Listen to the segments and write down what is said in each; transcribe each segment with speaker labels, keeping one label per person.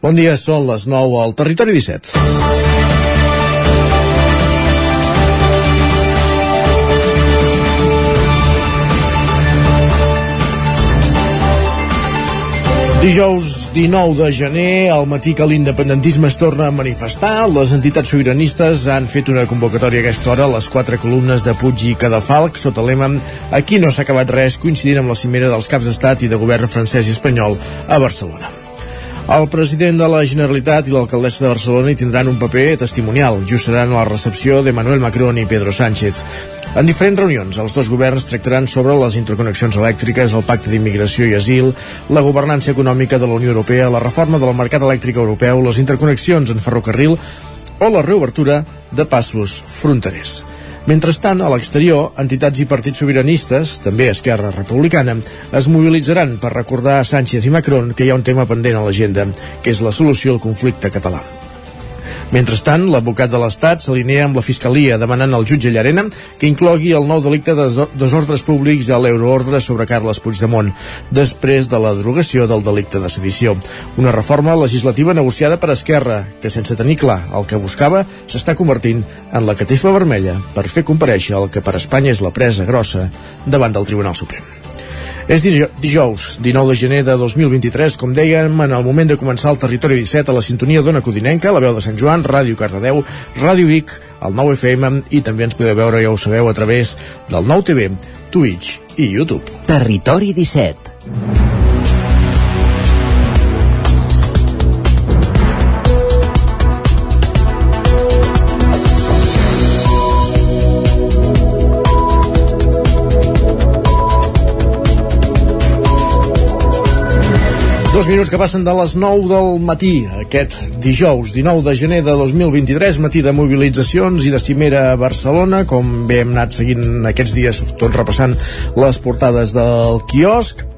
Speaker 1: Bon dia, són les 9 al Territori 17. Dijous 19 de gener, al matí que l'independentisme es torna a manifestar, les entitats sobiranistes han fet una convocatòria a aquesta hora a les quatre columnes de Puig i Cadafalc sota l'ema Aquí no s'ha acabat res, coincidint amb la cimera dels caps d'estat i de govern francès i espanyol a Barcelona. El president de la Generalitat i l'alcaldessa de Barcelona hi tindran un paper testimonial. Just seran la recepció de Manuel Macron i Pedro Sánchez. En diferents reunions, els dos governs tractaran sobre les interconnexions elèctriques, el pacte d'immigració i asil, la governança econòmica de la Unió Europea, la reforma del mercat elèctric europeu, les interconnexions en ferrocarril o la reobertura de passos fronterers. Mentrestant, a l'exterior, entitats i partits sobiranistes, també Esquerra Republicana, es mobilitzaran per recordar a Sánchez i Macron que hi ha un tema pendent a l'agenda, que és la solució al conflicte català. Mentrestant, l'advocat de l'Estat s'alinea amb la Fiscalia demanant al jutge Llarena que inclogui el nou delicte de desordres públics a l'euroordre sobre Carles Puigdemont, després de la derogació del delicte de sedició. Una reforma legislativa negociada per Esquerra, que sense tenir clar el que buscava, s'està convertint en la catifa vermella per fer compareixer el que per Espanya és la presa grossa davant del Tribunal Suprem. És dijous, 19 de gener de 2023, com dèiem, en el moment de començar el Territori 17 a la sintonia d'Ona Codinenca, la veu de Sant Joan, Ràdio Cardedeu, Ràdio Vic, el 9 FM i també ens podeu veure, ja ho sabeu, a través del 9 TV, Twitch i YouTube.
Speaker 2: Territori 17
Speaker 1: Dos minuts que passen de les 9 del matí, aquest dijous 19 de gener de 2023, matí de mobilitzacions i de cimera a Barcelona, com bé hem anat seguint aquests dies, tot repassant les portades del quiosc.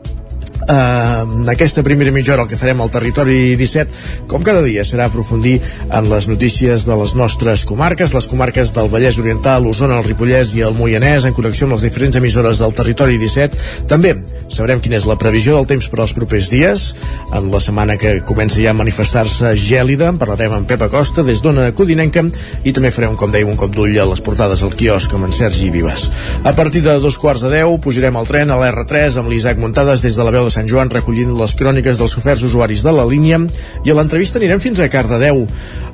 Speaker 1: Uh, aquesta primera mitja hora el que farem al territori 17 com cada dia serà aprofundir en les notícies de les nostres comarques les comarques del Vallès Oriental, Osona, el Ripollès i el Moianès en connexió amb les diferents emissores del territori 17 també sabrem quina és la previsió del temps per als propers dies. En la setmana que comença ja a manifestar-se gèlida parlarem amb Pep Acosta des d'Ona Codinenca i també farem com dèiem un cop d'ull a les portades al quiosc amb en Sergi Vives. A partir de dos quarts de deu pujarem al tren a l'R3 amb l'Isaac Muntades des de la veu de Sant Joan recollint les cròniques dels oferts usuaris de la línia i a l'entrevista anirem fins a Cardedeu.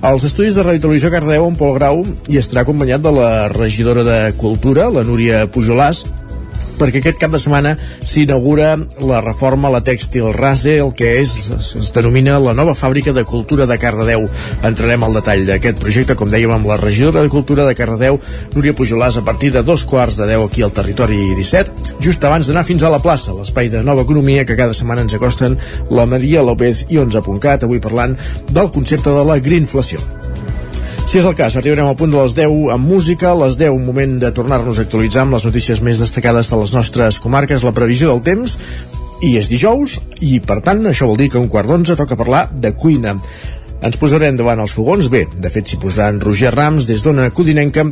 Speaker 1: Als estudis de Ràdio Televisió Cardedeu, en Pol Grau hi estarà acompanyat de la regidora de Cultura, la Núria Pujolàs, perquè aquest cap de setmana s'inaugura la reforma a la Tèxtil Rase, el que és, es, denomina la nova fàbrica de cultura de Cardedeu. Entrarem al detall d'aquest projecte, com dèiem, amb la regidora de Cultura de Cardedeu, Núria Pujolàs, a partir de dos quarts de deu aquí al territori 17, just abans d'anar fins a la plaça, l'espai de nova economia que cada setmana ens acosten la Maria López i 11.cat, avui parlant del concepte de la greenflació. Si és el cas, arribarem al punt de les 10 amb música, les 10 un moment de tornar-nos a actualitzar amb les notícies més destacades de les nostres comarques, la previsió del temps, i és dijous, i per tant això vol dir que un quart d'onze toca parlar de cuina. Ens posarem davant els fogons, bé, de fet s'hi posaran Roger Rams des d'Ona Codinenca,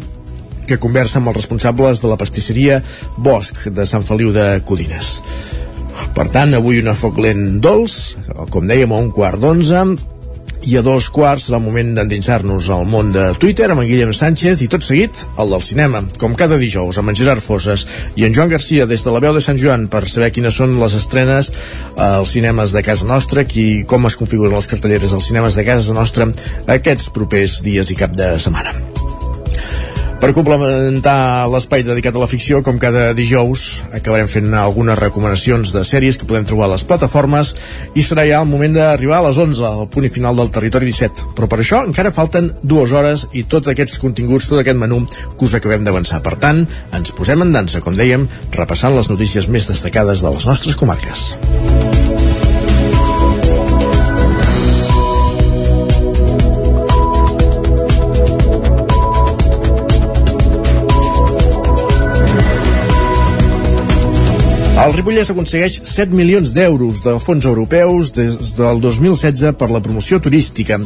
Speaker 1: que conversa amb els responsables de la pastisseria Bosch de Sant Feliu de Codines. Per tant, avui una foc lent dolç, com dèiem, a un quart d'onze, i a dos quarts serà el moment d'endinsar-nos al món de Twitter amb en Guillem Sánchez i tot seguit el del cinema, com cada dijous amb en Gerard Fosses i en Joan Garcia des de la veu de Sant Joan per saber quines són les estrenes als cinemes de casa nostra i com es configuren les cartelleres als cinemes de casa nostra aquests propers dies i cap de setmana. Per complementar l'espai dedicat a la ficció, com cada dijous, acabarem fent algunes recomanacions de sèries que podem trobar a les plataformes i serà ja el moment d'arribar a les 11, al punt i final del territori 17. Però per això encara falten dues hores i tots aquests continguts, tot aquest menú que us acabem d'avançar. Per tant, ens posem en dansa, com dèiem, repassant les notícies més destacades de les nostres comarques. El Ripollès aconsegueix 7 milions d'euros de fons europeus des del 2016 per la promoció turística.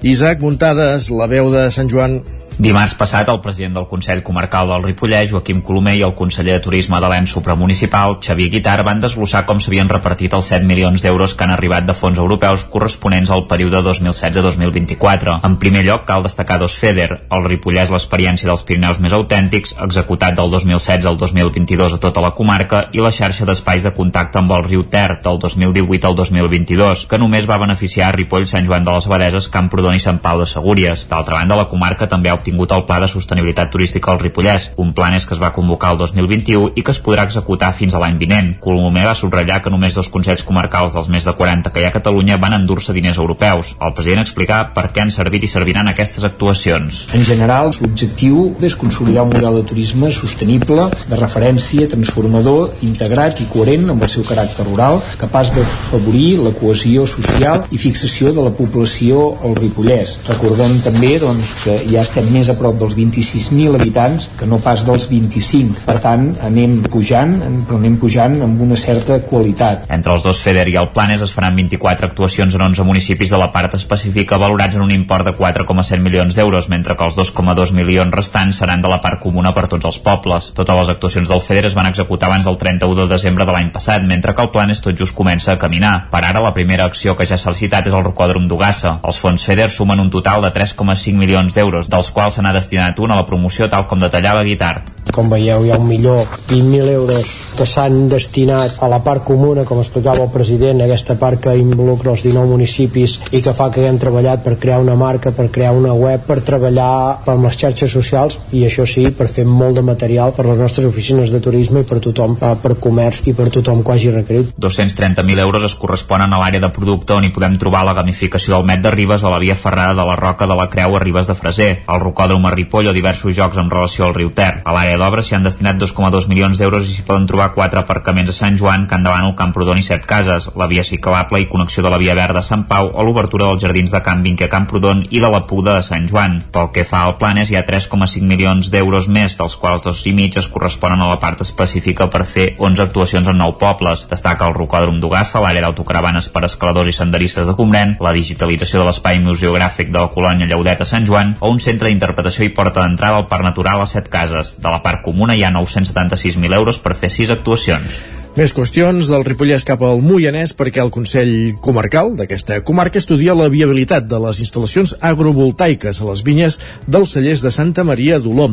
Speaker 1: Isaac Muntades, la veu de Sant Joan,
Speaker 3: Dimarts passat, el president del Consell Comarcal del Ripollès, Joaquim Colomer, i el conseller de Turisme de l'ENS supramunicipal, Xavier Guitar, van desglossar com s'havien repartit els 7 milions d'euros que han arribat de fons europeus corresponents al període 2016-2024. En primer lloc, cal destacar dos FEDER, el Ripollès l'experiència dels Pirineus més autèntics, executat del 2016 al 2022 a tota la comarca, i la xarxa d'espais de contacte amb el riu Ter, del 2018 al 2022, que només va beneficiar Ripoll, Sant Joan de les Abadeses, Camprodon i Sant Pau de Segúries. D'altra banda, la comarca també ha obtingut el Pla de Sostenibilitat Turística al Ripollès, un és que es va convocar el 2021 i que es podrà executar fins a l'any vinent. Colomer va subratllar que només dos consells comarcals dels més de 40 que hi ha a Catalunya van endur-se diners europeus. El president explicar per què han servit i serviran aquestes actuacions.
Speaker 4: En general, l'objectiu és consolidar un model de turisme sostenible, de referència, transformador, integrat i coherent amb el seu caràcter rural, capaç de favorir la cohesió social i fixació de la població al Ripollès. Recordem també doncs, que ja estem més a prop dels 26.000 habitants que no pas dels 25. Per tant, anem pujant, però anem pujant amb una certa qualitat.
Speaker 3: Entre els dos FEDER i el Planes es faran 24 actuacions en 11 municipis de la part específica valorats en un import de 4,7 milions d'euros, mentre que els 2,2 milions restants seran de la part comuna per tots els pobles. Totes les actuacions del FEDER es van executar abans del 31 de desembre de l'any passat, mentre que el Planes tot just comença a caminar. Per ara, la primera acció que ja s'ha licitat és el rocòdrom d'Ugassa. Els fons FEDER sumen un total de 3,5 milions d'euros, dels quals se n'ha destinat un a la promoció tal com detallava Guitart.
Speaker 5: Com veieu, hi ha un milió 20.000 euros que s'han destinat a la part comuna, com explicava el president, aquesta part que involucra els 19 municipis i que fa que haguem treballat per crear una marca, per crear una web, per treballar amb les xarxes socials i això sí, per fer molt de material per les nostres oficines de turisme i per tothom, eh, per comerç i per tothom que hagi requerit.
Speaker 3: 230.000 euros es corresponen a l'àrea de producte on hi podem trobar la gamificació del Met de Ribes o la via ferrada de la Roca de la Creu a Ribes de Freser, el rocòdrom a Ripoll o diversos jocs en relació al riu Ter. A l'àrea d'obres s'hi han destinat 2,2 milions d'euros i s'hi poden trobar quatre aparcaments a Sant Joan, Can Davant, Camprodon i Set Cases, la via ciclable i connexió de la via verda a Sant Pau o l'obertura dels jardins de Can Vinque a Camprodon i de la Puda a Sant Joan. Pel que fa al Planes hi ha 3,5 milions d'euros més, dels quals dos i mig es corresponen a la part específica per fer 11 actuacions en nou pobles. Destaca el rocòdrom d'Ugassa, l'àrea d'autocaravanes per escaladors i senderistes de Combrèn, la digitalització de l'espai museogràfic de la colònia Lleudet a Sant Joan o un centre d'interpretació i porta d'entrada al Parc Natural a Set Cases. De la part comuna hi ha 976.000 euros per fer 6 actuacions.
Speaker 1: Més qüestions del Ripollès cap al Moianès perquè el Consell Comarcal d'aquesta comarca estudia la viabilitat de les instal·lacions agrovoltaiques a les vinyes dels cellers de Santa Maria d'Oló.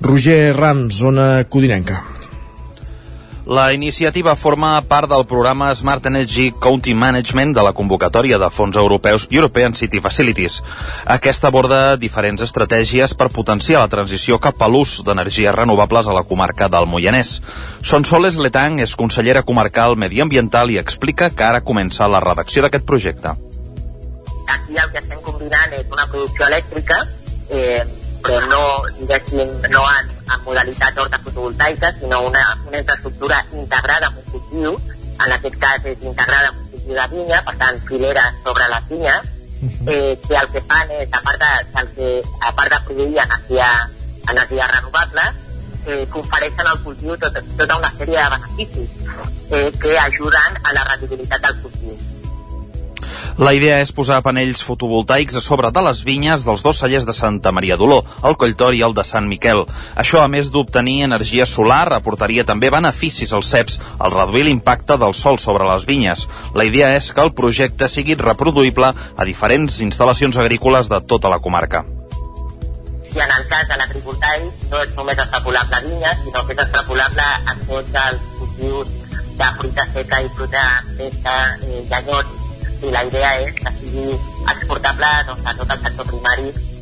Speaker 1: Roger Rams, zona Codinenca.
Speaker 6: La iniciativa forma part del programa Smart Energy County Management de la convocatòria de fons europeus European City Facilities. Aquesta aborda diferents estratègies per potenciar la transició cap a l'ús d'energies renovables a la comarca del Moianès. Sonsoles Letang és consellera comarcal mediambiental i explica que ara comença la redacció d'aquest projecte.
Speaker 7: Aquí el que estem combinant és una producció elèctrica eh, però no, no en, en modalitat horta fotovoltaica, sinó una, una infraestructura integrada amb un cultiu, en aquest cas és integrada amb un cultiu de vinya, per tant, fileres sobre les vinyes, eh, que el que fan és, a part de, el que, a part de produir energia, energia renovable, eh, confereixen al cultiu tot, tota una sèrie de beneficis eh, que ajuden a la rendibilitat del cultiu.
Speaker 6: La idea és posar panells fotovoltaics a sobre de les vinyes dels dos cellers de Santa Maria d'Oló, el Colltor i el de Sant Miquel. Això, a més d'obtenir energia solar, aportaria també beneficis als ceps al reduir l'impacte del sol sobre les vinyes. La idea és que el projecte sigui reproduïble a diferents instal·lacions agrícoles de tota la comarca.
Speaker 7: I en el cas de l'agrivoltaic no és només extrapolable a vinyes, sinó que és extrapolable a tots els cultius de fruita seca i fruita fresca, eh, llenyots i la idea és que sigui exportable doncs, a tot el sector primari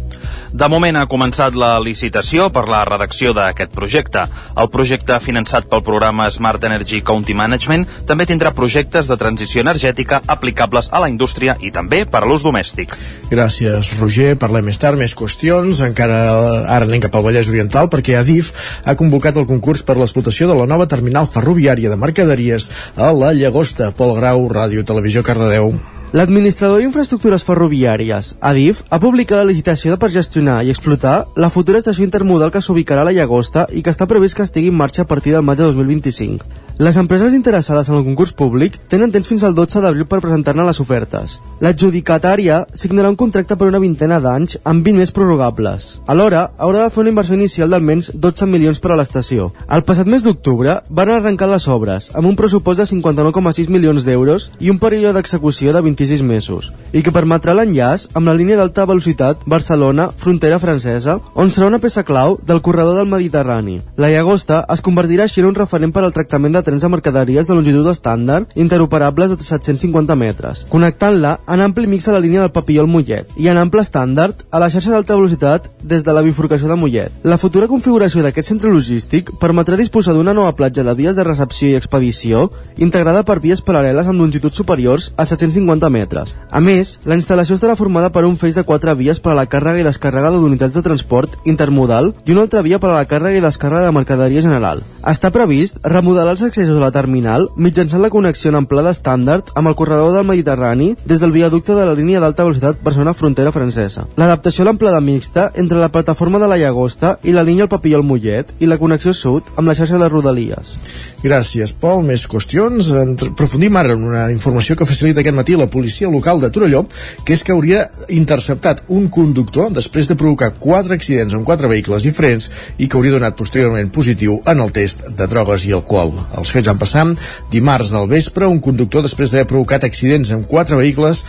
Speaker 6: de moment ha començat la licitació per la redacció d'aquest projecte. El projecte finançat pel programa Smart Energy County Management també tindrà projectes de transició energètica aplicables a la indústria i també per a l'ús domèstic.
Speaker 1: Gràcies, Roger. Parlem més tard, més qüestions. Encara ara anem cap al Vallès Oriental perquè Adif ha convocat el concurs per l'explotació de la nova terminal ferroviària de mercaderies a la Llagosta. Pol Grau, Ràdio Televisió Cardedeu.
Speaker 8: L'administrador d'Infraestructures Ferroviàries, Adif, ha publicat la licitació per gestionar i explotar la futura estació intermodal que s'ubicarà a la Llagosta i que està previst que estigui en marxa a partir del maig de 2025. Les empreses interessades en el concurs públic tenen temps fins al 12 d'abril per presentar-ne les ofertes. L'adjudicatària signarà un contracte per una vintena d'anys amb 20 més prorrogables. Alhora, haurà de fer una inversió inicial d'almenys 12 milions per a l'estació. El passat mes d'octubre van arrencar les obres amb un pressupost de 59,6 milions d'euros i un període d'execució de 26 mesos, i que permetrà l'enllaç amb la línia d'alta velocitat Barcelona-Frontera Francesa, on serà una peça clau del corredor del Mediterrani. La Llagosta es convertirà així en un referent per al tractament de trens de mercaderies de longitud estàndard interoperables de 750 metres, connectant-la en ampli mix a la línia del Papillol Mollet i en ample estàndard a la xarxa d'alta velocitat des de la bifurcació de Mollet. La futura configuració d'aquest centre logístic permetrà disposar d'una nova platja de vies de recepció i expedició integrada per vies paral·leles amb longituds superiors a 750 metres. A més, la instal·lació estarà formada per un feix de quatre vies per a la càrrega i descàrrega d'unitats de transport intermodal i una altra via per a la càrrega i descàrrega de mercaderia general. Està previst remodelar els accessos a la terminal mitjançant la connexió en amplada estàndard amb el corredor del Mediterrani des del viaducte de la línia d'alta velocitat Barcelona-Frontera Francesa. L'adaptació a l'amplada mixta entre la plataforma de la Llagosta i la línia al Papillol Mollet i la connexió sud amb la xarxa de Rodalies.
Speaker 1: Gràcies, Pol. Més qüestions. Profundim ara en una informació que facilita aquest matí la policia local de Torelló, que és que hauria interceptat un conductor després de provocar quatre accidents amb quatre vehicles diferents i que hauria donat posteriorment positiu en el test de drogues i alcohol. Els fets han passat dimarts del vespre. Un conductor, després d'haver provocat accidents amb quatre vehicles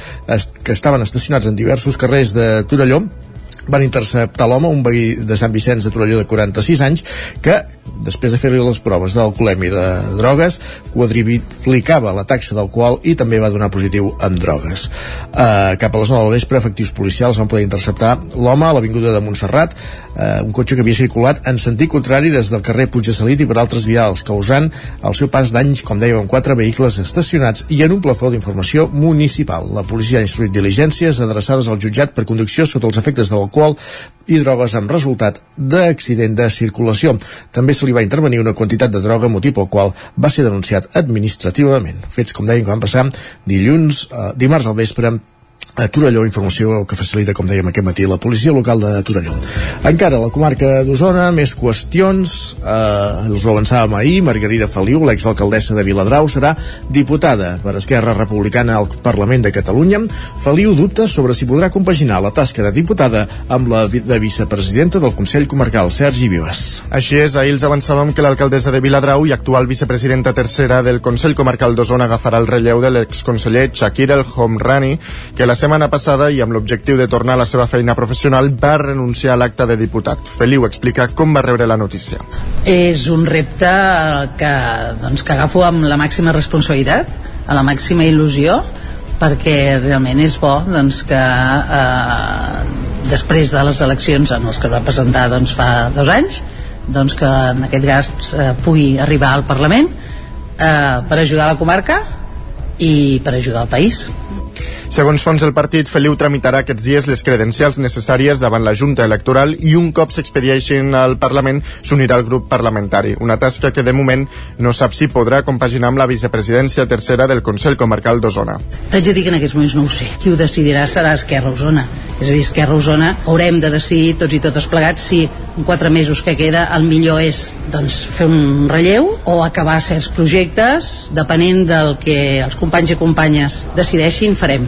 Speaker 1: que estaven estacionats en diversos carrers de Torelló, van interceptar l'home, un veí de Sant Vicenç de Torelló de 46 anys, que, després de fer-li les proves d'alcoholèmia de drogues, quadriplicava la taxa d'alcohol i també va donar positiu en drogues. Uh, cap a les 9 del vespre, efectius policials van poder interceptar l'home a l'avinguda de Montserrat, uh, un cotxe que havia circulat en sentit contrari des del carrer Puig de Salit i per altres vials, causant el seu pas d'anys, com dèiem, amb quatre vehicles estacionats i en un plafó d'informació municipal. La policia ha instruït diligències adreçades al jutjat per conducció sota els efectes de l'alcohol i drogues amb resultat d'accident de circulació. També se li va intervenir una quantitat de droga, motiu pel qual va ser denunciat administrativament. Fets, com deien, que van passar dilluns, eh, dimarts al vespre a Torelló, informació que facilita, com dèiem aquest matí, la policia local de Torelló. Encara la comarca d'Osona, més qüestions, eh, us ho avançàvem ahir, Margarida Feliu, l'exalcaldessa de Viladrau, serà diputada per Esquerra Republicana al Parlament de Catalunya. Feliu dubta sobre si podrà compaginar la tasca de diputada amb la de vicepresidenta del Consell Comarcal, Sergi Vives.
Speaker 9: Així és, ahir els avançàvem que l'alcaldessa de Viladrau i actual vicepresidenta tercera del Consell Comarcal d'Osona agafarà el relleu de l'exconseller Shakir El Homrani, que la setmana passada i amb l'objectiu de tornar a la seva feina professional va renunciar a l'acte de diputat. Feliu explica com va rebre la notícia.
Speaker 10: És un repte que, doncs, que agafo amb la màxima responsabilitat, a la màxima il·lusió, perquè realment és bo doncs, que eh, després de les eleccions en les que es va presentar doncs, fa dos anys doncs, que en aquest cas eh, pugui arribar al Parlament eh, per ajudar la comarca i per ajudar el país
Speaker 9: Segons fons del partit, Feliu tramitarà aquests dies les credencials necessàries davant la Junta Electoral i un cop s'expedieixin al Parlament s'unirà al grup parlamentari. Una tasca que de moment no sap si podrà compaginar amb la vicepresidència tercera del Consell Comarcal d'Osona.
Speaker 10: T'haig de dir que en aquests moments no ho sé. Qui ho decidirà serà Esquerra Osona. És a dir, Esquerra Osona haurem de decidir tots i totes plegats si en quatre mesos que queda el millor és doncs, fer un relleu o acabar certs projectes depenent del que els companys i companyes decideixin farem.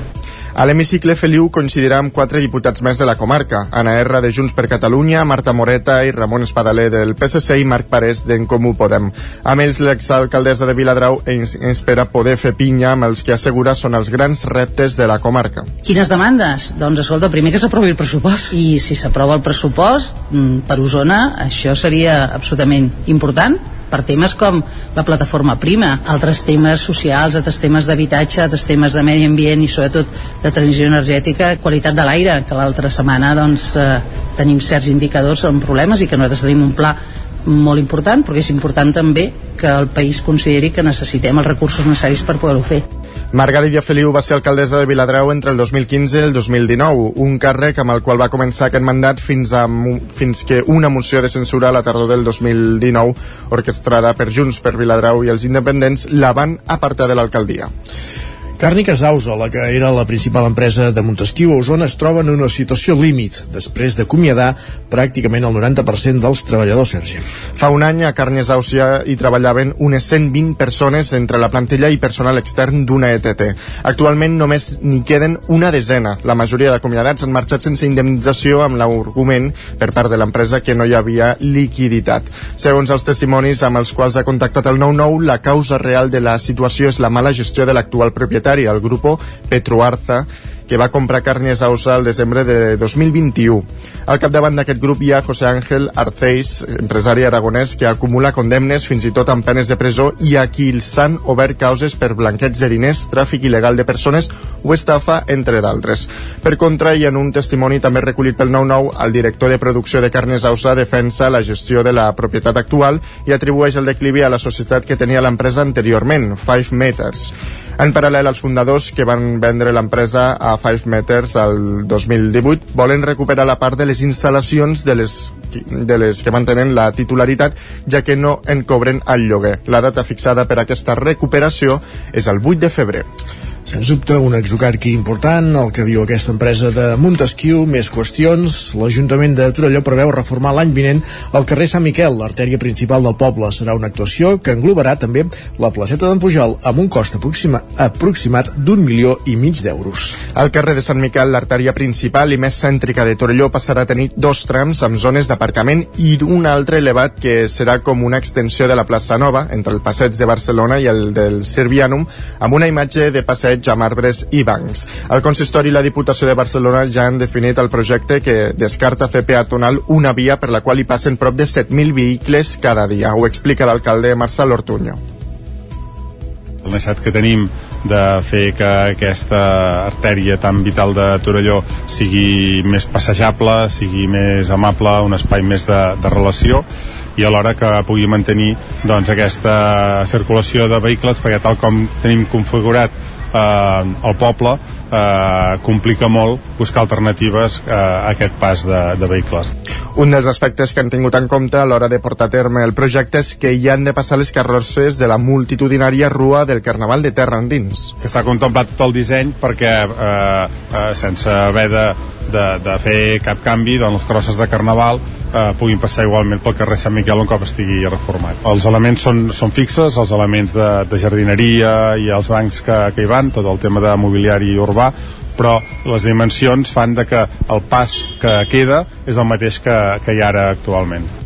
Speaker 9: A l'hemicicle Feliu coincidirà amb quatre diputats més de la comarca, Anna R de Junts per Catalunya, Marta Moreta i Ramon Espadaler del PSC i Marc Parés d'en Comú Podem. Amb ells, l'exalcaldessa de Viladrau espera poder fer pinya amb els que assegura són els grans reptes de la comarca.
Speaker 10: Quines demandes? Doncs escolta, primer que s'aprovi el pressupost i si s'aprova el pressupost mm, per Osona això seria absolutament important per temes com la plataforma prima, altres temes socials, altres temes d'habitatge, altres temes de medi ambient i sobretot de transició energètica, qualitat de l'aire, que l'altra setmana doncs, eh, tenim certs indicadors amb problemes i que nosaltres tenim un pla molt important, perquè és important també que el país consideri que necessitem els recursos necessaris per poder-ho fer.
Speaker 9: Margarida Feliu va ser alcaldessa de Viladrau entre el 2015 i el 2019, un càrrec amb el qual va començar aquest mandat fins, a, fins que una moció de censura a la tardor del 2019, orquestrada per Junts per Viladrau i els independents, la van apartar de l'alcaldia.
Speaker 1: Càrniques Ausa, la que era la principal empresa de Montesquieu a Osona, es troba en una situació límit, després d'acomiadar pràcticament el 90% dels treballadors, Sergi.
Speaker 9: Fa un any a Càrniques Ausa hi treballaven unes 120 persones entre la plantilla i personal extern d'una ETT. Actualment només n'hi queden una desena. La majoria d'acomiadats han marxat sense indemnització amb l'argument per part de l'empresa que no hi havia liquiditat. Segons els testimonis amb els quals ha contactat el 9-9, la causa real de la situació és la mala gestió de l'actual propietari propietari, el grupo Petroarza, que va comprar Carnes Ausa al desembre de 2021. Al capdavant d'aquest grup hi ha José Ángel Arceis, empresari aragonès que acumula condemnes fins i tot amb penes de presó i a qui s'han obert causes per blanqueig de diners, tràfic il·legal de persones o estafa, entre d'altres. Per contra, i en un testimoni també recollit pel 9-9, el director de producció de Carnes Ausa defensa la gestió de la propietat actual i atribueix el declivi a la societat que tenia l'empresa anteriorment, Five Meters. En paral·lel, els fundadors que van vendre l'empresa a Five Meters el 2018 volen recuperar la part de les instal·lacions de les, de les que mantenen la titularitat, ja que no en cobren el lloguer. La data fixada per aquesta recuperació és el 8 de febrer.
Speaker 1: Sens dubte, un exocarqui important, el que viu aquesta empresa de Montesquieu, més qüestions. L'Ajuntament de Torelló preveu reformar l'any vinent el carrer Sant Miquel, l'artèria principal del poble. Serà una actuació que englobarà també la placeta d'en Pujol, amb un cost aproxima, aproximat d'un milió i mig d'euros.
Speaker 9: El carrer de Sant Miquel, l'artèria principal i més cèntrica de Torelló, passarà a tenir dos trams amb zones d'aparcament i un altre elevat que serà com una extensió de la plaça Nova, entre el passeig de Barcelona i el del Servianum, amb una imatge de passeig passeig amb arbres i bancs. El consistori i la Diputació de Barcelona ja han definit el projecte que descarta fer peatonal una via per la qual hi passen prop de 7.000 vehicles cada dia. Ho explica l'alcalde Marcel Ortuño.
Speaker 11: El necessitat que tenim de fer que aquesta artèria tan vital de Torelló sigui més passejable, sigui més amable, un espai més de, de relació i alhora que pugui mantenir doncs, aquesta circulació de vehicles perquè tal com tenim configurat eh, el poble eh, complica molt buscar alternatives eh, a aquest pas de, de vehicles.
Speaker 9: Un dels aspectes que han tingut en compte a l'hora de portar a terme el projecte és que hi han de passar les carrosses de la multitudinària rua del Carnaval de Terra Endins.
Speaker 11: Que s'ha contemplat tot el disseny perquè eh, eh, sense haver de, de, de fer cap canvi, doncs les carrosses de Carnaval eh, puguin passar igualment pel carrer Sant Miquel un cop estigui reformat. Els elements són, són fixes, els elements de, de jardineria i els bancs que, que hi van, tot el tema de mobiliari urbà, però les dimensions fan de que el pas que queda és el mateix que, que hi ha ara actualment.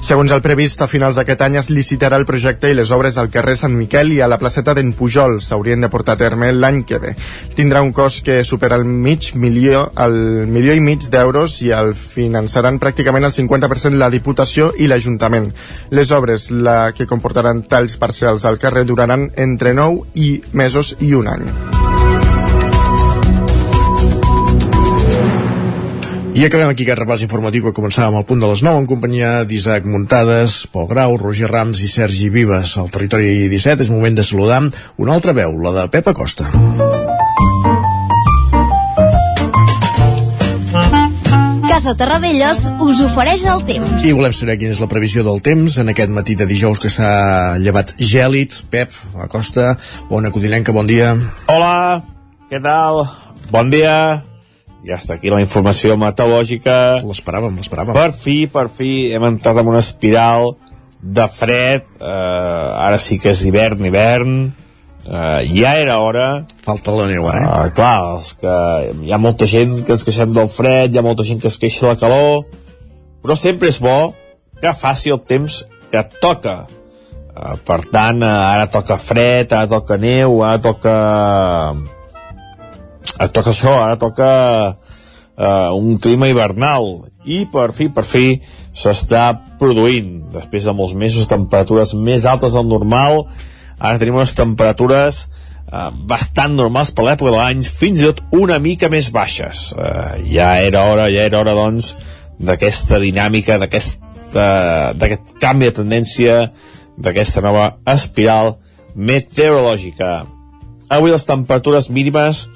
Speaker 9: Segons el previst, a finals d'aquest any es licitarà el projecte i les obres al carrer Sant Miquel i a la placeta d'en Pujol s'haurien de portar a terme l'any que ve. Tindrà un cost que supera el mig milió, el milió i mig d'euros i el finançaran pràcticament el 50% la Diputació i l'Ajuntament. Les obres, la que comportaran talls parcials al carrer, duraran entre 9 i mesos i un any.
Speaker 1: I acabem aquí aquest repàs informatiu que començàvem al punt de les 9 en companyia d'Isaac Muntades, Pol Grau, Roger Rams i Sergi Vives. Al territori 17 és moment de saludar una altra veu, la de Pepa Costa.
Speaker 12: Casa Terradellos us ofereix el temps.
Speaker 1: I volem saber quina és la previsió del temps en aquest matí de dijous que s'ha llevat gèlid. Pep, Acosta, Ona Codinenca, bon dia.
Speaker 13: Hola, què tal? Bon dia ja està aquí la informació meteorològica.
Speaker 1: L'esperàvem, l'esperàvem.
Speaker 13: Per fi, per fi, hem entrat en una espiral de fred. Uh, ara sí que és hivern, hivern. Uh, ja era hora.
Speaker 1: Falta la neu, eh?
Speaker 13: Uh, clar, és que hi ha molta gent que ens queixem del fred, hi ha molta gent que es queixa de la calor, però sempre és bo que faci el temps que toca. Uh, per tant, uh, ara toca fred, ara toca neu, ara toca et toca això, ara toca uh, un clima hivernal. I per fi, per fi s'està produint. Després de molts mesos temperatures més altes del normal ara tenim unes temperatures uh, bastant normals per l'època de l'any fins i tot una mica més baixes. Uh, ja era hora, ja era hora doncs d'aquesta dinàmica d'aquest canvi de tendència d'aquesta nova espiral meteorològica. Avui les temperatures mínimes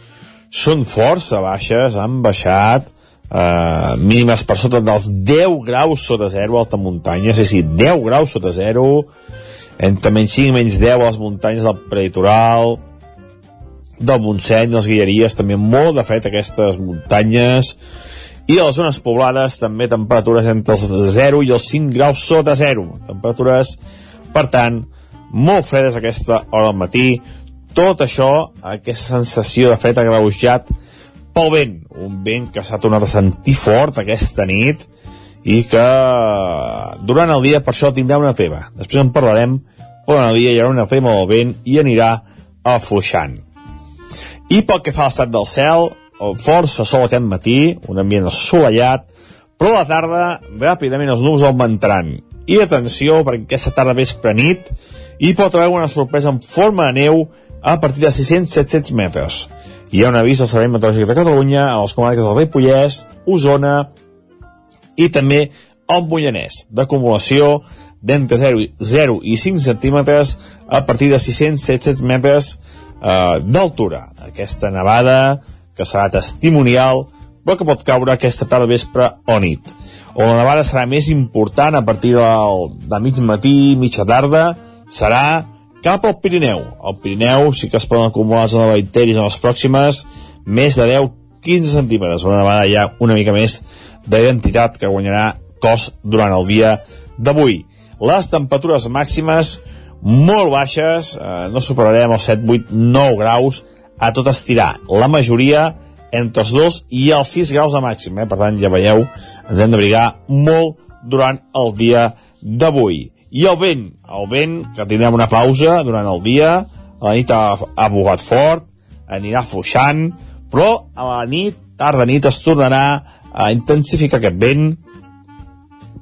Speaker 13: són força baixes, han baixat eh, mínimes per sota dels 10 graus sota zero alta muntanya, és a dir, 10 graus sota zero, entre menys 5 i menys 10 a les muntanyes del prelitoral, del Montseny, les Guilleries, també molt de fred aquestes muntanyes, i a les zones poblades també temperatures entre els 0 i els 5 graus sota 0. Temperatures, per tant, molt fredes aquesta hora del matí. Tot això, aquesta sensació de fred agreujat pel vent. Un vent que s'ha tornat a sentir fort aquesta nit i que durant el dia per això tindrà una treva. Després en parlarem, però durant el dia hi haurà una treva del vent i anirà afluixant. I pel que fa a l'estat del cel, força sol aquest matí, un ambient assolellat, però a la tarda ràpidament els núvols augmentaran. I atenció, perquè aquesta tarda vespre nit hi pot haver una sorpresa en forma de neu a partir de 600-700 metres. Hi ha un avís del Servei Meteorològic de Catalunya a les comarques del Ripollès, Osona i també el Mollanès, d'acumulació d'entre 0, 0 i 5 centímetres a partir de 600-700 metres eh, d'altura. Aquesta nevada que serà testimonial, però que pot caure aquesta tarda vespre o nit. On la nevada serà més important a partir del, de mig matí, mitja tarda, serà cap al Pirineu. Al Pirineu sí que es poden acumular nevaiteris en les pròximes més de 10-15 centímetres, una nevada ja una mica més d'identitat que guanyarà cos durant el dia d'avui. Les temperatures màximes molt baixes, eh, no superarem els 7, 8, 9 graus a tot estirar. La majoria entre els 2 i els 6 graus de màxim, eh? per tant ja veieu, ens hem d'abrigar molt durant el dia d'avui. I el vent, el vent, que tindrem una pausa durant el dia, a la nit ha, ha bugat fort, anirà fuixant, però a la nit, tarda nit, es tornarà a intensificar aquest vent.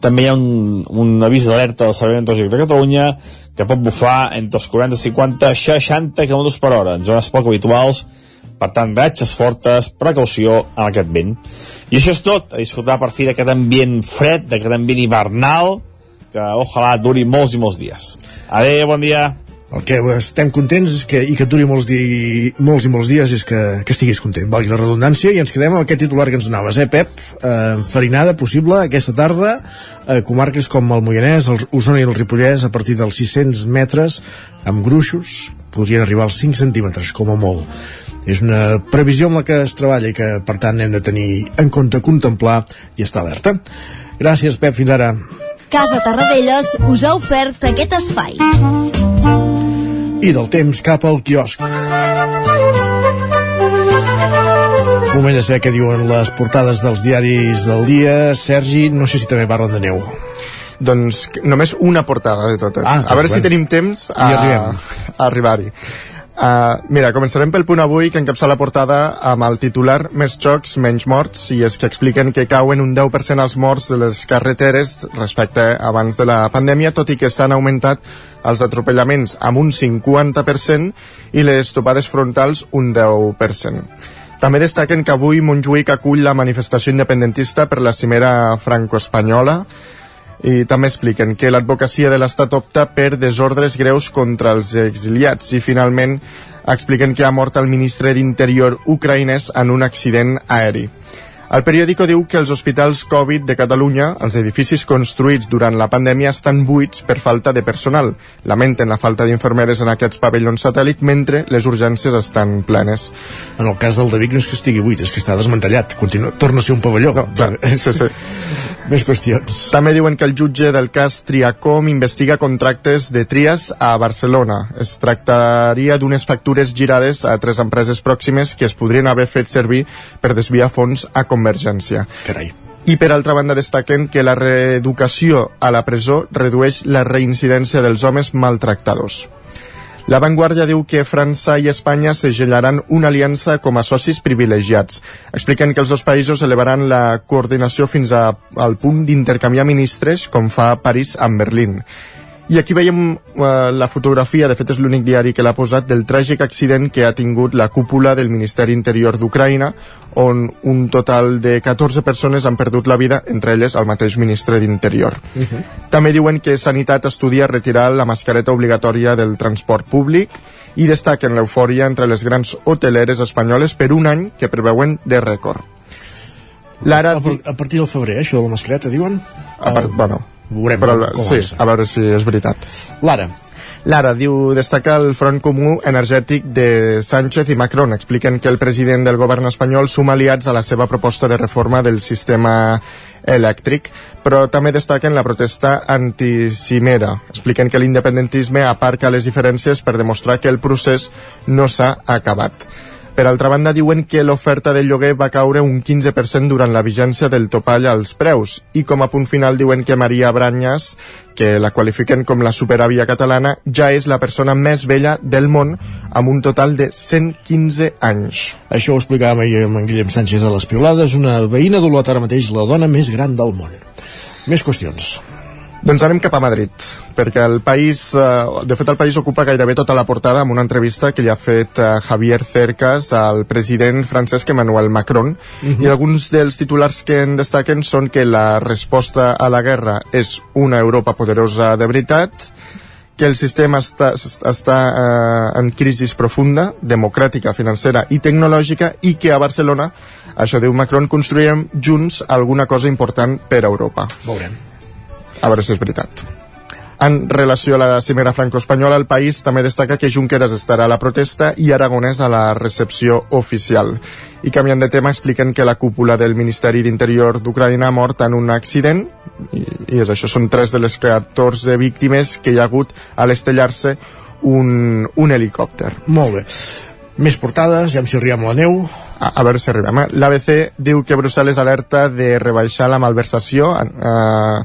Speaker 13: També hi ha un, un avís d'alerta del Servei Meteorològic de Catalunya que pot bufar entre els 40, 50, 60 km per hora en zones poc habituals, per tant, ratxes fortes, precaució amb aquest vent. I això és tot, a disfrutar per fi d'aquest ambient fred, d'aquest ambient hivernal, que ojalà duri molts i molts dies. Adéu, bon dia.
Speaker 1: El que estem contents que, i que duri molts, di, molts i molts dies és que, que estiguis content, valgui la redundància, i ens quedem amb aquest titular que ens anaves, eh, Pep? Eh, farinada possible aquesta tarda, eh, comarques com el Moianès, el Osona i el Ripollès, a partir dels 600 metres, amb gruixos, podrien arribar als 5 centímetres, com a molt. És una previsió amb la que es treballa i que, per tant, hem de tenir en compte, contemplar i estar alerta. Gràcies, Pep, fins ara.
Speaker 12: Casa Tarradellas us ha ofert aquest espai.
Speaker 1: I del temps cap al quiosc. Moment de saber què diuen les portades dels diaris del dia. Sergi, no sé si també parlen de neu.
Speaker 9: Doncs només una portada de totes.
Speaker 1: Ah,
Speaker 9: a veure
Speaker 1: doncs
Speaker 9: si
Speaker 1: bueno.
Speaker 9: tenim temps a, a arribar-hi. Uh, mira, començarem pel punt avui que encapça la portada amb el titular Més xocs, menys morts i és que expliquen que cauen un 10% els morts de les carreteres respecte abans de la pandèmia, tot i que s'han augmentat els atropellaments amb un 50% i les topades frontals un 10%. També destaquen que avui Montjuïc acull la manifestació independentista per la cimera franco-espanyola i també expliquen que l'advocacia de l'Estat opta per desordres greus contra els exiliats i finalment expliquen que ha mort el ministre d'Interior ucraïnès en un accident aeri. El periòdico diu que els hospitals Covid de Catalunya, els edificis construïts durant la pandèmia, estan buits per falta de personal. Lamenten la falta d'infermeres en aquests pavellons satèl·lit mentre les urgències estan plenes.
Speaker 1: En el cas del de Vic no és que estigui buit, és que està desmantellat. Continua, torna a ser un pavelló.
Speaker 9: No, clar, sí, sí.
Speaker 1: Més qüestions.
Speaker 9: També diuen que el jutge del cas Triacom investiga contractes de Trias a Barcelona. Es tractaria d'unes factures girades a tres empreses pròximes que es podrien haver fet servir per desviar fons a Convergència.
Speaker 1: Carai.
Speaker 9: I per altra banda destaquen que la reeducació a la presó redueix la reincidència dels homes maltractadors. La Vanguardia diu que França i Espanya segellaran una aliança com a socis privilegiats. Expliquen que els dos països elevaran la coordinació fins a, al punt d'intercanviar ministres, com fa París amb Berlín. I aquí veiem uh, la fotografia, de fet és l'únic diari que l'ha posat, del tràgic accident que ha tingut la cúpula del Ministeri Interior d'Ucraïna, on un total de 14 persones han perdut la vida, entre elles el mateix ministre d'Interior. Uh -huh. També diuen que Sanitat estudia retirar la mascareta obligatòria del transport públic i destaquen l'eufòria entre les grans hoteleres espanyoles per un any que preveuen de rècord.
Speaker 1: L'ara... A, a partir del febrer, això de la mascareta, diuen?
Speaker 9: A part, bueno,
Speaker 1: Veurem
Speaker 9: però,
Speaker 1: com, com
Speaker 9: sí, a veure si és veritat.
Speaker 1: Lara.
Speaker 9: Lara diu, destaca el front comú energètic de Sánchez i Macron. Expliquen que el president del govern espanyol suma aliats a la seva proposta de reforma del sistema elèctric, però també destaquen la protesta anticimera. Expliquen que l'independentisme aparca les diferències per demostrar que el procés no s'ha acabat. Per altra banda, diuen que l'oferta de lloguer va caure un 15% durant la vigència del topall als preus. I com a punt final diuen que Maria Branyas, que la qualifiquen com la superàvia catalana, ja és la persona més vella del món, amb un total de 115 anys.
Speaker 1: Això ho explicàvem ahir amb en Guillem Sánchez de les Piolades, una veïna d'Olot ara mateix la dona més gran del món. Més qüestions.
Speaker 9: Doncs anem cap a Madrid, perquè el país, eh, de fet el país ocupa gairebé tota la portada amb una entrevista que li ha fet eh, Javier Cercas al president Francesc Emmanuel Macron, uh -huh. i alguns dels titulars que en destaquen són que la resposta a la guerra és una Europa poderosa de veritat, que el sistema està, està eh, en crisi profunda, democràtica, financera i tecnològica, i que a Barcelona, això diu Macron, construirem junts alguna cosa important per a Europa.
Speaker 1: Veurem
Speaker 9: a veure si és veritat. En relació a la cimera franco-espanyola, el país també destaca que Junqueras estarà a la protesta i Aragonès a la recepció oficial. I canviant de tema, expliquen que la cúpula del Ministeri d'Interior d'Ucraïna ha mort en un accident, i, i és això, són tres de les 14 víctimes que hi ha hagut a l'estellar-se un, un helicòpter.
Speaker 1: Molt bé. Més portades, ja em si arribem a la neu.
Speaker 9: A, a veure si arribem. Eh? L'ABC diu que Brussel·les alerta de rebaixar la malversació eh,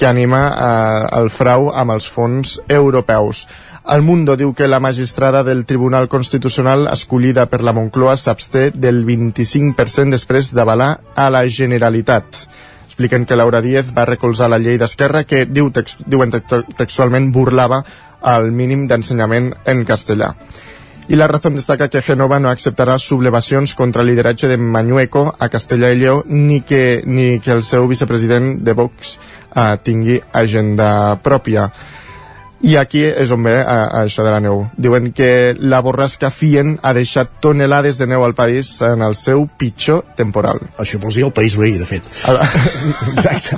Speaker 9: que anima eh, el frau amb els fons europeus. El Mundo diu que la magistrada del Tribunal Constitucional escollida per la Moncloa s'absté del 25% després d'avalar a la Generalitat. Expliquen que Laura Díez va recolzar la llei d'Esquerra que diu text, diuen textualment burlava el mínim d'ensenyament en castellà. I la Razón destaca que Genova no acceptarà sublevacions contra el lideratge de Mañueco a Castellà i Lleó ni que, ni que el seu vicepresident de Vox eh, tingui agenda pròpia. I aquí és on ve eh, això de la neu. Diuen que la borrasca Fien ha deixat tonelades de neu al país en el seu pitjor temporal.
Speaker 1: Això vols dir el país veí, de fet. Exacte.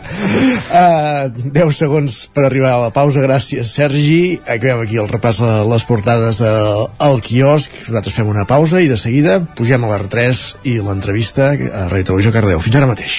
Speaker 1: Uh, 10 segons per arribar a la pausa. Gràcies, Sergi. Acabem aquí el repàs a les portades del de, quiosc. Nosaltres fem una pausa i de seguida pugem a l'R3 i l'entrevista a Radio Televisió Cardeu. Fins ara mateix.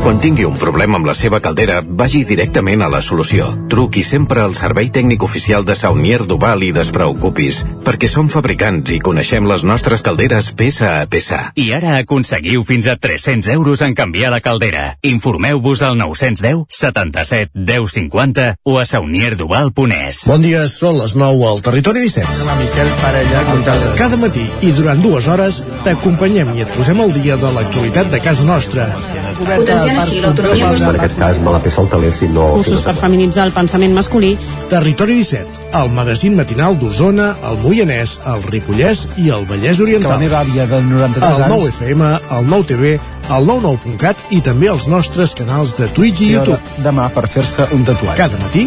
Speaker 14: Quan tingui un problema amb la seva caldera, vagi directament a la solució. Truqui sempre al servei tècnic oficial de Saunier Duval i despreocupis, perquè som fabricants i coneixem les nostres calderes peça a peça.
Speaker 15: I ara aconseguiu fins a 300 euros en canviar la caldera. Informeu-vos al 910 77 10 50 o a saunierduval.es.
Speaker 1: Bon dia, són les 9 al Territori 17.
Speaker 9: La Miquel Parella
Speaker 1: Cada, cada matí i durant dues hores t'acompanyem i et posem al dia de l'actualitat de casa nostra.
Speaker 16: Així l'autonomia
Speaker 17: En aquest cas me la peça el taler si no...
Speaker 16: Cursos per feminitzar el pensament masculí.
Speaker 1: Territori 17, el magazín matinal d'Osona, el Moianès, el Ripollès i el Vallès Oriental.
Speaker 18: Que la meva àvia de 93 anys...
Speaker 1: El 9 FM, el 9 TV, el 99.cat i també els nostres canals de Twitch i YouTube.
Speaker 18: Demà per fer-se un tatuatge.
Speaker 1: Cada matí,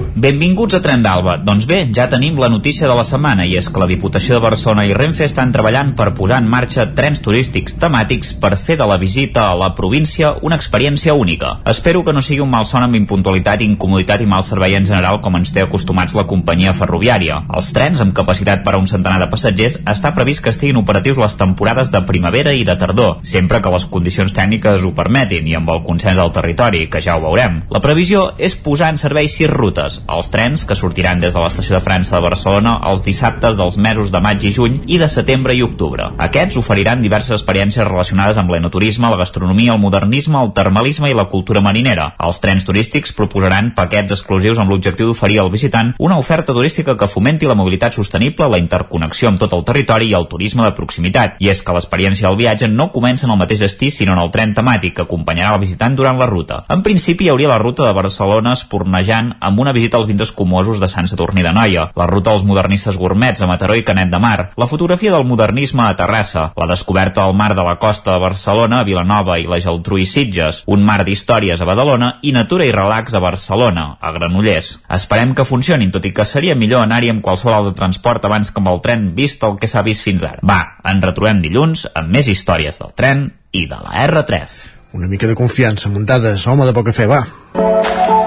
Speaker 3: Benvinguts a Tren d'Alba. Doncs bé, ja tenim la notícia de la setmana i és que la Diputació de Barcelona i Renfe estan treballant per posar en marxa trens turístics temàtics per fer de la visita a la província una experiència única. Espero que no sigui un malson amb impuntualitat, incomoditat i mal servei en general com ens té acostumats la companyia ferroviària. Els trens amb capacitat per a un centenar de passatgers està previst que estiguin operatius les temporades de primavera i de tardor, sempre que les condicions tècniques ho permetin i amb el consens del territori, que ja ho veurem. La previsió és posar en servei sis rutes, els trens que sortiran des de l'estació de França de Barcelona els dissabtes dels mesos de maig i juny i de setembre i octubre. Aquests oferiran diverses experiències relacionades amb l'enoturisme, la gastronomia, el modernisme, el termalisme i la cultura marinera. Els trens turístics proposaran paquets exclusius amb l'objectiu d'oferir al visitant una oferta turística que fomenti la mobilitat sostenible, la interconnexió amb tot el territori i el turisme de proximitat. I és que l'experiència del viatge no comença en el mateix destí, sinó en el tren temàtic que acompanyarà el visitant durant la ruta. En principi hi hauria la ruta de Barcelona espornejant amb una visita als vins escumosos de Sant Saturní de Noia, la ruta dels modernistes gourmets a Mataró i Canet de Mar, la fotografia del modernisme a Terrassa, la descoberta del mar de la costa de Barcelona, a Vilanova i la Geltrú i Sitges, un mar d'històries a Badalona i natura i relax a Barcelona, a Granollers. Esperem que funcionin, tot i que seria millor anar-hi amb qualsevol altre transport abans que amb el tren vist el que s'ha vist fins ara. Va, ens retrobem dilluns amb més històries del tren i de la R3.
Speaker 1: Una mica de confiança, muntades, home de poca fe, va.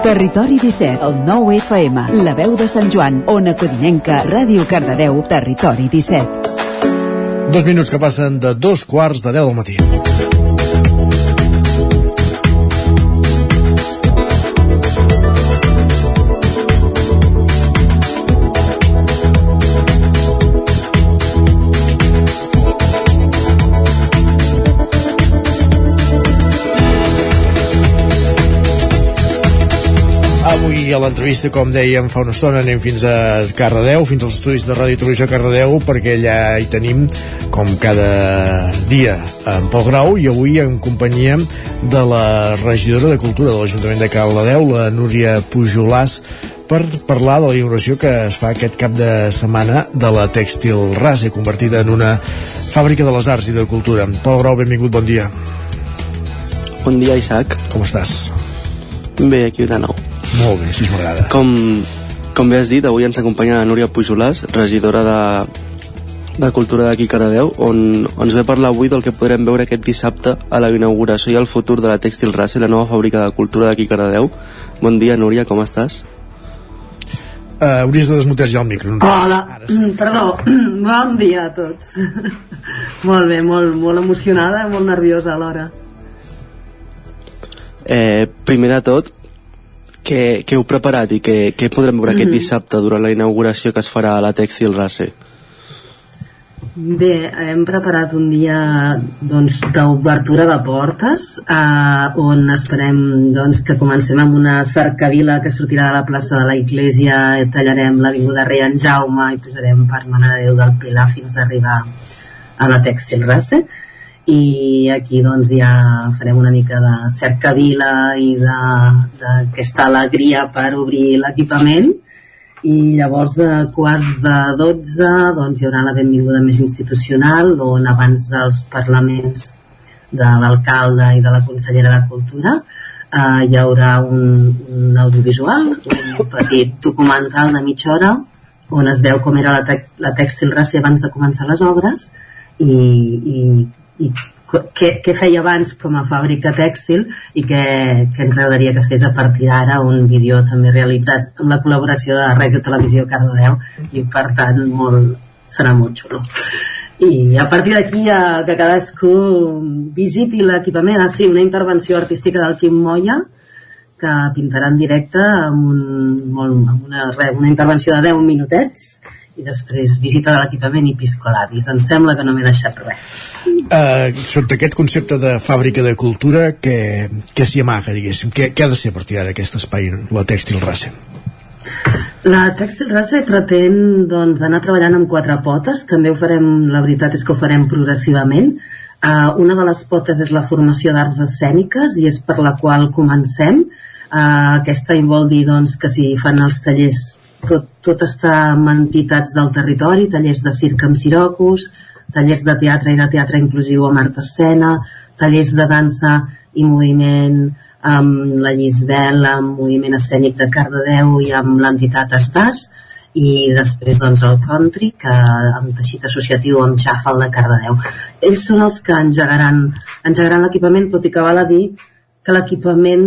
Speaker 12: Territori 17, el 9 FM, la veu de Sant Joan, Ona Codinenca, Ràdio Cardedeu, Territori 17.
Speaker 1: Dos minuts que passen de dos quarts de deu del matí. Avui a l'entrevista, com dèiem fa una estona, anem fins a Cardedeu, fins als estudis de Ràdio i Televisió Cardedeu, perquè allà hi tenim, com cada dia, en Pol Grau, i avui en companyia de la regidora de Cultura de l'Ajuntament de Cardedeu, la Núria Pujolàs, per parlar de la inauguració que es fa aquest cap de setmana de la Tèxtil Rase, convertida en una fàbrica de les arts i de cultura. Pol Grau, benvingut, bon dia.
Speaker 8: Bon dia, Isaac.
Speaker 1: Com estàs?
Speaker 8: Bé, aquí de nou.
Speaker 1: Molt bé, així m'agrada.
Speaker 8: Com, com bé has dit, avui ens acompanya la Núria Pujolàs, regidora de, de Cultura d'aquí Cardedeu, on, on ens ve parlar avui del que podrem veure aquest dissabte a la inauguració i el futur de la Tèxtil Race, la nova fàbrica de cultura d'aquí Cardedeu. Bon dia, Núria, com estàs?
Speaker 1: Uh, hauries de desmutejar ja el micro.
Speaker 19: Hola, mm, perdó, bon dia a tots. molt bé, molt, molt emocionada, molt nerviosa alhora.
Speaker 8: Eh, primer de tot, què, què heu preparat i què, què podrem veure aquest
Speaker 19: Mhm.
Speaker 8: dissabte durant la inauguració que es farà a la Tèxtil Race?
Speaker 19: Bé, hem preparat un dia doncs, d'obertura de portes eh, on esperem doncs, que comencem amb una cercavila que sortirà de la plaça de la Iglesia i tallarem l'avinguda Rei en Jaume i posarem per Mare de Déu del Pilar fins a arribar a la Tèxtil Race i aquí doncs ja farem una mica de cercavila i d'aquesta alegria per obrir l'equipament. I llavors a quarts de 12 doncs hi haurà la benvinguda més institucional on abans dels parlaments de l'alcalde i de la consellera de Cultura uh, hi haurà un, un audiovisual un petit documental de mitja hora on es veu com era la, te la tèxtil racer abans de començar les obres i, i, i què, què feia abans com a fàbrica tèxtil i què, què ens agradaria que fes a partir d'ara un vídeo també realitzat amb la col·laboració de Ràdio Televisió Cardedeu i per tant molt, serà molt xulo. I a partir d'aquí que cadascú visiti l'equipament ah, sí, una intervenció artística del Quim Moya que pintarà en directe amb, un, molt, amb una, una intervenció de 10 minutets i després visita de l'equipament i piscolabis. Em sembla que no m'he deixat res.
Speaker 1: Uh, sota aquest concepte de fàbrica de cultura, què, què s'hi amaga, diguéssim? Què, què ha de ser a partir d'ara aquest espai, la Tèxtil Race?
Speaker 19: La Tèxtil Race pretén doncs, anar treballant amb quatre potes, també ho farem, la veritat és que ho farem progressivament. Uh, una de les potes és la formació d'arts escèniques i és per la qual comencem. Uh, aquesta vol dir doncs, que si fan els tallers tot, tot està amb entitats del territori, tallers de circ amb Sirocus, tallers de teatre i de teatre inclusiu amb art escena, tallers de dansa i moviment amb la Llisbel, amb moviment escènic de Cardedeu i amb l'entitat Stars, i després doncs el country que amb teixit associatiu amb Xafal de Cardedeu. Ells són els que engegaran, engegaran l'equipament tot i que val a dir que l'equipament,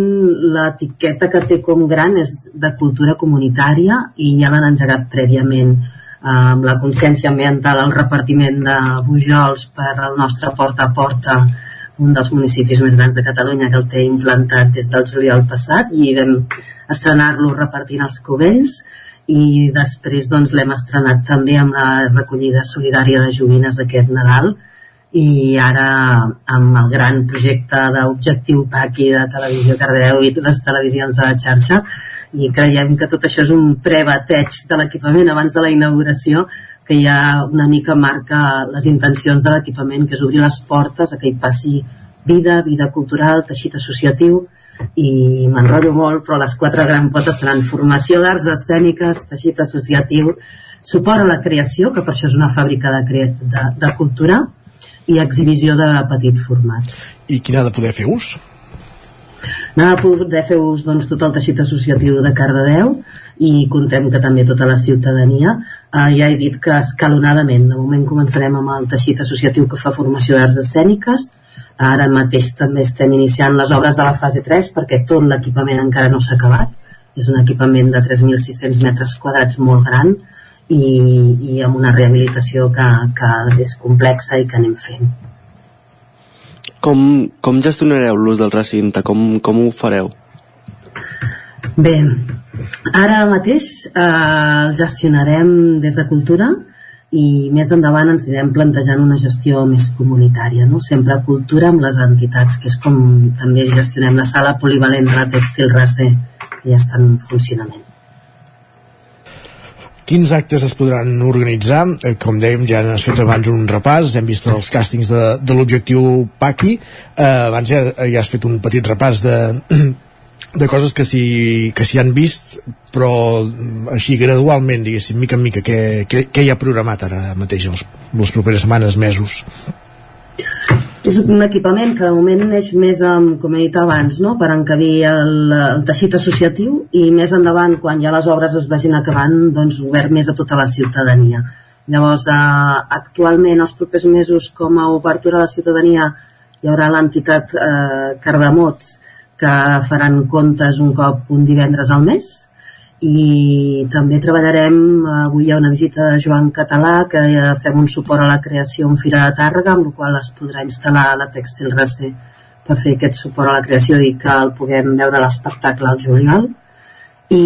Speaker 19: l'etiqueta que té com gran és de cultura comunitària i ja l'han engegat prèviament eh, amb la consciència ambiental el repartiment de bujols per al nostre porta a porta un dels municipis més grans de Catalunya que el té implantat des del juliol passat i vam estrenar-lo repartint els cubells i després doncs, l'hem estrenat també amb la recollida solidària de joguines aquest Nadal i ara amb el gran projecte d'objectiu PACI de Televisió Cardeu i les televisions de la xarxa i creiem que tot això és un prebateig de l'equipament abans de la inauguració que ja una mica marca les intencions de l'equipament que és obrir les portes a que hi passi vida, vida cultural, teixit associatiu i m'enrotllo molt però les quatre grans potes seran formació d'arts escèniques, teixit associatiu suport a la creació, que per això és una fàbrica de, de, de cultura i exhibició de petit format.
Speaker 1: I quin ha de poder fer ús?
Speaker 19: N'ha de poder fer ús doncs, tot el teixit associatiu de Cardedeu i contem que també tota la ciutadania. Eh, ja he dit que escalonadament, de moment començarem amb el teixit associatiu que fa formació d'arts escèniques, ara mateix també estem iniciant les obres de la fase 3 perquè tot l'equipament encara no s'ha acabat és un equipament de 3.600 metres quadrats molt gran i, i amb una rehabilitació que, que és complexa i que anem fent.
Speaker 8: Com, com gestionareu l'ús del recinte? Com, com ho fareu?
Speaker 19: Bé, ara mateix eh, el gestionarem des de Cultura i més endavant ens anirem plantejant una gestió més comunitària, no? sempre a cultura amb les entitats, que és com també gestionem la sala polivalent de la Tèxtil Racer, que ja està en funcionament.
Speaker 1: Quins actes es podran organitzar? Eh, com dèiem, ja has fet abans un repàs, hem vist els càstings de, de l'objectiu PACI, eh, abans ja, ja has fet un petit repàs de, de coses que s'hi que han vist, però mm, així gradualment, diguéssim, mica en mica, què, què, què hi ha programat ara mateix les, les properes setmanes, mesos?
Speaker 19: És un equipament que de moment neix més, amb, com he dit abans, no? per encabir el, el teixit associatiu i més endavant, quan ja les obres es vagin acabant, doncs obert més a tota la ciutadania. Llavors, eh, actualment, els propers mesos, com a obertura a la ciutadania, hi haurà l'entitat eh, Cardamots, que faran comptes un cop un divendres al mes, i també treballarem, avui hi ha una visita de Joan Català que fem un suport a la creació en Fira de Tàrrega amb la qual es podrà instal·lar la Tèxtil Racer per fer aquest suport a la creació i que el puguem veure l'espectacle al juliol. I,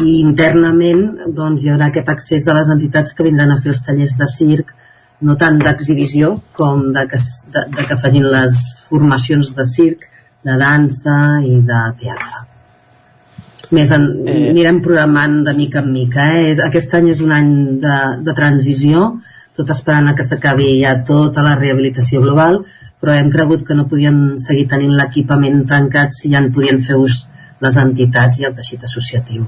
Speaker 19: i internament doncs, hi haurà aquest accés de les entitats que vindran a fer els tallers de circ no tant d'exhibició com de que, de, de que facin les formacions de circ, de dansa i de teatre més en, eh. anirem programant de mica en mica eh? és, aquest any és un any de, de transició tot esperant a que s'acabi ja tota la rehabilitació global però hem cregut que no podien seguir tenint l'equipament tancat si ja en podien fer ús les entitats i el teixit associatiu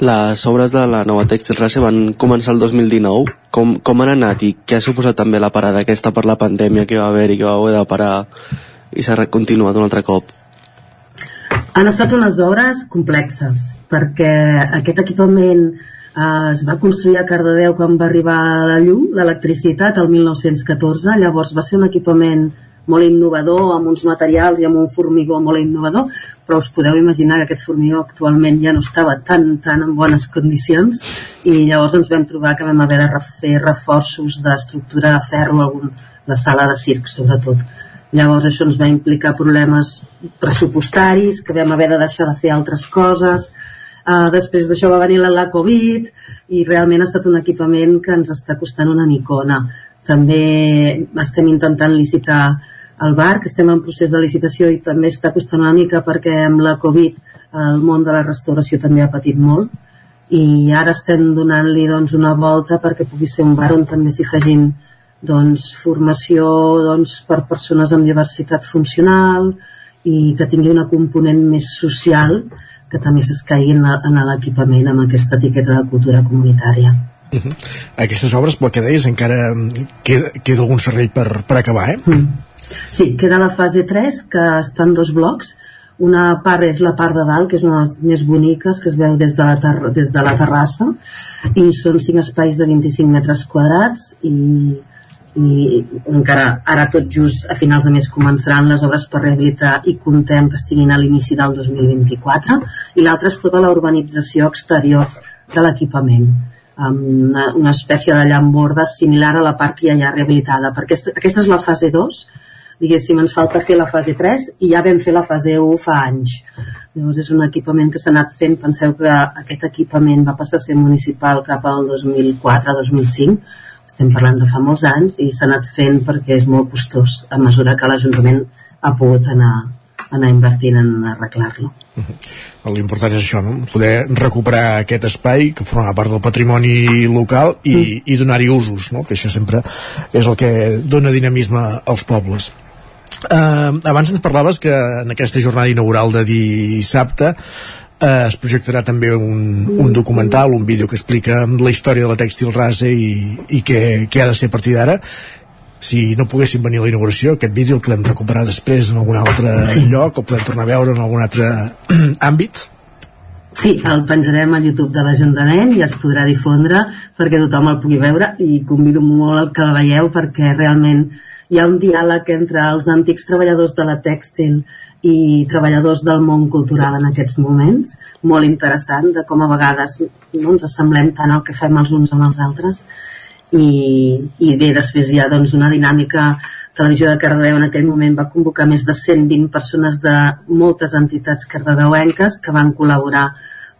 Speaker 8: les obres de la nova Tèxtil Race van començar el 2019 com, com han anat i què ha suposat també la parada aquesta per la pandèmia que va haver i que va haver de parar i s'ha continuat un altre cop?
Speaker 19: Han estat unes obres complexes, perquè aquest equipament eh, es va construir a Cardedeu quan va arribar la llum, l'electricitat, el 1914, llavors va ser un equipament molt innovador, amb uns materials i amb un formigó molt innovador, però us podeu imaginar que aquest formigó actualment ja no estava tan, tan en bones condicions i llavors ens vam trobar que vam haver de fer reforços d'estructura de ferro, algun, la sala de circ sobretot. Llavors això ens va implicar problemes pressupostaris, que vam haver de deixar de fer altres coses, Uh, després d'això va venir la, la Covid i realment ha estat un equipament que ens està costant una micona. També estem intentant licitar el bar, que estem en procés de licitació i també està costant una mica perquè amb la Covid el món de la restauració també ha patit molt i ara estem donant-li doncs, una volta perquè pugui ser un bar on també s'hi facin doncs, formació doncs, per persones amb diversitat funcional i que tingui una component més social que també s'escaigui en l'equipament amb aquesta etiqueta de cultura comunitària.
Speaker 1: Uh -huh. Aquestes obres, pel que deies, encara queda, queda algun servei per, per acabar, eh? Mm.
Speaker 19: Sí, queda la fase 3, que està en dos blocs. Una part és la part de dalt, que és una de les més boniques, que es veu des de la, ter des de la terrassa, i són cinc espais de 25 metres quadrats i i encara ara tot just a finals de mes començaran les obres per rehabilitar i contem que estiguin a l'inici del 2024 i l'altra és tota la urbanització exterior de l'equipament amb una, una espècie de llamborda similar a la part que ja hi ha rehabilitada perquè aquesta, aquesta és la fase 2 diguéssim ens falta fer la fase 3 i ja vam fer la fase 1 fa anys. Llavors és un equipament que s'ha anat fent penseu que aquest equipament va passar a ser municipal cap al 2004-2005 estem parlant de fa molts anys i s'ha anat fent perquè és molt costós a mesura que l'Ajuntament ha pogut anar, anar invertint en arreglar-lo.
Speaker 1: L'important és això, no? poder recuperar aquest espai que forma part del patrimoni local i, mm. i donar-hi usos, no? que això sempre és el que dona dinamisme als pobles. Uh, abans ens parlaves que en aquesta jornada inaugural de dissabte eh, es projectarà també un, un documental, un vídeo que explica la història de la tèxtil rasa i, i què, què ha de ser a partir d'ara si no poguéssim venir a la inauguració, aquest vídeo el podem recuperar després en algun altre lloc, o podem tornar a veure en algun altre àmbit?
Speaker 19: Sí, el penjarem a YouTube de l'Ajuntament i es podrà difondre perquè tothom el pugui veure i convido molt que el veieu perquè realment hi ha un diàleg entre els antics treballadors de la tèxtil i treballadors del món cultural en aquests moments, molt interessant de com a vegades no ens assemblem tant el que fem els uns amb els altres. I, i bé, després hi ha doncs, una dinàmica Televisió de Cardedeu en aquell moment va convocar més de 120 persones de moltes entitats cardedeuenques que van col·laborar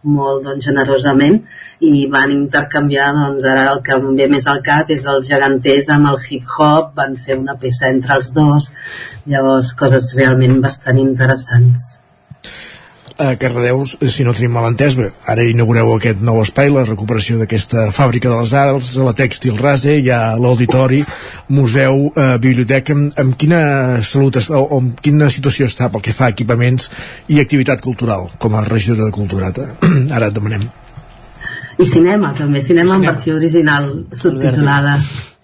Speaker 19: molt doncs, generosament i van intercanviar doncs, ara el que em ve més al cap és els geganters amb el hip-hop van fer una peça entre els dos. Llavors coses realment bastant interessants
Speaker 1: a Cardedeu, si no tenim mal entès, bé, ara inaugureu aquest nou espai, la recuperació d'aquesta fàbrica de les arts, la tèxtil rase, hi ha l'auditori, museu, eh, biblioteca, amb, amb quina salut està, o amb quina situació està pel que fa a equipaments i activitat cultural, com a regidora de cultura. Ara et demanem.
Speaker 19: I cinema, també, cinema, cinema. en versió original, subtitulada.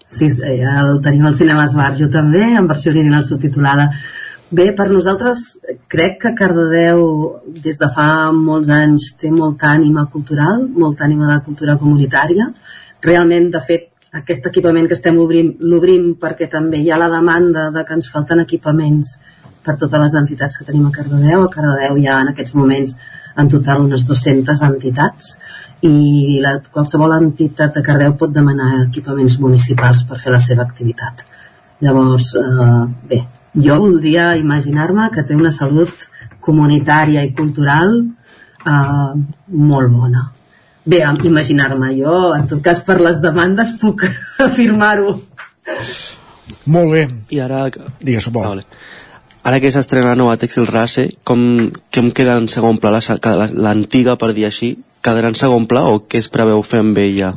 Speaker 19: Sí, eh, el tenim al Cinema Esbarjo també, en versió original subtitulada Bé, per nosaltres crec que Cardedeu des de fa molts anys té molta ànima cultural, molta ànima de cultura comunitària. Realment, de fet, aquest equipament que estem obrint, l'obrim perquè també hi ha la demanda de que ens falten equipaments per totes les entitats que tenim a Cardedeu. A Cardedeu hi ha en aquests moments en total unes 200 entitats i la, qualsevol entitat de Cardeu pot demanar equipaments municipals per fer la seva activitat. Llavors, eh, bé, jo voldria imaginar-me que té una salut comunitària i cultural eh, molt bona. Bé, imaginar-me, jo en tot cas per les demandes puc afirmar-ho.
Speaker 1: Molt bé.
Speaker 8: I ara...
Speaker 1: Digues, Pol. Ah, vale.
Speaker 8: Ara que s'estrena la nova Textil Race, com, com queda en segon pla l'antiga, per dir així? Quedarà en segon pla o què es preveu fer amb ella?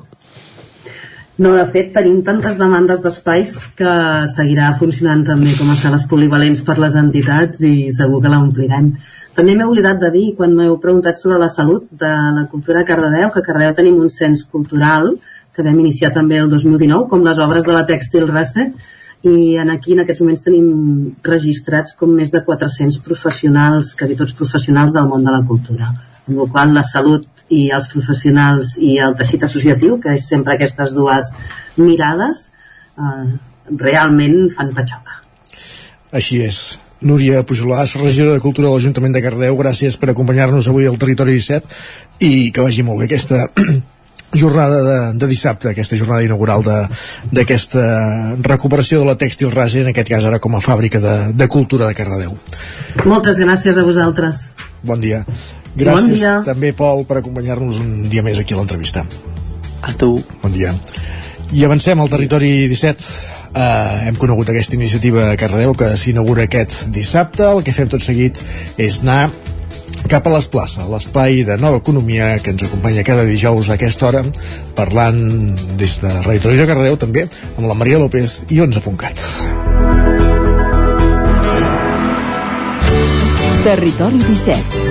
Speaker 19: No, de fet, tenim tantes demandes d'espais que seguirà funcionant també com a sales polivalents per les entitats i segur que l'omplirem. També m'he oblidat de dir, quan m'heu preguntat sobre la salut de la cultura a Cardedeu, que a Cardedeu tenim un cens cultural que vam iniciar també el 2019, com les obres de la Tèxtil Race, i en aquí en aquests moments tenim registrats com més de 400 professionals, quasi tots professionals del món de la cultura. Amb la qual la salut i els professionals i el teixit associatiu, que és sempre aquestes dues mirades, eh, realment fan patxoca.
Speaker 1: Així és. Núria Pujolàs, regidora de Cultura de l'Ajuntament de Cardeu, gràcies per acompanyar-nos avui al Territori 17 i que vagi molt bé aquesta jornada de, de dissabte, aquesta jornada inaugural d'aquesta recuperació de la tèxtil rasa, en aquest cas ara com a fàbrica de, de cultura de Cardedeu.
Speaker 19: Moltes gràcies a vosaltres.
Speaker 1: Bon dia. Gràcies
Speaker 19: bon dia.
Speaker 1: també, Pol, per acompanyar-nos un dia més aquí a l'entrevista.
Speaker 8: A tu.
Speaker 1: Bon dia. I avancem al territori 17 eh, hem conegut aquesta iniciativa a Cardedeu que s'inaugura aquest dissabte el que fem tot seguit és anar cap a les places, l'espai de nova economia que ens acompanya cada dijous a aquesta hora, parlant des de Radio Televisió Cardedeu també amb la Maria López i 11.cat.
Speaker 12: Territori 17.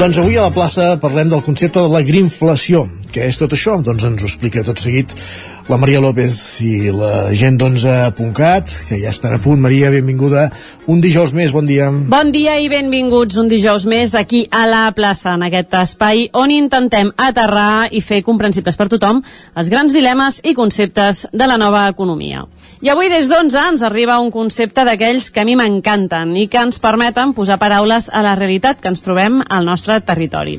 Speaker 1: Doncs avui a la plaça parlem del concepte de la grinflació. Què és tot això? Doncs ens ho explica tot seguit la Maria López i la gent d'11.cat, que ja estan a punt. Maria, benvinguda. Un dijous més, bon dia.
Speaker 16: Bon dia i benvinguts un dijous més aquí a la plaça, en aquest espai on intentem aterrar i fer comprensibles per tothom els grans dilemes i conceptes de la nova economia. I avui des d'11 ens arriba un concepte d'aquells que a mi m'encanten i que ens permeten posar paraules a la realitat que ens trobem al nostre territori.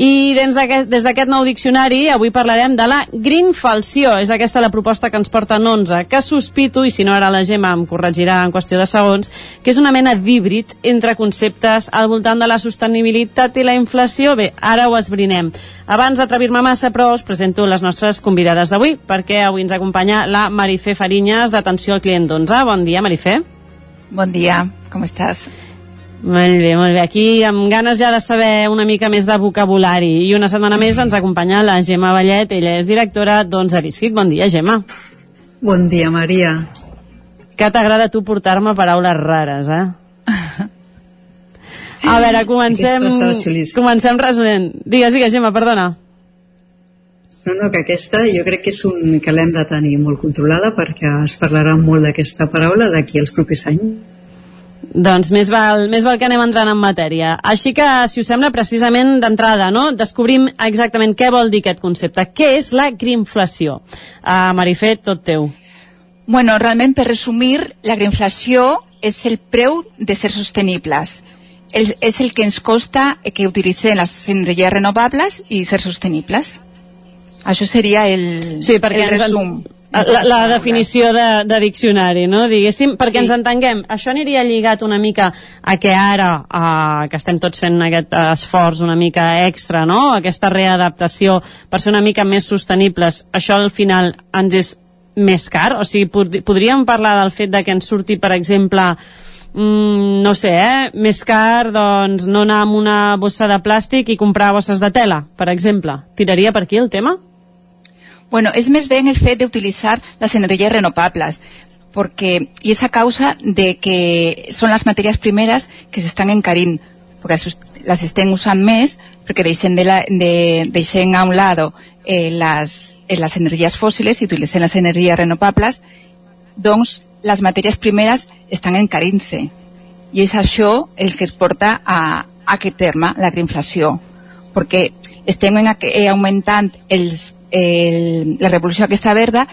Speaker 16: I des d'aquest nou diccionari avui parlarem de la greenfalció. És aquesta la proposta que ens porta en 11, que sospito, i si no ara la Gemma em corregirà en qüestió de segons, que és una mena d'híbrid entre conceptes al voltant de la sostenibilitat i la inflació. Bé, ara ho esbrinem. Abans d'atrevir-me massa, però, us presento les nostres convidades d'avui, perquè avui ens acompanya la Marifé Farinyes, d'atenció al client d'11. Bon dia, Marifé.
Speaker 20: Bon dia, com estàs?
Speaker 16: Molt bé, molt bé. Aquí amb ganes ja de saber una mica més de vocabulari. I una setmana més ens acompanya la Gemma Vallet, ella és directora d'Onze Biscuit. Bon dia, Gemma.
Speaker 21: Bon dia, Maria.
Speaker 16: Que t'agrada tu portar-me paraules rares, eh? A veure, comencem... Comencem resonant. Digues, digues, Gemma, perdona.
Speaker 21: No, no, que aquesta jo crec que és un que l'hem de tenir molt controlada perquè es parlarà molt d'aquesta paraula d'aquí als propers anys.
Speaker 16: Doncs més val, més val que anem entrant en matèria. Així que, si us sembla, precisament d'entrada, no? descobrim exactament què vol dir aquest concepte. Què és la grinflació? Uh, Marifé, tot teu.
Speaker 20: Bueno, realment, per resumir, la grinflació és el preu de ser sostenibles. El, és el que ens costa que utilitzem les energies renovables i ser sostenibles. Això seria el,
Speaker 16: sí, perquè
Speaker 20: el resum.
Speaker 16: La, la definició de, de diccionari, no? Diguéssim, perquè sí. ens entenguem, això aniria lligat una mica a que ara, eh, que estem tots fent aquest esforç una mica extra, no? Aquesta readaptació per ser una mica més sostenibles, això al final ens és més car? O sigui, pod podríem parlar del fet de que ens surti, per exemple, mm, no sé, eh? més car doncs, no anar amb una bossa de plàstic i comprar bosses de tela, per exemple. Tiraria per aquí el tema?
Speaker 20: Bueno, és més ben el fet d'utilitzar les energies renovables, perquè, i és a causa de que són les matèries primeres que s'estan encarint, perquè les estem usant més, perquè deixem, de la, de, deixem a un lado eh, les, eh, les energies fòssils i utilitzem les energies renovables, doncs les matèries primeres estan encarint-se. I és això el que es porta a, a aquest terme, la grinflació, perquè estem en, eh, augmentant els el, la revolució aquesta verda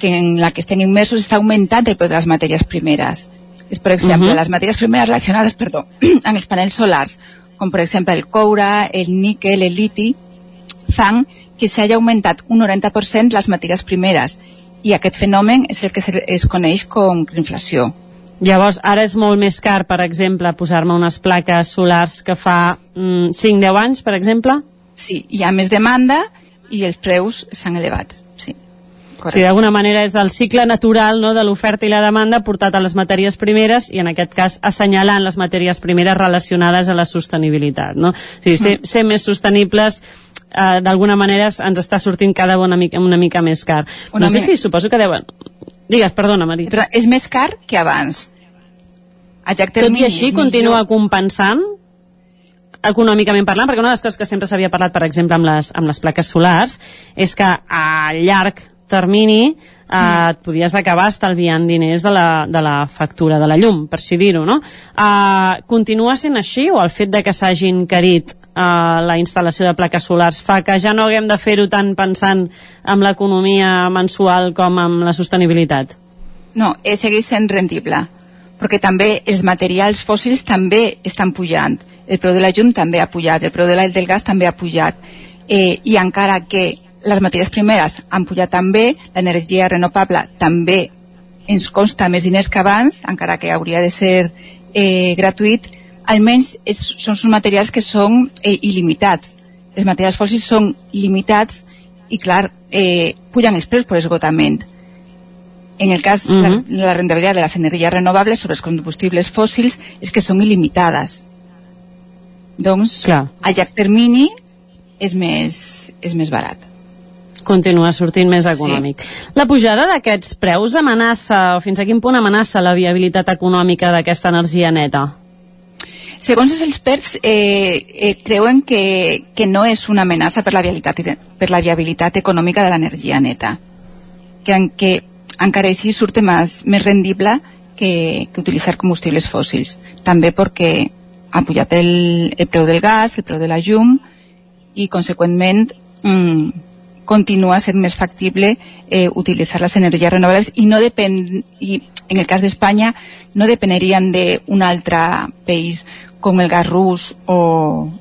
Speaker 20: que en la que estem immersos està augmentant el preu de les matèries primeres. És, per exemple, uh -huh. les matèries primeres relacionades perdó, amb els panells solars, com per exemple el coure, el níquel, el liti, fan que s'hagi augmentat un 90% les matèries primeres i aquest fenomen és el que es, es coneix com inflació.
Speaker 16: Llavors, ara és molt més car, per exemple, posar-me unes plaques solars que fa mm, 5-10 anys, per exemple?
Speaker 20: Sí, hi ha més demanda i els preus s'han elevat. Sí.
Speaker 16: O sigui, d'alguna manera és el cicle natural no, de l'oferta i la demanda portat a les matèries primeres i en aquest cas assenyalant les matèries primeres relacionades a la sostenibilitat. No? O sigui, ser, ser més sostenibles eh, d'alguna manera ens està sortint cada una mica, una mica més car.
Speaker 20: Una
Speaker 16: no sé
Speaker 20: mica-
Speaker 16: si suposo que deuen... Digues, perdona, Maria.
Speaker 20: Però és més car que abans. A llarg
Speaker 16: Tot
Speaker 20: termini
Speaker 16: i així continua
Speaker 20: millor.
Speaker 16: compensant econòmicament parlant, perquè una de les coses que sempre s'havia parlat, per exemple, amb les, amb les plaques solars, és que a llarg termini eh, et podies acabar estalviant diners de la, de la factura de la llum, per així dir-ho, no? Eh, continua sent així o el fet de que s'hagi encarit eh, la instal·lació de plaques solars fa que ja no haguem de fer-ho tant pensant en l'economia mensual com en la sostenibilitat?
Speaker 20: No, eh, segueix sent rendible, perquè també els materials fòssils també estan pujant. El preu de la llum també ha pujat, el preu de del gas també ha pujat. Eh, I encara que les matèries primeres han pujat també, l'energia renovable també ens costa més diners que abans, encara que hauria de ser eh, gratuït, almenys és, són uns materials que són eh, il·limitats. Els materials fòssils són limitats i, clar, eh, pujan els preus per esgotament. En el cas,
Speaker 16: Mhm.
Speaker 20: la, la rendibilitat de les energies renovables sobre els combustibles fòssils és que són il·limitades. Doncs,
Speaker 16: Clar.
Speaker 20: a llarg termini és més, és més barat.
Speaker 16: continua sortint més econòmic. Sí. La pujada d'aquests preus amenaça, o fins a quin punt amenaça la viabilitat econòmica d'aquesta energia neta?
Speaker 20: Segons els experts, eh, eh, creuen que, que no és una amenaça per la viabilitat, per la viabilitat econòmica de l'energia neta. Que, en, que encara així surt més, més rendible que, que utilitzar combustibles fòssils. També perquè ha pujat el, el preu del gas, el preu de la llum i, conseqüentment, mm, continua sent més factible eh, utilitzar les energies renovables i no depèn, i en el cas d'Espanya no dependerien d'un altre país com el gas rus o,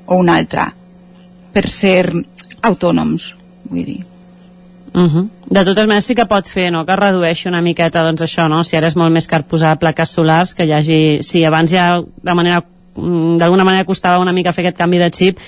Speaker 20: o un altre per ser autònoms, vull dir.
Speaker 16: Uh -huh. De totes maneres sí que pot fer, no?, que redueixi una miqueta, doncs això, no?, si ara és molt més car posar plaques solars, que hi hagi... Si abans ja de manera d'alguna manera costava una mica fer aquest canvi de xip,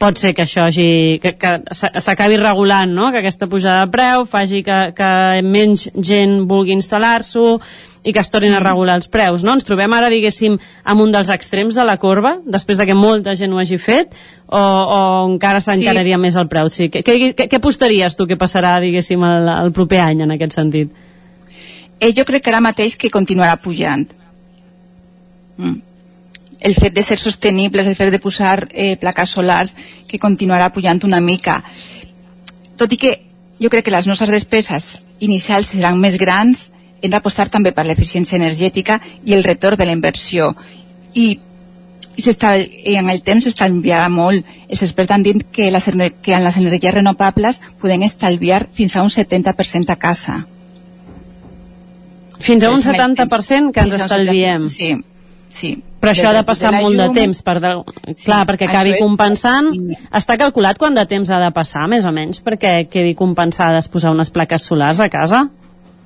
Speaker 16: pot ser que això hagi, que, que s'a- s'acabi regulant, no?, que aquesta pujada de preu faci que, que menys gent vulgui instal·lar-s'ho i que es tornin a regular els preus, no? Ens trobem ara, diguéssim, amb un dels extrems de la corba, després de que molta gent ho hagi fet, o, o encara s'encararia sí. més el preu? Sí. Què, què, què apostaries tu que passarà, diguéssim, el, el proper any en aquest sentit?
Speaker 20: Eh, jo crec que ara mateix que continuarà pujant. Mm. El fet de ser sostenibles, el fet de posar eh, plaques solars, que continuarà pujant una mica. Tot i que jo crec que les nostres despeses inicials seran més grans, hem d'apostar també per l'eficiència energètica i el retorn de la inversió. I, i, i en el temps s'estalviarà molt. Els experts han dit que, les, que en les energies renovables podem estalviar fins a un 70% a casa.
Speaker 16: Fins a un
Speaker 20: És en el
Speaker 16: 70% que ens estalviem.
Speaker 20: 70%, Sí, sí.
Speaker 16: Però això ha de passar
Speaker 20: de
Speaker 16: molt de
Speaker 20: llum,
Speaker 16: temps, per de... clar, perquè acabi
Speaker 20: és-
Speaker 16: compensant. Està calculat quant de temps ha de passar, més o menys, perquè quedi compensades posar unes plaques solars a casa?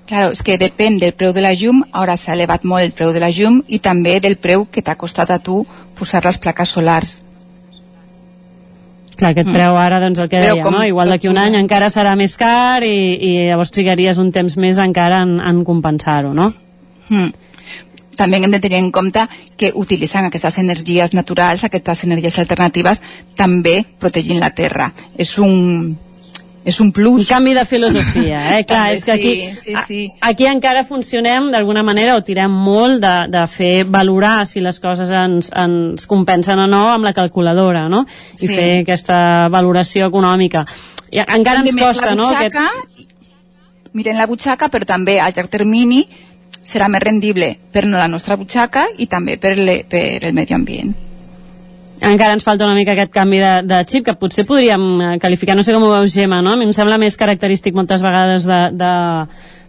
Speaker 20: Claro, és que depèn del preu de la llum, ara s'ha elevat molt el preu de la llum i també del preu que t'ha costat a tu posar les plaques solars.
Speaker 16: Clar, aquest
Speaker 20: Mm.
Speaker 16: preu ara, doncs el que
Speaker 20: Però
Speaker 16: deia,
Speaker 20: com-
Speaker 16: no? Igual d'aquí un any encara serà més car i, i llavors trigaries un temps més encara en, en compensar-ho, no?
Speaker 20: Mm. També hem de tenir en compte que utilitzant aquestes energies naturals, aquestes energies alternatives, també protegint la terra. És un, és un plus.
Speaker 16: Un canvi de filosofia, eh? Clar,
Speaker 20: També
Speaker 16: és que aquí,
Speaker 20: sí, sí, sí.
Speaker 16: aquí encara funcionem d'alguna manera o tirem molt de, de fer valorar si les coses ens, ens compensen o no amb la calculadora, no? I
Speaker 20: Sí.
Speaker 16: fer aquesta valoració econòmica. I encara ens costa, no?
Speaker 20: butxaca, Miren la butxaca, però també a llarg termini serà més rendible per la nostra butxaca i també per, le, per el medi ambient.
Speaker 16: encara ens falta una mica aquest canvi de, de xip que potser podríem eh, qualificar, no sé com ho veus Gemma, no? a mi em sembla més característic moltes vegades de, de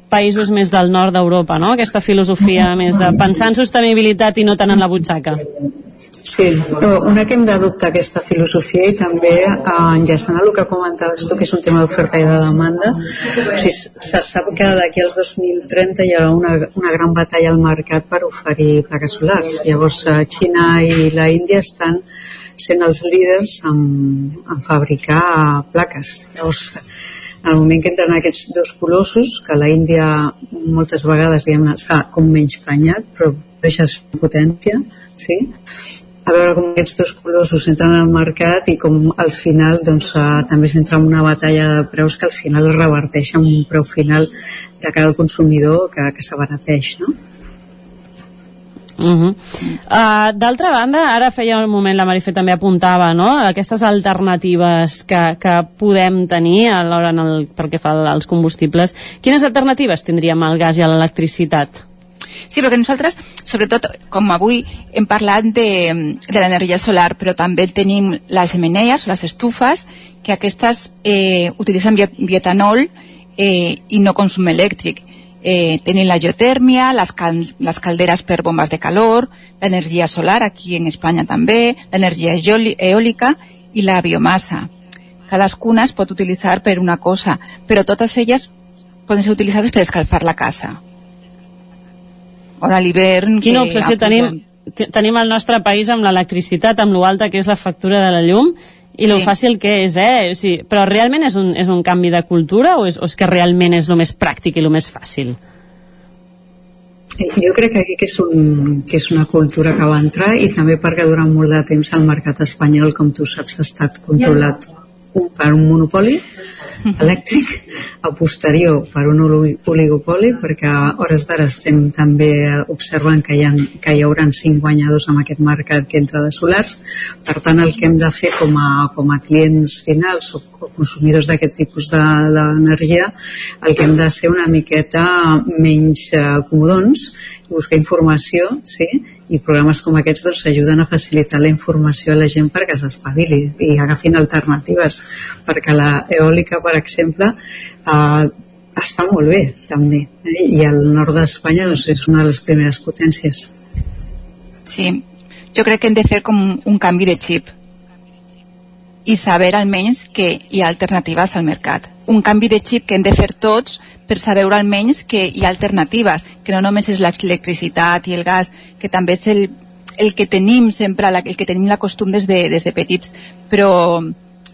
Speaker 16: països més del nord d'Europa, no? aquesta filosofia més de pensar en sostenibilitat i no tant en la butxaca.
Speaker 21: Sí, una que hem d'adoptar aquesta filosofia i també eh, enllaçant el que comentaves tu, que és un tema d'oferta i de demanda, o sigui, se sap que d'aquí als 2030 hi haurà una, una gran batalla al mercat per oferir plaques solars. Llavors, eh, Xina i la Índia estan sent els líders en, en fabricar plaques. Llavors, en el moment que entren aquests dos colossos, que la Índia moltes vegades s'ha com menys prenyat, però deixa de potència, sí? A veure com aquests dos colossos entren al mercat i com al final doncs, uh, també s'entra en una batalla de preus que al final es reverteix en un preu final de cara al consumidor que, que s'abarateix, no?
Speaker 16: Uh -huh. uh, D'altra banda, ara feia un moment la Marifé també apuntava no? aquestes alternatives que, que podem tenir a l'hora en el, pel que fa als combustibles. Quines alternatives tindríem al gas i a l'electricitat?
Speaker 20: Sí, perquè nosaltres, sobretot, com avui hem parlat de, de l'energia solar, però també tenim les emeneies o les estufes, que aquestes eh, utilitzen bioetanol eh, i no consum elèctric. Eh, tenim la geotèrmia, les, cal les calderes per bombes de calor, l'energia solar, aquí en Espanya també, l'energia eòlica i la biomassa. Cadascuna es pot utilitzar per una cosa, però totes elles poden ser utilitzades per escalfar la casa o a l'hivern...
Speaker 16: Quina obsessió tenim, tenim al nostre país amb l'electricitat, amb l'alta que és la factura de la llum, i sí. lo fàcil que és, eh? O sigui, però realment és un, és un canvi de cultura o és, o és que realment és el més pràctic i el més fàcil?
Speaker 21: Jo crec que aquí que és, un, que és una cultura que va entrar i també perquè durant molt de temps el mercat espanyol, com tu saps, ha estat controlat per un monopoli elèctric a posterior per un oligopoli perquè a hores d'ara estem també observant que hi, ha, que hi haurà cinc guanyadors en aquest mercat que entra de solars per tant el que hem de fer com a, com a clients finals o, consumidors d'aquest tipus d'energia de, el que hem de ser una miqueta menys eh, comodons i buscar informació sí? i programes com aquests doncs, ajuden a facilitar la informació a la gent perquè s'espavili i agafin alternatives perquè la eòlica, per exemple eh, està molt bé també eh? i al nord d'Espanya doncs, és una de les primeres potències
Speaker 20: Sí, jo crec que hem de fer com un canvi de xip i saber almenys que hi ha alternatives al mercat. Un canvi de xip que hem de fer tots per saber almenys que hi ha alternatives, que no només és l'electricitat i el gas, que també és el, el que tenim sempre, el que tenim la costum des de, des de petits, però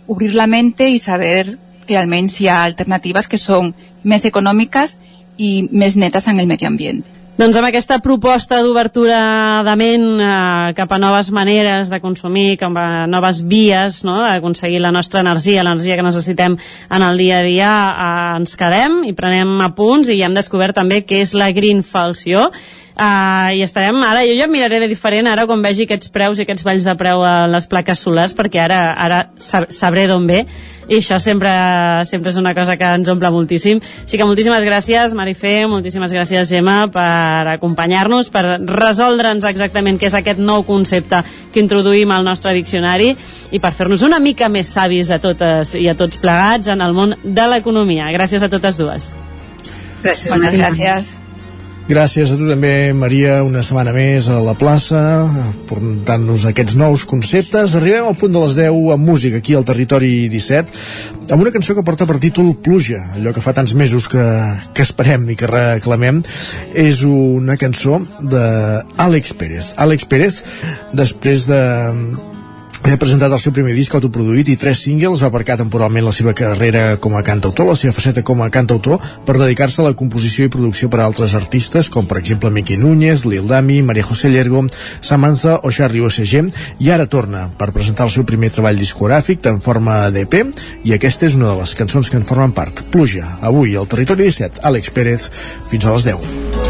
Speaker 20: obrir la mente i saber que almenys hi ha alternatives que són més econòmiques i més netes en el medi ambient.
Speaker 16: Doncs amb aquesta proposta d'obertura de ment eh, cap a noves maneres de consumir, cap a noves vies no? d'aconseguir la nostra energia, l'energia que necessitem en el dia a dia, eh, ens quedem i prenem apunts i hem descobert també què és la green uh, i estarem, ara jo ja miraré de diferent ara quan vegi aquests preus i aquests valls de preu a les plaques solars perquè ara, ara sabré d'on ve i això sempre, sempre és una cosa que ens omple moltíssim. Així que moltíssimes gràcies, Marifé, moltíssimes gràcies, Gemma, per acompanyar-nos, per resoldre'ns exactament què és aquest nou concepte que introduïm al nostre diccionari i per fer-nos una mica més savis a totes i a tots plegats en el món de l'economia. Gràcies a totes dues.
Speaker 21: Gràcies,
Speaker 20: Moltes gràcies.
Speaker 1: Gràcies a tu també, Maria, una setmana més a la plaça, portant-nos aquests nous conceptes. Arribem al punt de les 10 amb música aquí al Territori 17, amb una cançó que porta per títol Pluja, allò que fa tants mesos que, que esperem i que reclamem. És una cançó d'Àlex Pérez. Àlex Pérez, després de ha presentat el seu primer disc autoproduït i tres singles, va aparcar temporalment la seva carrera com a cantautor, la seva faceta com a cantautor, per dedicar-se a la composició i producció per a altres artistes, com per exemple Miqui Núñez, Lil Dami, Maria José Llergo, Samantha o Charlie OSG, i ara torna per presentar el seu primer treball discogràfic en forma d'EP, i aquesta és una de les cançons que en formen part. Pluja, avui al Territori 17, Àlex Pérez, fins a les 10.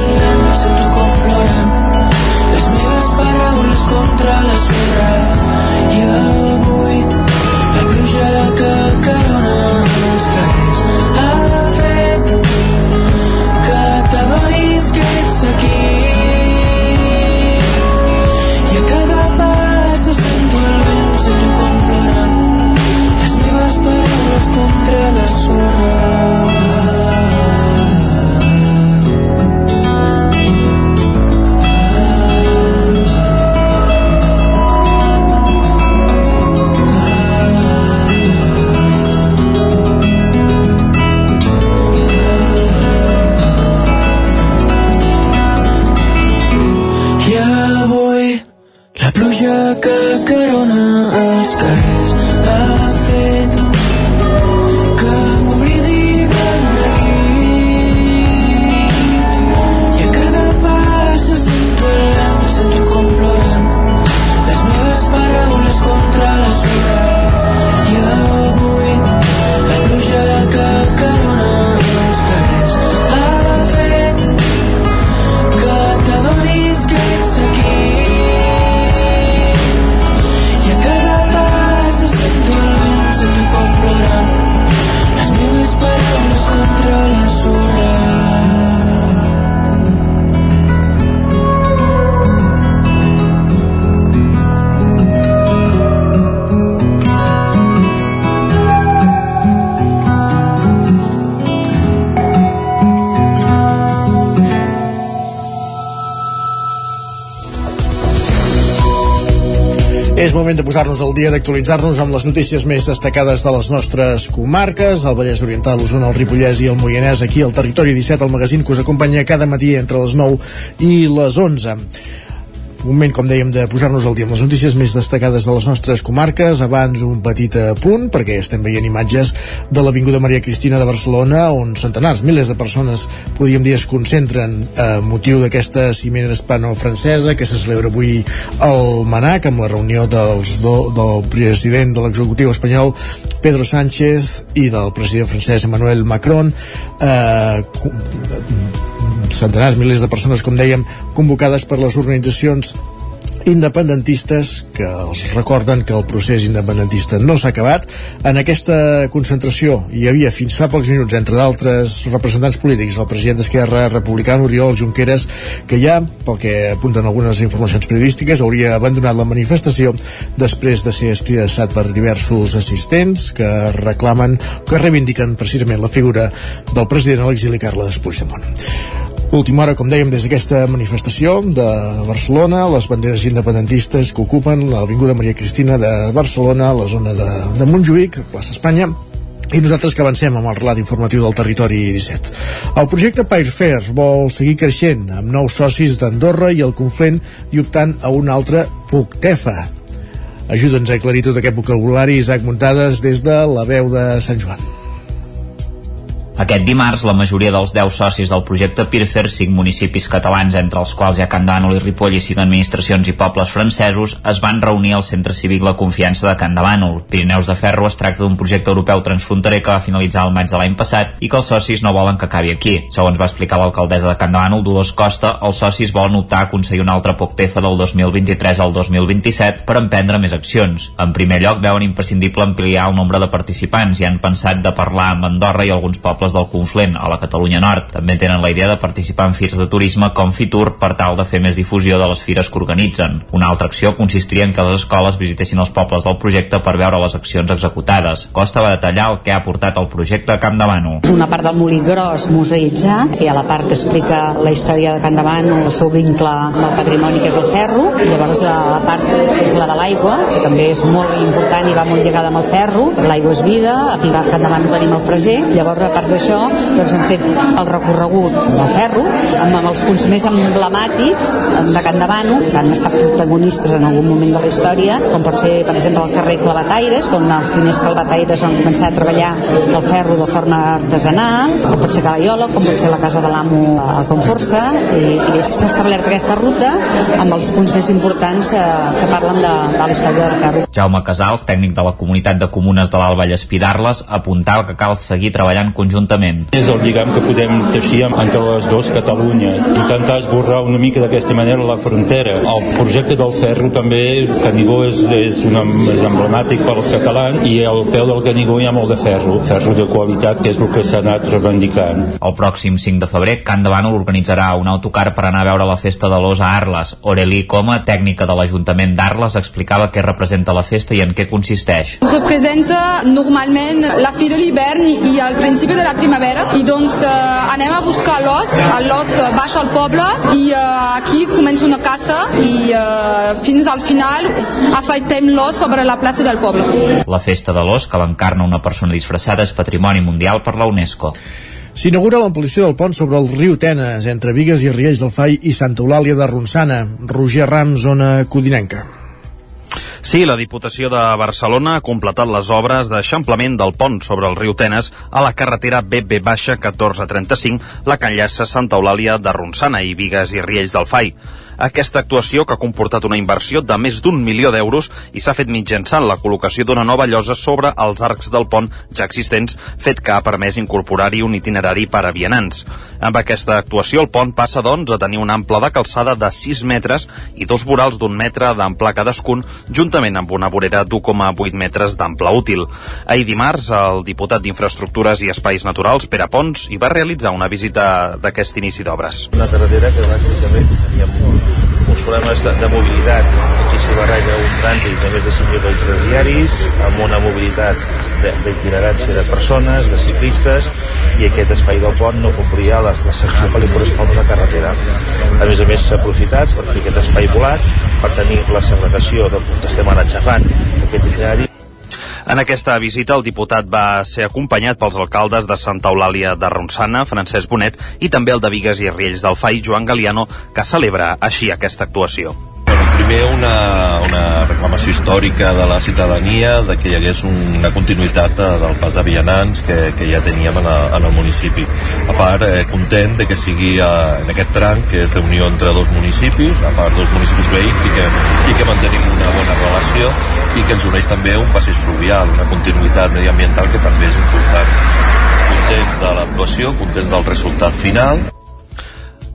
Speaker 1: Moment de posar-nos al dia, d'actualitzar-nos amb les notícies més destacades de les nostres comarques, el Vallès Oriental, l'Osona, el Ripollès i el Moianès, aquí al Territori 17, el magazín que us acompanya cada matí entre les 9 i les 11 moment, com dèiem, de posar-nos al dia amb les notícies més destacades de les nostres comarques. Abans un petit apunt, perquè estem veient imatges de l'Avinguda Maria Cristina de Barcelona, on centenars, milers de persones, podríem dir, es concentren a motiu d'aquesta cimera hispano-francesa que se celebra avui al Manac, amb la reunió dels do, del president de l'executiu espanyol, Pedro Sánchez, i del president francès Emmanuel Macron. Eh, centenars, milers de persones, com dèiem, convocades per les organitzacions independentistes que els recorden que el procés independentista no s'ha acabat. En aquesta concentració hi havia fins fa pocs minuts, entre d'altres representants polítics, el president d'Esquerra Republicana, Oriol Junqueras, que ja, pel que apunten algunes informacions periodístiques, hauria abandonat la manifestació després de ser escridassat per diversos assistents que reclamen, que reivindiquen precisament la figura del president a l'exili Carles Puigdemont. Última hora, com dèiem, des d'aquesta manifestació de Barcelona, les banderes independentistes que ocupen l'Avinguda Maria Cristina de Barcelona, la zona de, de Montjuïc, plaça Espanya, i nosaltres que avancem amb el relat informatiu del territori 17. El projecte Fair vol seguir creixent amb nous socis d'Andorra i el Conflent i optant a un altre PUCTEFA. Ajuda'ns a aclarir tot aquest vocabulari, Isaac Muntades, des de la veu de Sant Joan.
Speaker 3: Aquest dimarts, la majoria dels 10 socis del projecte Pirfer, 5 municipis catalans, entre els quals hi ha Can Dànol i Ripoll i 5 administracions i pobles francesos, es van reunir al Centre Cívic La Confiança de Can Dànol. Pirineus de Ferro es tracta d'un projecte europeu transfronterer que va finalitzar el maig de l'any passat i que els socis no volen que acabi aquí. Segons va explicar l'alcaldessa de Can Dànol, Dolors Costa, els socis volen optar a aconseguir un altre POCTEFA del 2023 al 2027 per emprendre més accions. En primer lloc, veuen imprescindible ampliar el nombre de participants i han pensat de parlar amb Andorra i alguns pobles del Conflent, a la Catalunya Nord. També tenen la idea de participar en fires de turisme com Fitur per tal de fer més difusió de les fires que organitzen. Una altra acció consistiria en que les escoles visitessin els pobles del projecte per veure les accions executades. Costa va detallar el que ha portat el projecte a Camp de Manu.
Speaker 22: Una part del molí gros museïtzat, i a la part que explica la història de Camp de Manu, el seu vincle amb el patrimoni que és el ferro, i llavors la, la part és la de l'aigua, que també és molt important i va molt lligada amb el ferro, l'aigua és vida, aquí a Camp de Manu tenim el freser, llavors a part d'això doncs hem fet el recorregut del ferro amb, amb els punts més emblemàtics de Can Davano, que han estat protagonistes en algun moment de la història, com pot ser, per exemple, el carrer Clavataires, on els primers clavataires van començar a treballar el ferro de forma artesanal, com pot ser Calaiola, com pot ser la Casa de l'Amo a Conforça, i, i s'ha establert aquesta ruta amb els punts més importants eh, que parlen de, de la història del ferro.
Speaker 3: Jaume Casals, tècnic de la comunitat de comunes de l'Alba Llespidarles, apuntava que cal seguir treballant conjuntament.
Speaker 23: És el lligam que podem teixir entre les dues Catalunya, intentar esborrar una mica d'aquesta manera la frontera. El projecte del ferro també, Canigó és, és, una, és emblemàtic per als catalans i al peu del Canigó hi ha molt de ferro, ferro de qualitat, que és el que s'ha anat reivindicant.
Speaker 3: El pròxim 5 de febrer, Can de Bànol organitzarà un autocar per anar a veure la festa de l'os a Arles. Aureli Coma, tècnica de l'Ajuntament d'Arles, explicava què representa la festa i en què consisteix.
Speaker 24: Representa normalment la fi de l'hivern i el principi de la primavera i doncs eh, anem a buscar l'os, l'os baixa al poble i eh, aquí comença una caça i eh, fins al final afaitem l'os sobre la plaça del poble.
Speaker 3: La festa de l'os, que l'encarna una persona disfressada, és patrimoni mundial per la UNESCO.
Speaker 1: S'inaugura l'ampliació del pont sobre el riu Tenes, entre Vigues i Riells del Fai i Santa Eulàlia de Ronçana. Roger Ram, zona codinenca.
Speaker 6: Sí, la Diputació de Barcelona ha completat les obres d'eixamplament del pont sobre el riu Tenes a la carretera BB-1435, la que enllaça Santa Eulàlia de Ronçana i Vigues i Riells del Fai. Aquesta actuació, que ha comportat una inversió de més d'un milió d'euros i s'ha fet mitjançant la col·locació d'una nova llosa sobre els arcs del pont ja existents, fet que ha permès incorporar-hi un itinerari per a vianants. Amb aquesta actuació, el pont passa, doncs, a tenir un ample de calçada de 6 metres i dos vorals d'un metre d'ample cadascun, juntament amb una vorera d'1,8 metres d'ample útil. Ahir dimarts, el diputat d'Infraestructures i Espais Naturals, Pere Pons, hi va realitzar una visita d'aquest inici d'obres.
Speaker 25: Una carretera que bàsicament teníem uns
Speaker 26: problemes de, de mobilitat. Aquí s'hi barreja un trànsit de més de 5.000 vehicles diaris, amb una mobilitat d'itinerància de persones, de ciclistes, i aquest espai del pont no complia la, la secció que li correspon a una carretera. A més a més, s'ha aprofitat per fer aquest espai volat, per tenir la segregació de, que estem ara xafant aquest itinerari
Speaker 6: en aquesta visita, el diputat va ser acompanyat pels alcaldes de Santa Eulàlia de Ronçana, Francesc Bonet, i també el de Vigues i Riells del FAI, Joan Galiano, que celebra així aquesta actuació.
Speaker 27: Primer, una, una reclamació històrica de la ciutadania de que hi hagués una continuïtat del pas de vianants que, que ja teníem en, a, en el municipi. A part, eh, content de que sigui eh, en aquest tram, que és d'unió entre dos municipis, a part dos municipis veïns, i que, i que mantenim una bona relació i que ens uneix també un passeig fluvial, una continuïtat mediambiental que també és important. Contents de l'actuació, contents del resultat final
Speaker 6: Eh,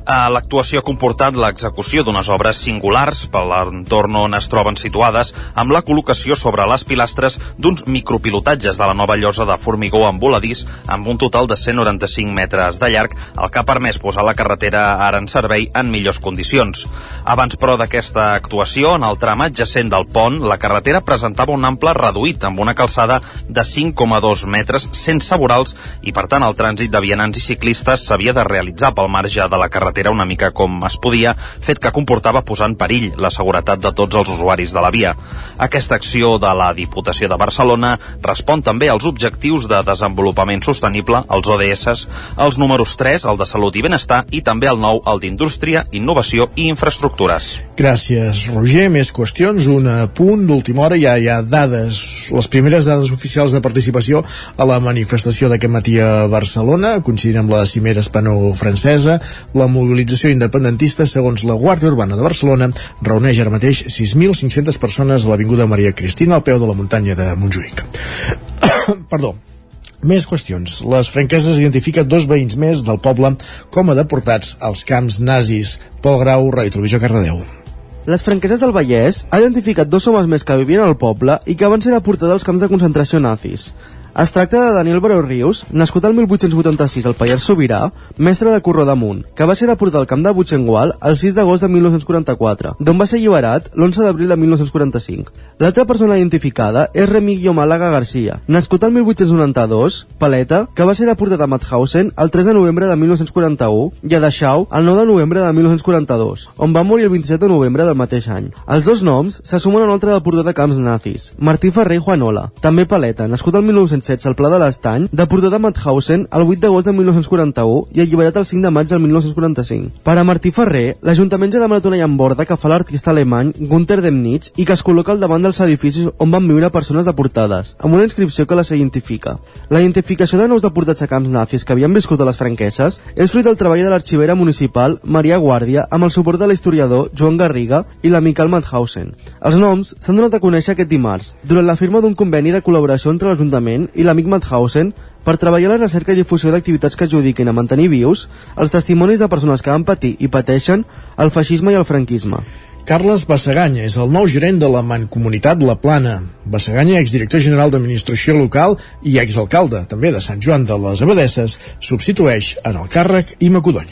Speaker 6: L'actuació ha comportat l'execució d'unes obres singulars per l'entorn on es troben situades, amb la col·locació sobre les pilastres d'uns micropilotatges de la nova llosa de formigó amb voladís, amb un total de 195 metres de llarg, el que ha permès posar la carretera ara en servei en millors condicions. Abans, però, d'aquesta actuació, en el tram adjacent del pont, la carretera presentava un ample reduït, amb una calçada de 5,2 metres sense vorals i, per tant, el trànsit de vianants i ciclistes s'havia de realitzar pel marge de la carretera carretera una mica com es podia, fet que comportava posar en perill la seguretat de tots els usuaris de la via. Aquesta acció de la Diputació de Barcelona respon també als objectius de desenvolupament sostenible, els ODS, els números 3, el de Salut i Benestar, i també el nou, el d'Indústria, Innovació i Infraestructures.
Speaker 1: Gràcies, Roger. Més qüestions. Un punt d'última hora. Ja hi ha dades, les primeres dades oficials de participació a la manifestació d'aquest matí a Barcelona, coincidint amb la cimera hispano-francesa. La mobilització independentista, segons la Guàrdia Urbana de Barcelona, reuneix ara mateix 6.500 persones a l'Avinguda Maria Cristina al peu de la muntanya de Montjuïc. Perdó. Més qüestions. Les franqueses identifiquen dos veïns més del poble com a deportats als camps nazis. Pol Grau, Ràdio Televisió, Cardedeu.
Speaker 8: Les franqueses del Vallès ha identificat dos homes més que vivien al poble i que van ser deportats als camps de concentració nazis. Es tracta de Daniel Baró Rius, nascut al 1886 al Pallars Sobirà, mestre de Corró damunt, que va ser deportat al camp de Butxengual el 6 d'agost de 1944, d'on va ser alliberat l'11 d'abril de 1945. L'altra persona identificada és Remigio Málaga Garcia, nascut al 1892, paleta, que va ser deportat a Mauthausen el 3 de novembre de 1941 i a Dachau el 9 de novembre de 1942, on va morir el 27 de novembre del mateix any. Els dos noms se sumen a un altre deportat de camps nazis, Martí Ferrer Juanola, també paleta, nascut al 1900 1916 al Pla de l'Estany, deportat a Mauthausen el 8 d'agost de 1941 i alliberat el 5 de maig del 1945. Per a Martí Ferrer, l'Ajuntament ja demanat una llamborda que fa l'artista alemany Gunther Demnitz i que es col·loca al davant dels edificis on van viure persones deportades, amb una inscripció que les identifica. La identificació de nous deportats a camps nazis que havien viscut a les franqueses és fruit del treball de l'arxivera municipal Maria Guàrdia amb el suport de l'historiador Joan Garriga i la Miquel Mauthausen. Els noms s'han donat a conèixer aquest dimarts, durant la firma d'un conveni de col·laboració entre l'Ajuntament i l'amic Mauthausen per treballar la recerca i difusió d'activitats que ajudiquin a mantenir vius els testimonis de persones que van patir i pateixen el feixisme i el franquisme.
Speaker 1: Carles Bassaganya és el nou gerent de la Mancomunitat La Plana. Bassaganya, exdirector general d'Administració Local i exalcalde també de Sant Joan de les Abadesses, substitueix en el càrrec i Macodony.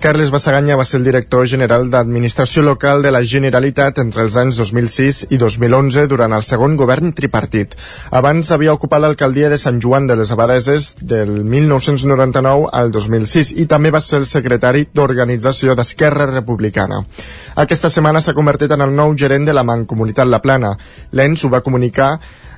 Speaker 9: Carles Bassaganya va ser el director general d'Administració Local de la Generalitat entre els anys 2006 i 2011 durant el segon govern tripartit. Abans havia ocupat l'alcaldia de Sant Joan de les Abadeses del 1999 al 2006 i també va ser el secretari d'Organització d'Esquerra Republicana. Aquesta setmana s'ha convertit en el nou gerent de la Mancomunitat La Plana. L'ENS ho va comunicar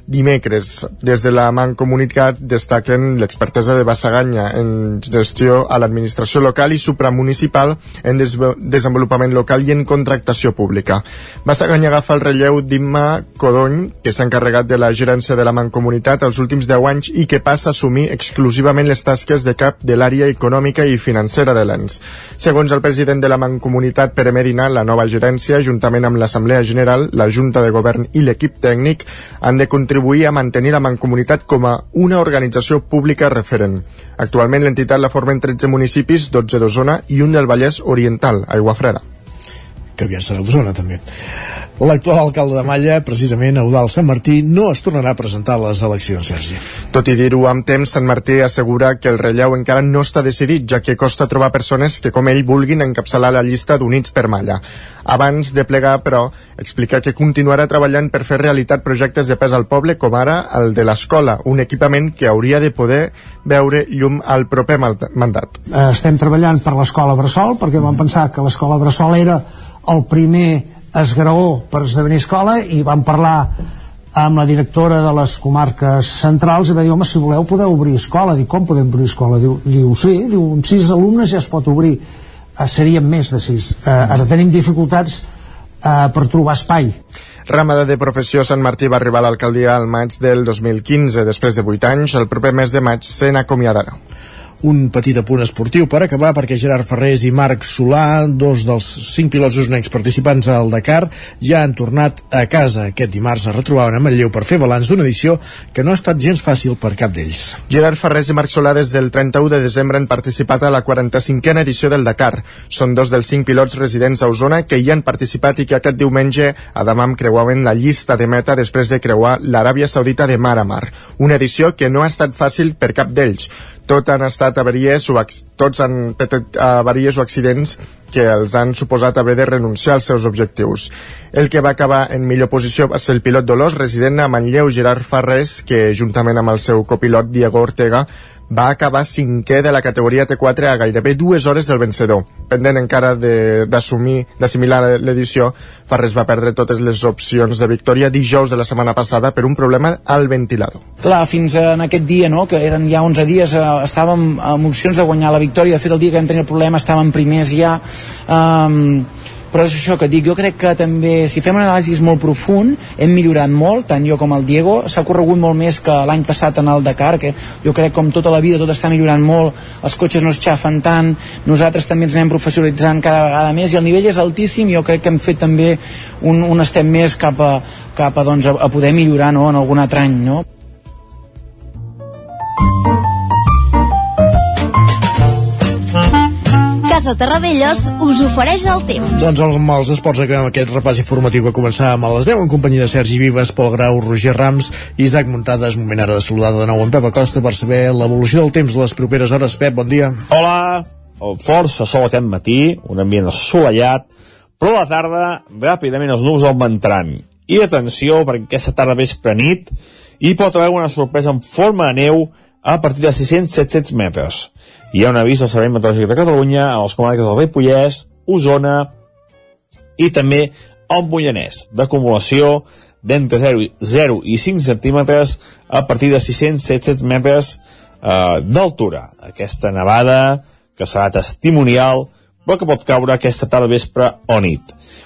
Speaker 9: dimecres. Des de la Mancomunitat destaquen l'expertesa de Bassaganya en gestió a l'administració local i supramunicipal en des desenvolupament local i en contractació pública. Bassaganya agafa el relleu d'Imma Codony, que s'ha encarregat de la gerència de la Mancomunitat els últims 10 anys i que passa a assumir exclusivament les tasques de cap de l'àrea econòmica i financera de l'ENS. Segons el president de la Mancomunitat, Pere Medina, la nova gerència, juntament amb l'Assemblea General, la Junta de Govern i l'equip tècnic, han de contribuir a mantenir la Mancomunitat com a una organització pública referent. Actualment l'entitat la formen 13 municipis, 12 d'Osona i un del Vallès Oriental, Aigua Freda
Speaker 1: que aviat serà d'Osona també. L'actual alcalde de Malla, precisament Eudal Sant Martí, no es tornarà a presentar a les eleccions, Sergi.
Speaker 9: Tot i dir-ho amb temps, Sant Martí assegura que el relleu encara no està decidit, ja que costa trobar persones que, com ell, vulguin encapçalar la llista d'Units per Malla. Abans de plegar, però, explica que continuarà treballant per fer realitat projectes de pes al poble, com ara el de l'escola, un equipament que hauria de poder veure llum al proper mandat.
Speaker 28: Estem treballant per l'escola Bressol, perquè vam pensar que l'escola Bressol era el primer esgraó per esdevenir escola i vam parlar amb la directora de les comarques centrals i va dir, home, si voleu podeu obrir escola. Dic, com podem obrir escola? Diu, diu sí, diu, amb sis alumnes ja es pot obrir. Eh, serien més de sis. Eh, ara tenim dificultats eh, per trobar espai.
Speaker 9: Ramada de professió Sant Martí va arribar a l'alcaldia al maig del 2015. Després de 8 anys, el proper mes de maig se n'acomiadarà
Speaker 1: un petit apunt esportiu per acabar perquè Gerard Ferrés i Marc Solà, dos dels cinc pilots usnecs participants al Dakar, ja han tornat a casa. Aquest dimarts es retrobaven a Manlleu per fer balanç d'una edició que no ha estat gens fàcil per cap d'ells.
Speaker 9: Gerard Ferrés i Marc Solà des del 31 de desembre han participat a la 45a edició del Dakar. Són dos dels cinc pilots residents a Osona que hi han participat i que aquest diumenge a Damam creuaven la llista de meta després de creuar l'Aràbia Saudita de mar a mar. Una edició que no ha estat fàcil per cap d'ells tot han estat avaries o tots han patit avaries o accidents que els han suposat haver de renunciar als seus objectius. El que va acabar en millor posició va ser el pilot Dolors, resident a Manlleu, Gerard Farrés, que juntament amb el seu copilot Diego Ortega va acabar cinquè de la categoria T4 a gairebé dues hores del vencedor. Pendent encara d'assumir, d'assimilar l'edició, Farrés va perdre totes les opcions de victòria dijous de la setmana passada per un problema al ventilador.
Speaker 29: Clar, fins en aquest dia, no?, que eren ja 11 dies, eh, estàvem amb opcions de guanyar la victòria. De fet, el dia que vam tenir el problema estàvem primers ja. Eh, però és això que dic, jo crec que també si fem un anàlisi molt profund hem millorat molt, tant jo com el Diego s'ha corregut molt més que l'any passat en el Dakar que jo crec com tota la vida tot està millorant molt, els cotxes no es xafen tant nosaltres també ens anem professionalitzant cada vegada més i el nivell és altíssim jo crec que hem fet també un, un estem més cap a, cap a, doncs, a, a poder millorar no, en algun altre any no?
Speaker 30: Casa Terradellos us ofereix el temps.
Speaker 1: Doncs amb els esports acabem aquest repàs informatiu que començàvem a les 10 en companyia de Sergi Vives, Pol Grau, Roger Rams i Isaac Muntades. Moment ara de saludar de nou en Pep Acosta per saber l'evolució del temps les properes hores. Pep, bon dia.
Speaker 13: Hola, força sol aquest matí, un ambient assolellat, però a la tarda ràpidament els núvols augmentaran. I atenció, perquè aquesta tarda vespre nit hi pot haver una sorpresa en forma de neu a partir de 600-700 metres hi ha un avís del Servei Meteorològic de Catalunya a les comarques del Ripollès, Osona i també el Mollanès, d'acumulació d'entre 0, 0 i 5 centímetres a partir de 600-700 metres eh, d'altura. Aquesta nevada que serà testimonial però que pot caure aquesta tarda vespre o nit.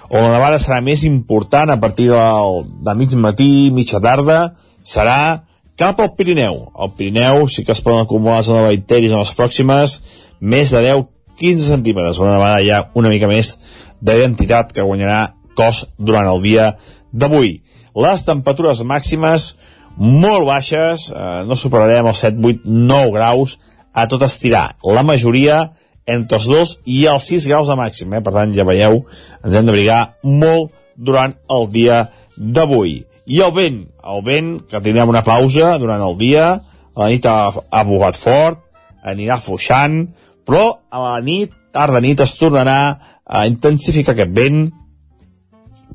Speaker 13: On la nevada serà més important a partir del, de mig matí, mitja tarda, serà cap al Pirineu. Al Pirineu sí que es poden acumular zona de bacteris en les pròximes més de 10-15 centímetres, una vegada ja una mica més d'identitat que guanyarà cos durant el dia d'avui. Les temperatures màximes molt baixes, eh, no superarem els 7, 8, 9 graus a tot estirar. La majoria entre els 2 i els 6 graus de màxim, eh? per tant ja veieu, ens hem d'abrigar molt durant el dia d'avui. I el vent, el vent, que tindrem una pausa durant el dia, a la nit ha, ha bugat fort, anirà fuixant, però a la nit, tarda nit, es tornarà a intensificar aquest vent.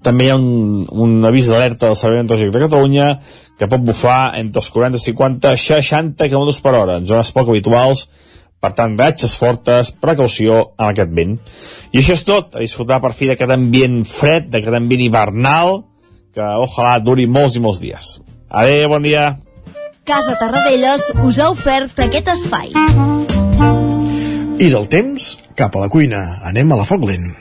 Speaker 13: També hi ha un, un avís d'alerta del Servei Meteorològic de Catalunya que pot bufar entre els 40, 50, 60 km per hora, en zones poc habituals, per tant, ratxes fortes, precaució amb aquest vent. I això és tot, a disfrutar per fi d'aquest ambient fred, d'aquest ambient hivernal, que ojalà duri molts i molts dies. Adéu, bon dia.
Speaker 30: Casa Tarradellas us ha ofert aquest espai.
Speaker 1: I del temps, cap a la cuina. Anem a la foc lent.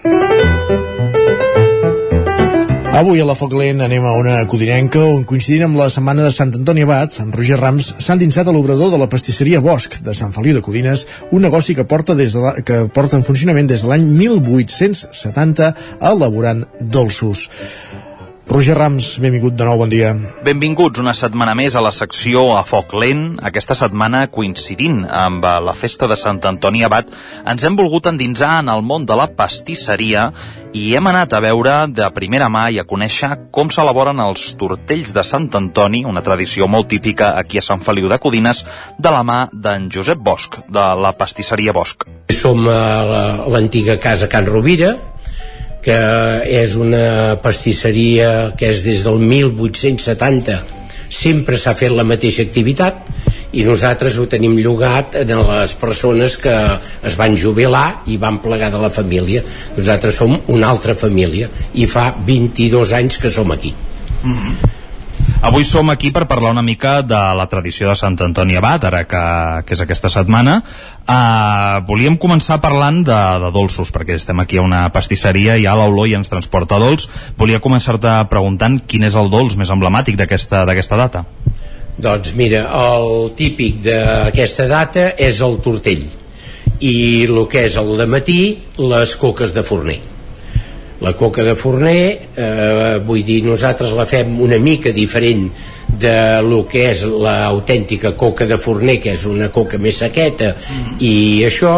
Speaker 1: Avui a la Foc Lent anem a una codinenca on coincidint amb la setmana de Sant Antoni Abat, en Roger Rams s'ha endinsat a l'obrador de la pastisseria Bosch de Sant Feliu de Codines, un negoci que porta, des de la, que porta en funcionament des de l'any 1870 elaborant dolços. Roger Rams, benvingut de nou, bon dia.
Speaker 6: Benvinguts una setmana més a la secció a foc lent. Aquesta setmana, coincidint amb eh, la festa de Sant Antoni Abat, ens hem volgut endinsar en el món de la pastisseria i hem anat a veure de primera mà i a conèixer com s'elaboren els tortells de Sant Antoni, una tradició molt típica aquí a Sant Feliu de Codines, de la mà d'en Josep Bosch, de la pastisseria Bosch.
Speaker 31: Som a l'antiga casa Can Rovira, que és una pastisseria que és des del 1870 sempre s'ha fet la mateixa activitat i nosaltres ho tenim llogat en les persones que es van jubilar i van plegar de la família nosaltres som una altra família i fa 22 anys que som aquí
Speaker 6: mm -hmm. Avui som aquí per parlar una mica de la tradició de Sant Antoni Abat, ara que, que és aquesta setmana. Uh, volíem començar parlant de, de dolços, perquè estem aquí a una pastisseria, hi ha l'olor i ens transporta dolç. Volia començar-te preguntant quin és el dolç més emblemàtic d'aquesta data.
Speaker 31: Doncs mira, el típic d'aquesta data és el tortell i el que és el de matí, les coques de forner la coca de forner eh, vull dir, nosaltres la fem una mica diferent de lo que és l'autèntica coca de forner que és una coca més sequeta mm. i això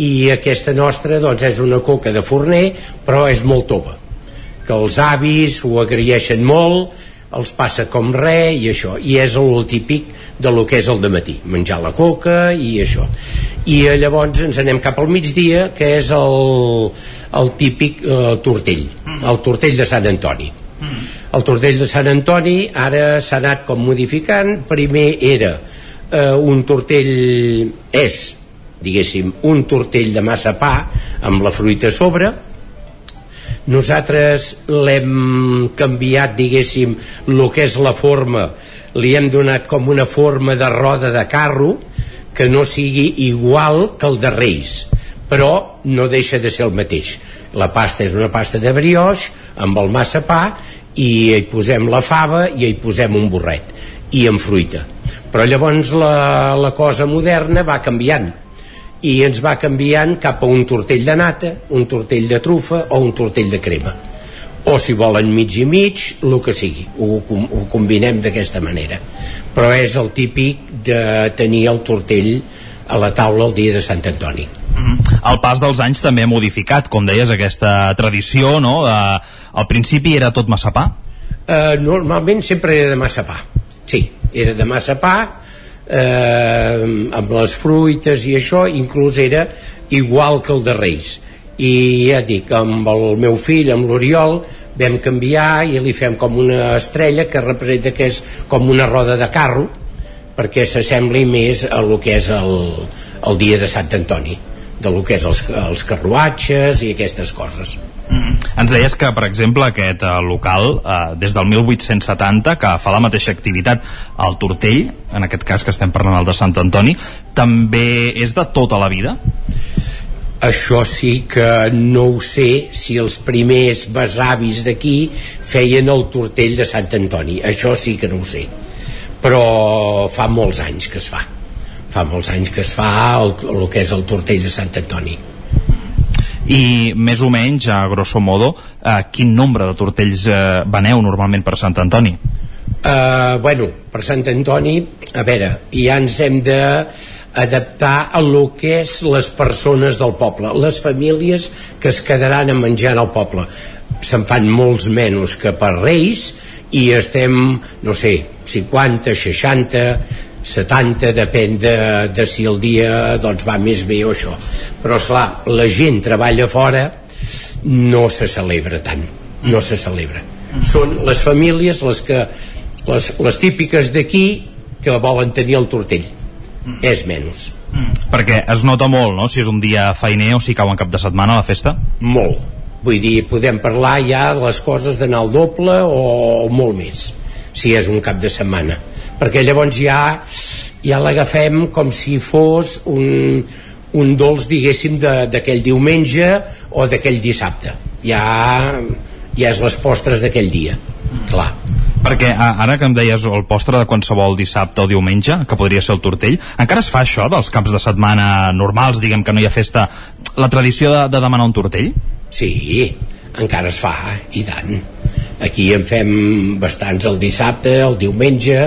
Speaker 31: i aquesta nostra doncs és una coca de forner però és molt tova que els avis ho agraeixen molt els passa com res i això. I és el típic de lo que és el de matí. Menjar la coca i això. I eh, llavors ens anem cap al migdia que és el, el típic eh, tortell. El tortell de Sant Antoni. El tortell de Sant Antoni ara s'ha anat com modificant. Primer era eh, un tortell és diguéssim un tortell de massa pa amb la fruita a sobre nosaltres l'hem canviat diguéssim el que és la forma. Li hem donat com una forma de roda de carro que no sigui igual que el de Reis però no deixa de ser el mateix. La pasta és una pasta de brioix amb el massa pa i hi posem la fava i hi posem un borret i amb fruita. Però llavors la, la cosa moderna va canviant i ens va canviant cap a un tortell de nata, un tortell de trufa o un tortell de crema o si volen mig i mig, el que sigui ho, ho combinem d'aquesta manera però és el típic de tenir el tortell a la taula el dia de Sant Antoni
Speaker 6: mm -hmm. El pas dels anys també ha modificat, com deies, aquesta tradició, no? Uh, al principi era tot massapà?
Speaker 31: Uh, normalment sempre era de massapà, sí, era de massapà, eh, amb les fruites i això inclús era igual que el de Reis. I ja dic, amb el meu fill, amb l'Oriol vam canviar i li fem com una estrella que representa que és com una roda de carro perquè s'assembli més a lo que és el, el dia de Sant Antoni de lo que és els, els carruatges i aquestes coses
Speaker 6: Mm. Ens deies que, per exemple, aquest uh, local, uh, des del 1870, que fa la mateixa activitat al Tortell, en aquest cas que estem parlant el de Sant Antoni, també és de tota la vida?
Speaker 31: Això sí que no ho sé si els primers besavis d'aquí feien el tortell de Sant Antoni. Això sí que no ho sé. Però fa molts anys que es fa. Fa molts anys que es fa el, el que és el tortell de Sant Antoni
Speaker 6: i més o menys, a grosso modo, eh, quin nombre de tortells eh, veneu normalment per Sant Antoni?
Speaker 31: Uh, bueno, per Sant Antoni, a veure, ja ens hem de adaptar a lo que és les persones del poble, les famílies que es quedaran a menjar al poble. Se'n fan molts menys que per Reis i estem, no sé, 50, 60, 70 depèn de, de si el dia doncs, va més bé o això. Però esclar, la gent treballa fora no se celebra tant no se celebra. Són les famílies les que les, les típiques d'aquí que volen tenir el tortell. És menys.
Speaker 6: Perquè es nota molt, no?, si és un dia feiner o si cau en cap de setmana la festa.
Speaker 31: Molt, vull dir, podem parlar ja de les coses d'anar al doble o, o molt més si és un cap de setmana perquè llavors ja ja l'agafem com si fos un, un dolç diguéssim d'aquell diumenge o d'aquell dissabte. Ja, ja és les postres d'aquell dia clar.
Speaker 6: Perquè ara que em deies el postre de qualsevol dissabte o diumenge, que podria ser el tortell, encara es fa això dels caps de setmana normals, diguem que no hi ha festa, la tradició de, de demanar un tortell?
Speaker 31: Sí, encara es fa, i tant. Aquí en fem bastants el dissabte el diumenge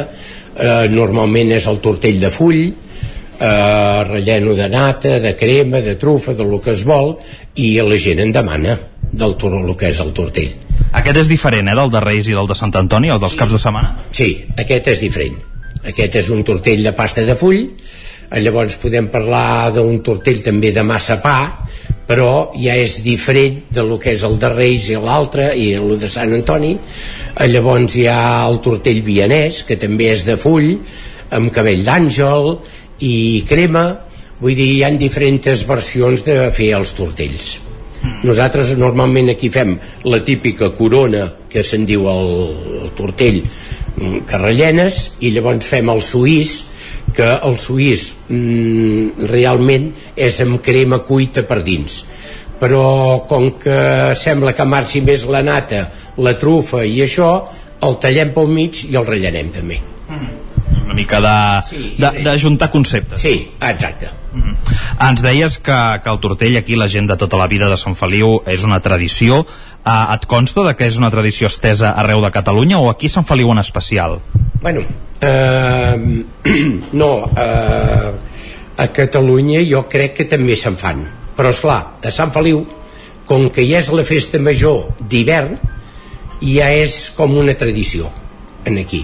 Speaker 31: eh, normalment és el tortell de full eh, relleno de nata de crema, de trufa, del que es vol i la gent en demana del el que és el tortell
Speaker 6: Aquest és diferent, eh, del de Reis i del de Sant Antoni, o dels sí. caps de setmana?
Speaker 31: Sí, aquest és diferent. Aquest és un tortell de pasta de full, eh, llavors podem parlar d'un tortell també de massa pa, però ja és diferent de lo que és el de Reis i l'altre i el de Sant Antoni. Eh, llavors hi ha el tortell vienès que també és de full amb cabell d'àngel i crema. Vull dir hi ha diferents versions de fer els tortells. Nosaltres normalment aquí fem la típica corona que se'n diu el, el tortell mm, que rellenes i llavors fem el suís que el suís mm, realment és amb crema cuita per dins però com que sembla que marxi més la nata, la trufa i això, el tallem pel mig i el rellenem també.
Speaker 6: Una mica de, sí, de, de juntar conceptes.
Speaker 31: Sí, exacte.
Speaker 6: Mm -hmm. Ens deies que, que el tortell aquí, la gent de tota la vida de Sant Feliu, és una tradició. Uh, et consta de que és una tradició estesa arreu de Catalunya o aquí Sant Feliu en especial?
Speaker 31: Bueno, eh, no, eh, a Catalunya jo crec que també se'n fan. Però és clar, a Sant Feliu com que ja és la festa major d'hivern ja és com una tradició en aquí.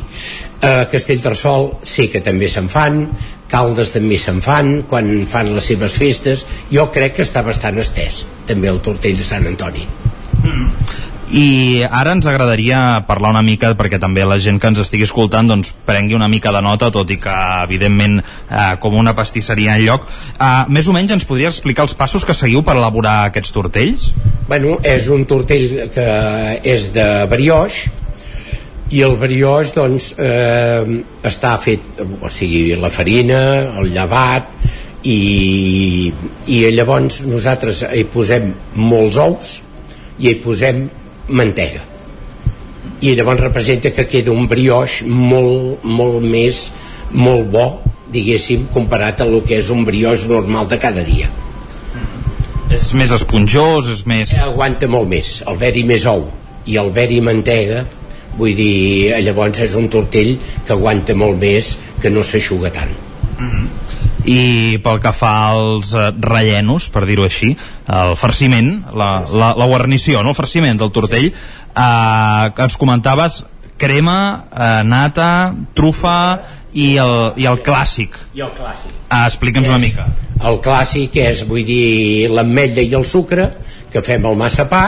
Speaker 31: A Castellterçol sé que també se'n fan Caldes també se'n fan quan fan les seves festes jo crec que està bastant estès també el tortell de Sant Antoni.
Speaker 6: Mm i ara ens agradaria parlar una mica perquè també la gent que ens estigui escoltant doncs prengui una mica de nota tot i que evidentment eh, com una pastisseria en lloc eh, més o menys ens podries explicar els passos que seguiu per elaborar aquests tortells?
Speaker 31: Bueno, és un tortell que és de brioix i el brioix doncs eh, està fet o sigui la farina, el llevat i, i llavors nosaltres hi posem molts ous i hi posem mantega. I llavors representa que queda un brioix molt, molt més molt bo diguéssim comparat a el que és un brioix normal de cada dia.
Speaker 6: És més esponjós és més...
Speaker 31: aguanta molt més el veri més ou. I el veri mantega vull dir, llavors és un tortell que aguanta molt més que no s'aixuga tant. Mm -hmm
Speaker 6: i pel que fa als eh, rellenos, per dir-ho així, el farciment, la, la, la guarnició, no? el farciment del tortell, eh, que ens comentaves crema, eh, nata, trufa i el, i el clàssic.
Speaker 31: I el clàssic.
Speaker 6: Ah, Explica'ns una mica.
Speaker 31: El clàssic és, vull dir, l'ametlla i el sucre, que fem el massapà,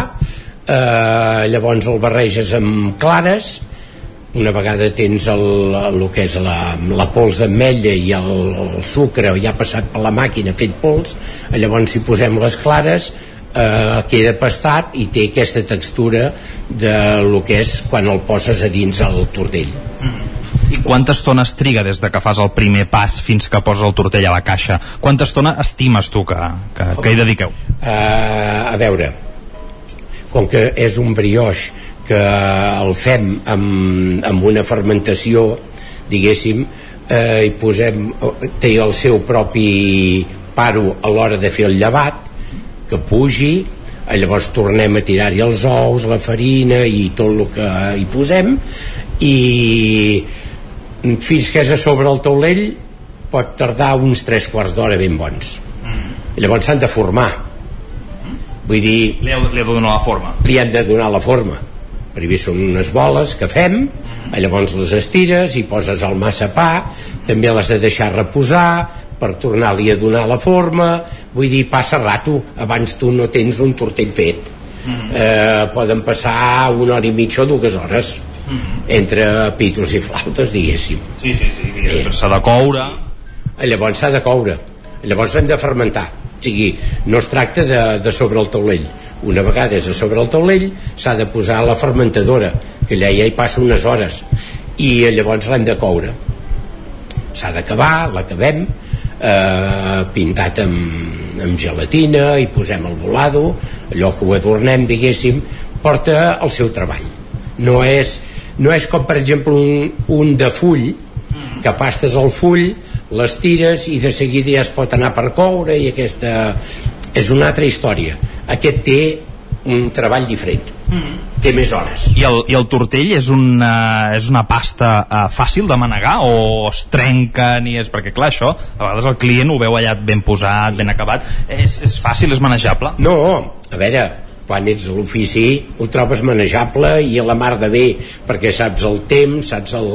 Speaker 31: eh, llavors el barreges amb clares, una vegada tens el, el que és la, la pols d'ametlla i el, el sucre ja passat per la màquina fet pols llavors si posem les clares eh, queda pastat i té aquesta textura de lo que és quan el poses a dins el tortell
Speaker 6: mm. I quanta estona es triga des de que fas el primer pas fins que poses el tortell a la caixa? Quanta estona estimes tu que, que, que hi dediqueu?
Speaker 31: Uh, a veure, com que és un brioix que el fem amb, amb una fermentació diguéssim eh, i posem té el seu propi paro a l'hora de fer el llevat que pugi eh, llavors tornem a tirar-hi els ous la farina i tot el que hi posem i fins que és a sobre el taulell pot tardar uns 3 quarts d'hora ben bons. Mm. llavors s'han de formar. Vull dir
Speaker 6: li heu, li heu de donar la forma.
Speaker 31: li han de donar la forma primer són unes boles que fem llavors les estires i poses el massa pa també les de deixar reposar per tornar-li a donar la forma. Vull dir, passa rato abans tu no tens un tortell fet. Eh, poden passar una hora i mitja o dues hores entre pitos i flautes diguéssim.
Speaker 6: Sí, sí, sí, eh, s'ha de coure.
Speaker 31: Llavors s'ha de coure. Llavors hem de fermentar. O sigui, no es tracta de, de sobre el taulell una vegada és a sobre el taulell s'ha de posar a la fermentadora que allà ja hi passa unes hores i llavors l'hem de coure. S'ha d'acabar, l'acabem eh, pintat amb, amb gelatina i posem el volado allò que ho adornem diguéssim porta el seu treball. No és, no és com per exemple un, un de full que pastes el full les tires i de seguida ja es pot anar per coure i aquesta és una altra història aquest té un treball diferent mm. té més hores.
Speaker 6: I el, i el tortell és una, és una pasta uh, fàcil de manegar o es trenca ni és... Perquè clar, això, a vegades el client ho veu allà ben posat, ben acabat. És, és fàcil, és manejable?
Speaker 31: No, a veure, quan ets a l'ofici ho trobes manejable i a la mar de bé perquè saps el temps, saps el,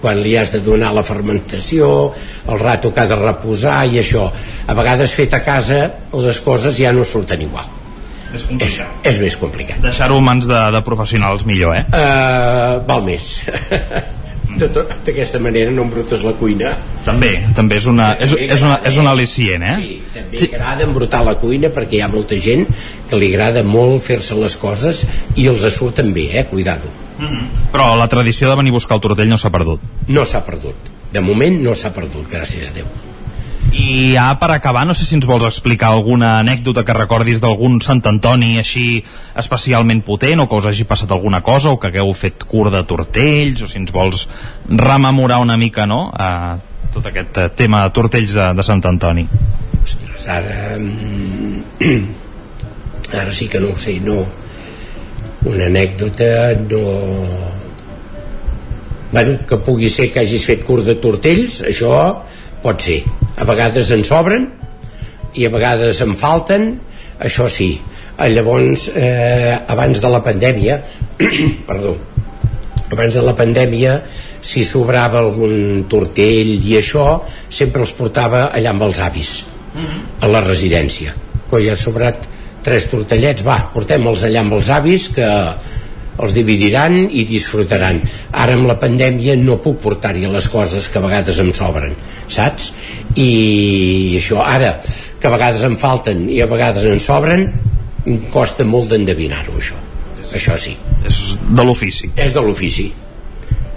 Speaker 31: quan li has de donar la fermentació el rato que ha de reposar i això a vegades fet a casa les coses ja no surten igual
Speaker 6: és,
Speaker 31: és, és més complicat
Speaker 6: Deixar-ho en mans de, de professionals millor, eh?
Speaker 31: uh, val més De tot- d'aquesta manera no embrutes la cuina
Speaker 6: També, també és una, és, és una, és una al·licient, eh?
Speaker 31: Sí, també agrada embrutar la cuina perquè hi ha molta gent que li agrada molt fer-se les coses i els surten bé, eh? Cuidado.
Speaker 6: Però la tradició de venir a buscar el tortell no s'ha perdut.
Speaker 31: No s'ha perdut. De moment no s'ha perdut, gràcies a Déu.
Speaker 6: I ja per acabar, no sé si ens vols explicar alguna anècdota que recordis d'algun Sant Antoni així especialment potent o que us hagi passat alguna cosa o que hagueu fet curt de tortells o si ens vols rememorar una mica, no?, a tot aquest eh, tema de tortells de, de Sant Antoni.
Speaker 31: Ostres, ara... mm, Ara sí que no ho sé, no. Una anècdota, no... Bueno, que pugui ser que hagis fet curt de tortells, això pot ser. A vegades en sobren i a vegades en falten, això sí. Eh, Llavors, eh, abans de la pandèmia, perdó, abans de la pandèmia si sobrava algun tortell i això sempre els portava allà amb els avis a la residència ja ha sobrat tres tortellets va, portem-los allà amb els avis que els dividiran i disfrutaran. Ara amb la pandèmia no puc portar-hi les coses que a vegades em sobren saps? i això ara que a vegades em falten i a vegades en sobren em costa molt d'endevinar-ho això. Això sí.
Speaker 6: És de l'ofici.
Speaker 31: És de l'ofici.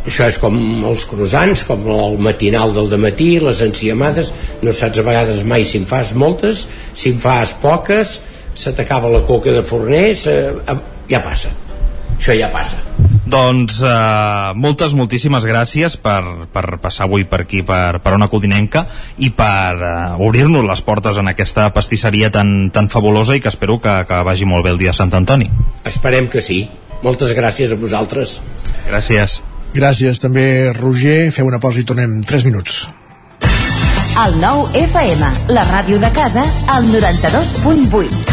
Speaker 31: Això és com els croissants, com el matinal del matí, les enciamades, no saps a vegades mai si en fas moltes, si en fas poques, se t'acaba la coca de forner, se, ja passa. Això ja passa.
Speaker 6: Doncs uh, moltes, moltíssimes gràcies per, per passar avui per aquí, per, per una codinenca i per uh, obrir-nos les portes en aquesta pastisseria tan, tan fabulosa i que espero que, que vagi molt bé el dia de Sant Antoni.
Speaker 31: Esperem que sí. Moltes gràcies a vosaltres.
Speaker 6: Gràcies.
Speaker 1: Gràcies també, Roger. Feu una pausa i tornem 3 minuts.
Speaker 30: El nou FM, la ràdio de casa, al 92.8.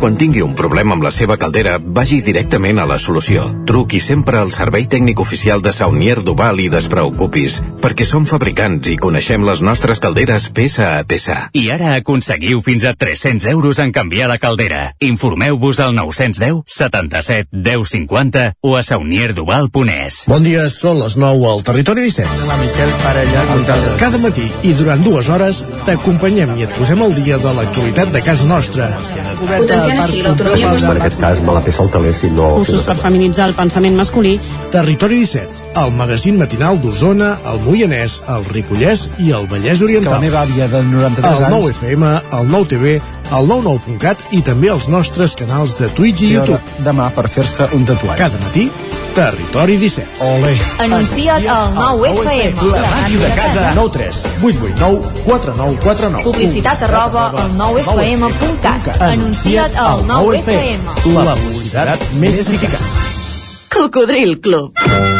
Speaker 25: Quan tingui un problema amb la seva caldera, vagi directament a la solució. Truqui sempre al servei tècnic oficial de Saunier Duval i despreocupis, perquè som fabricants i coneixem les nostres calderes peça a peça.
Speaker 32: I ara aconseguiu fins a 300 euros en canviar la caldera. Informeu-vos al 910 77 10 50 o a saunierduval.es.
Speaker 1: Bon dia, són les 9 al Territori 17.
Speaker 33: La Miquel Parella.
Speaker 1: Cada matí i durant dues hores t'acompanyem i et posem al dia de l'actualitat de casa nostra.
Speaker 16: Així l'autonomia
Speaker 34: En aquest cas me la peça el teler si no...
Speaker 16: Cursos per feminitzar el pensament masculí.
Speaker 1: Territori 17, el magazín matinal d'Osona, el Moianès, el Ripollès i el Vallès
Speaker 33: Que
Speaker 1: Oriental.
Speaker 33: la meva àvia de 93
Speaker 1: El
Speaker 33: anys...
Speaker 1: 9 FM, el 9 TV, el 99.cat i també els nostres canals de Twitch i YouTube.
Speaker 33: demà per fer-se un tatuatge.
Speaker 1: Cada matí, Territori 17.
Speaker 33: Ole.
Speaker 30: Anuncia't al 9FM.
Speaker 33: La màquina de casa.
Speaker 1: 9 3 8 8 9 4 9 4 9
Speaker 30: Publicitat arroba al 9FM.cat. Anuncia't al 9FM.
Speaker 1: La publicitat més eficaç.
Speaker 12: Cocodril Club.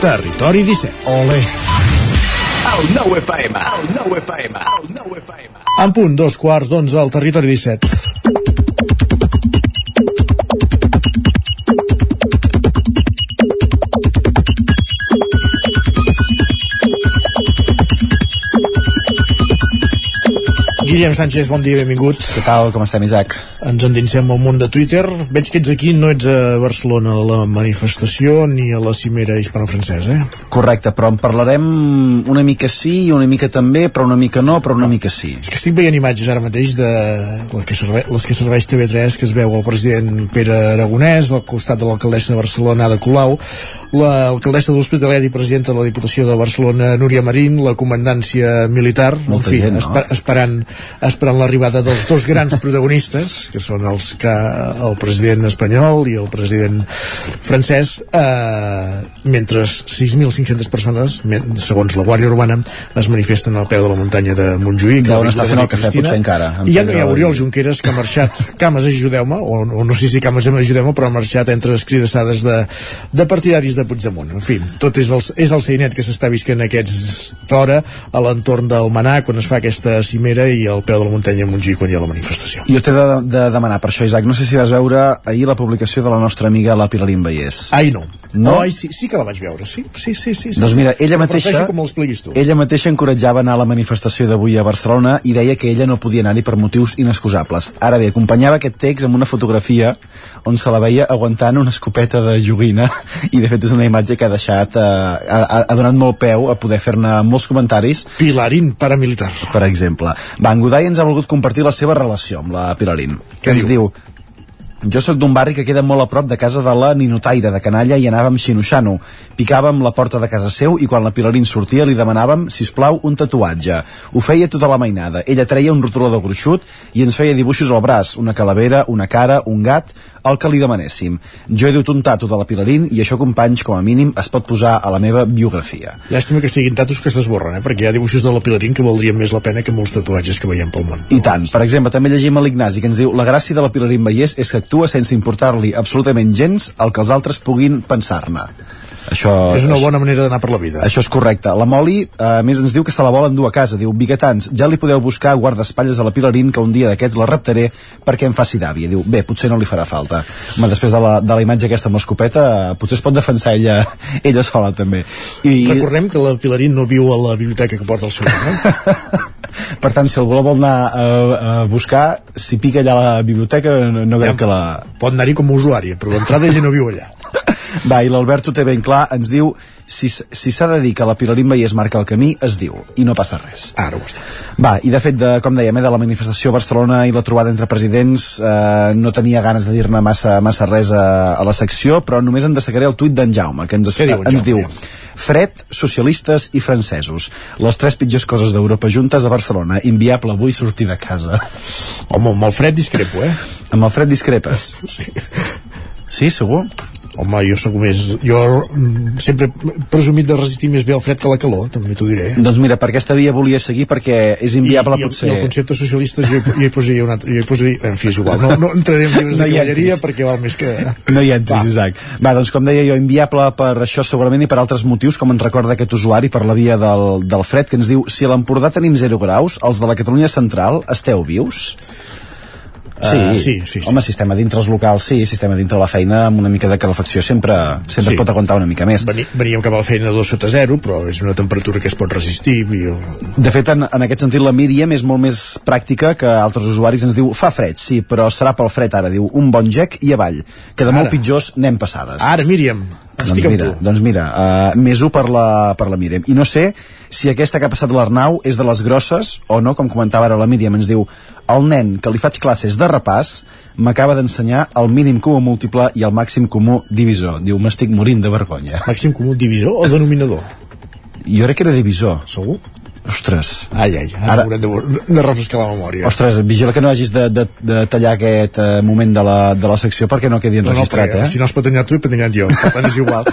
Speaker 1: Territori 17.
Speaker 33: Ole.
Speaker 35: El nou FM, el nou FM, el nou FM.
Speaker 1: En punt, dos quarts d'onze al Territori 17. Guillem Sánchez, bon dia, benvingut.
Speaker 33: Què tal, com estem, Isaac?
Speaker 1: Ens endinsem al món de Twitter. Veig que ets aquí, no ets a Barcelona a la manifestació ni a la cimera hispano-francesa, eh?
Speaker 33: Correcte, però en parlarem una mica sí i una mica també, però una mica no, però una mica sí.
Speaker 1: És que estic veient imatges ara mateix de les que, serve, les que serveix TV3, que es veu el president Pere Aragonès, al costat de l'alcaldessa de Barcelona, Ada Colau, l'alcaldessa de l'Hospitalet i presidenta de la Diputació de Barcelona, Núria Marín, la comandància militar,
Speaker 33: Molta
Speaker 1: en fi,
Speaker 33: gent, no?
Speaker 1: esper, esperant, esperant l'arribada dels dos grans protagonistes, que són els que el president espanyol i el president francès, eh, mentre 6.500 persones, segons la Guàrdia Urbana, es manifesten al peu de la muntanya de Montjuïc.
Speaker 33: Estar
Speaker 1: l'Avinguda
Speaker 33: fent el cafè,
Speaker 1: Cristina.
Speaker 33: potser encara,
Speaker 1: I ja no hi ha Oriol Junqueras, que ha marxat, cames ajudeu-me, o, o no sé si cames ajudeu-me, però ha marxat entre escridassades de, de partidaris de Puigdemont. En fi, tot és el, és el seinet que s'està visquent aquesta hora a l'entorn del Manà, quan es fa aquesta cimera i al peu de la muntanya de Montjuïc, quan hi ha la manifestació.
Speaker 33: Jo t'he de, de demanar per això, Isaac, no sé si vas veure ahir la publicació de la nostra amiga la Pilarín Vallès.
Speaker 1: Ai, no.
Speaker 33: No?
Speaker 1: Oh, ai, sí, sí que la vaig veure, sí. Sí, sí, sí. sí
Speaker 33: Doncs mira, ella mateixa,
Speaker 1: com tu.
Speaker 33: ella mateixa encoratjava a anar a la manifestació d'avui a Barcelona i deia que ella no podia anar-hi per motius inexcusables. Ara bé, acompanyava aquest text amb una fotografia on se la veia aguantant una escopeta de joguina i de fet és una imatge que ha deixat, eh, ha, ha- ha donat molt peu a poder fer-ne molts comentaris.
Speaker 1: Pilarín paramilitar.
Speaker 33: Per exemple. Va, en Godai ens ha volgut compartir la seva relació amb la Pilarín. Que ens diu? Jo sóc d'un barri que queda molt a prop de casa de la Ninotaire, de Canalla, i anàvem xinoxano. Picàvem la porta de casa seu i quan la Pilarín sortia li demanàvem, si plau un tatuatge. Ho feia tota la mainada. Ella treia un rotulador gruixut i ens feia dibuixos al braç, una calavera, una cara, un gat, el que li demanéssim. Jo he dut un tatu de la Pilarín i això, companys, com a mínim, es pot posar a la meva biografia.
Speaker 1: Llàstima que siguin tatus que s'esborren, eh? perquè hi ha dibuixos de la Pilarín que valdrien més la pena que molts tatuatges que veiem pel món.
Speaker 33: I tant. Per exemple, també llegim a l'Ignasi que ens diu la gràcia de la Pilarín Vallès és que actua sense importar-li absolutament gens el que els altres puguin pensar-ne. Això,
Speaker 1: És una bona manera d'anar per la vida.
Speaker 33: Això és correcte. La Moli, eh, a més, ens diu que se la volen dur a casa. Diu, biguetans, ja li podeu buscar guardaespatlles a la Pilarín, que un dia d'aquests la reptaré perquè em faci d'àvia. Diu, bé, potser no li farà falta. Home, després de la, de la imatge aquesta amb l'escopeta, eh, potser es pot defensar ella, ella sola, també. I,
Speaker 1: Recordem que la Pilarín no viu a la biblioteca que porta el seu nom, eh?
Speaker 33: per tant, si algú la vol anar a, a buscar, si pica allà a la biblioteca, no, no crec que la...
Speaker 1: Pot anar-hi com a usuària, però d'entrada ella no viu allà.
Speaker 33: Va, i l'Albert ho té ben clar, ens diu si si s'ha de dir que la Pilarín Vallès marca el camí, es diu, i no passa res.
Speaker 1: Ara ho dit.
Speaker 33: Va, i de fet, de, com dèiem, eh, de la manifestació a Barcelona i la trobada entre presidents, eh, no tenia ganes de dir-ne massa, massa res a, a la secció, però només en destacaré el tuit d'en Jaume, que ens,
Speaker 1: Què diu en
Speaker 33: ens
Speaker 1: Jaume?
Speaker 33: diu fred, socialistes i francesos. Les tres pitjors coses d'Europa juntes a Barcelona. Inviable avui sortir de casa.
Speaker 1: Home, amb el fred discrepo, eh?
Speaker 33: Amb el fred discrepes?
Speaker 1: Sí.
Speaker 33: Sí, segur?
Speaker 1: Home, jo sóc més... Jo sempre he presumit de resistir més bé el fred que la calor, també t'ho diré.
Speaker 33: Doncs mira, per aquesta via volia seguir perquè és inviable
Speaker 1: I, i,
Speaker 33: potser...
Speaker 1: I el concepte socialista jo, jo hi posaria un altre... Jo hi posaria, en fi, és igual. No, no entraré en llibres
Speaker 33: No
Speaker 1: de cavalleria perquè val més que...
Speaker 33: No hi entris, Isaac. Va, doncs com deia jo, inviable per això segurament i per altres motius, com ens recorda aquest usuari per la via del, del fred, que ens diu si a l'Empordà tenim 0 graus, els de la Catalunya Central esteu vius?
Speaker 1: Ah, sí, sí, sí.
Speaker 33: Home, sistema dintre els locals, sí, sistema dintre la feina amb una mica de calefacció sempre, sempre
Speaker 1: Sí.
Speaker 33: es pot aguantar una mica més.
Speaker 1: Veni, veníem cap a la feina a 2 sota 0, però és una temperatura que es pot resistir. I.
Speaker 33: De fet, en, en aquest sentit, la Míriam és molt més pràctica que altres usuaris ens diu fa fred, sí, però serà pel fred ara, diu un bon gec i avall, que de molt
Speaker 1: Ara.
Speaker 33: pitjors n'hem passades.
Speaker 1: Ara, Míriam,
Speaker 33: Doncs
Speaker 1: estic amb
Speaker 33: mira,
Speaker 1: tu.
Speaker 33: doncs mira uh, més 1 per la, per la Míriam. I no sé si aquesta que ha passat l'Arnau és de les grosses o no, com comentava ara la Míriam, ens diu el nen que li faig classes de repàs m'acaba d'ensenyar el mínim comú múltiple i el màxim comú divisor. Diu, m'estic morint de vergonya.
Speaker 1: Màxim comú divisor o denominador?
Speaker 33: Jo crec que era divisor.
Speaker 1: Segur?
Speaker 33: Ostres.
Speaker 1: Ai, ai, ara, ara haurem de, de refrescar la memòria.
Speaker 33: Ostres, vigila que no hagis de, de, de tallar aquest eh, moment de la, de la secció perquè no quedi enregistrat,
Speaker 1: no, no,
Speaker 33: eh?
Speaker 1: Si no has patanyat tu, he patanyat jo. Per tant, és igual.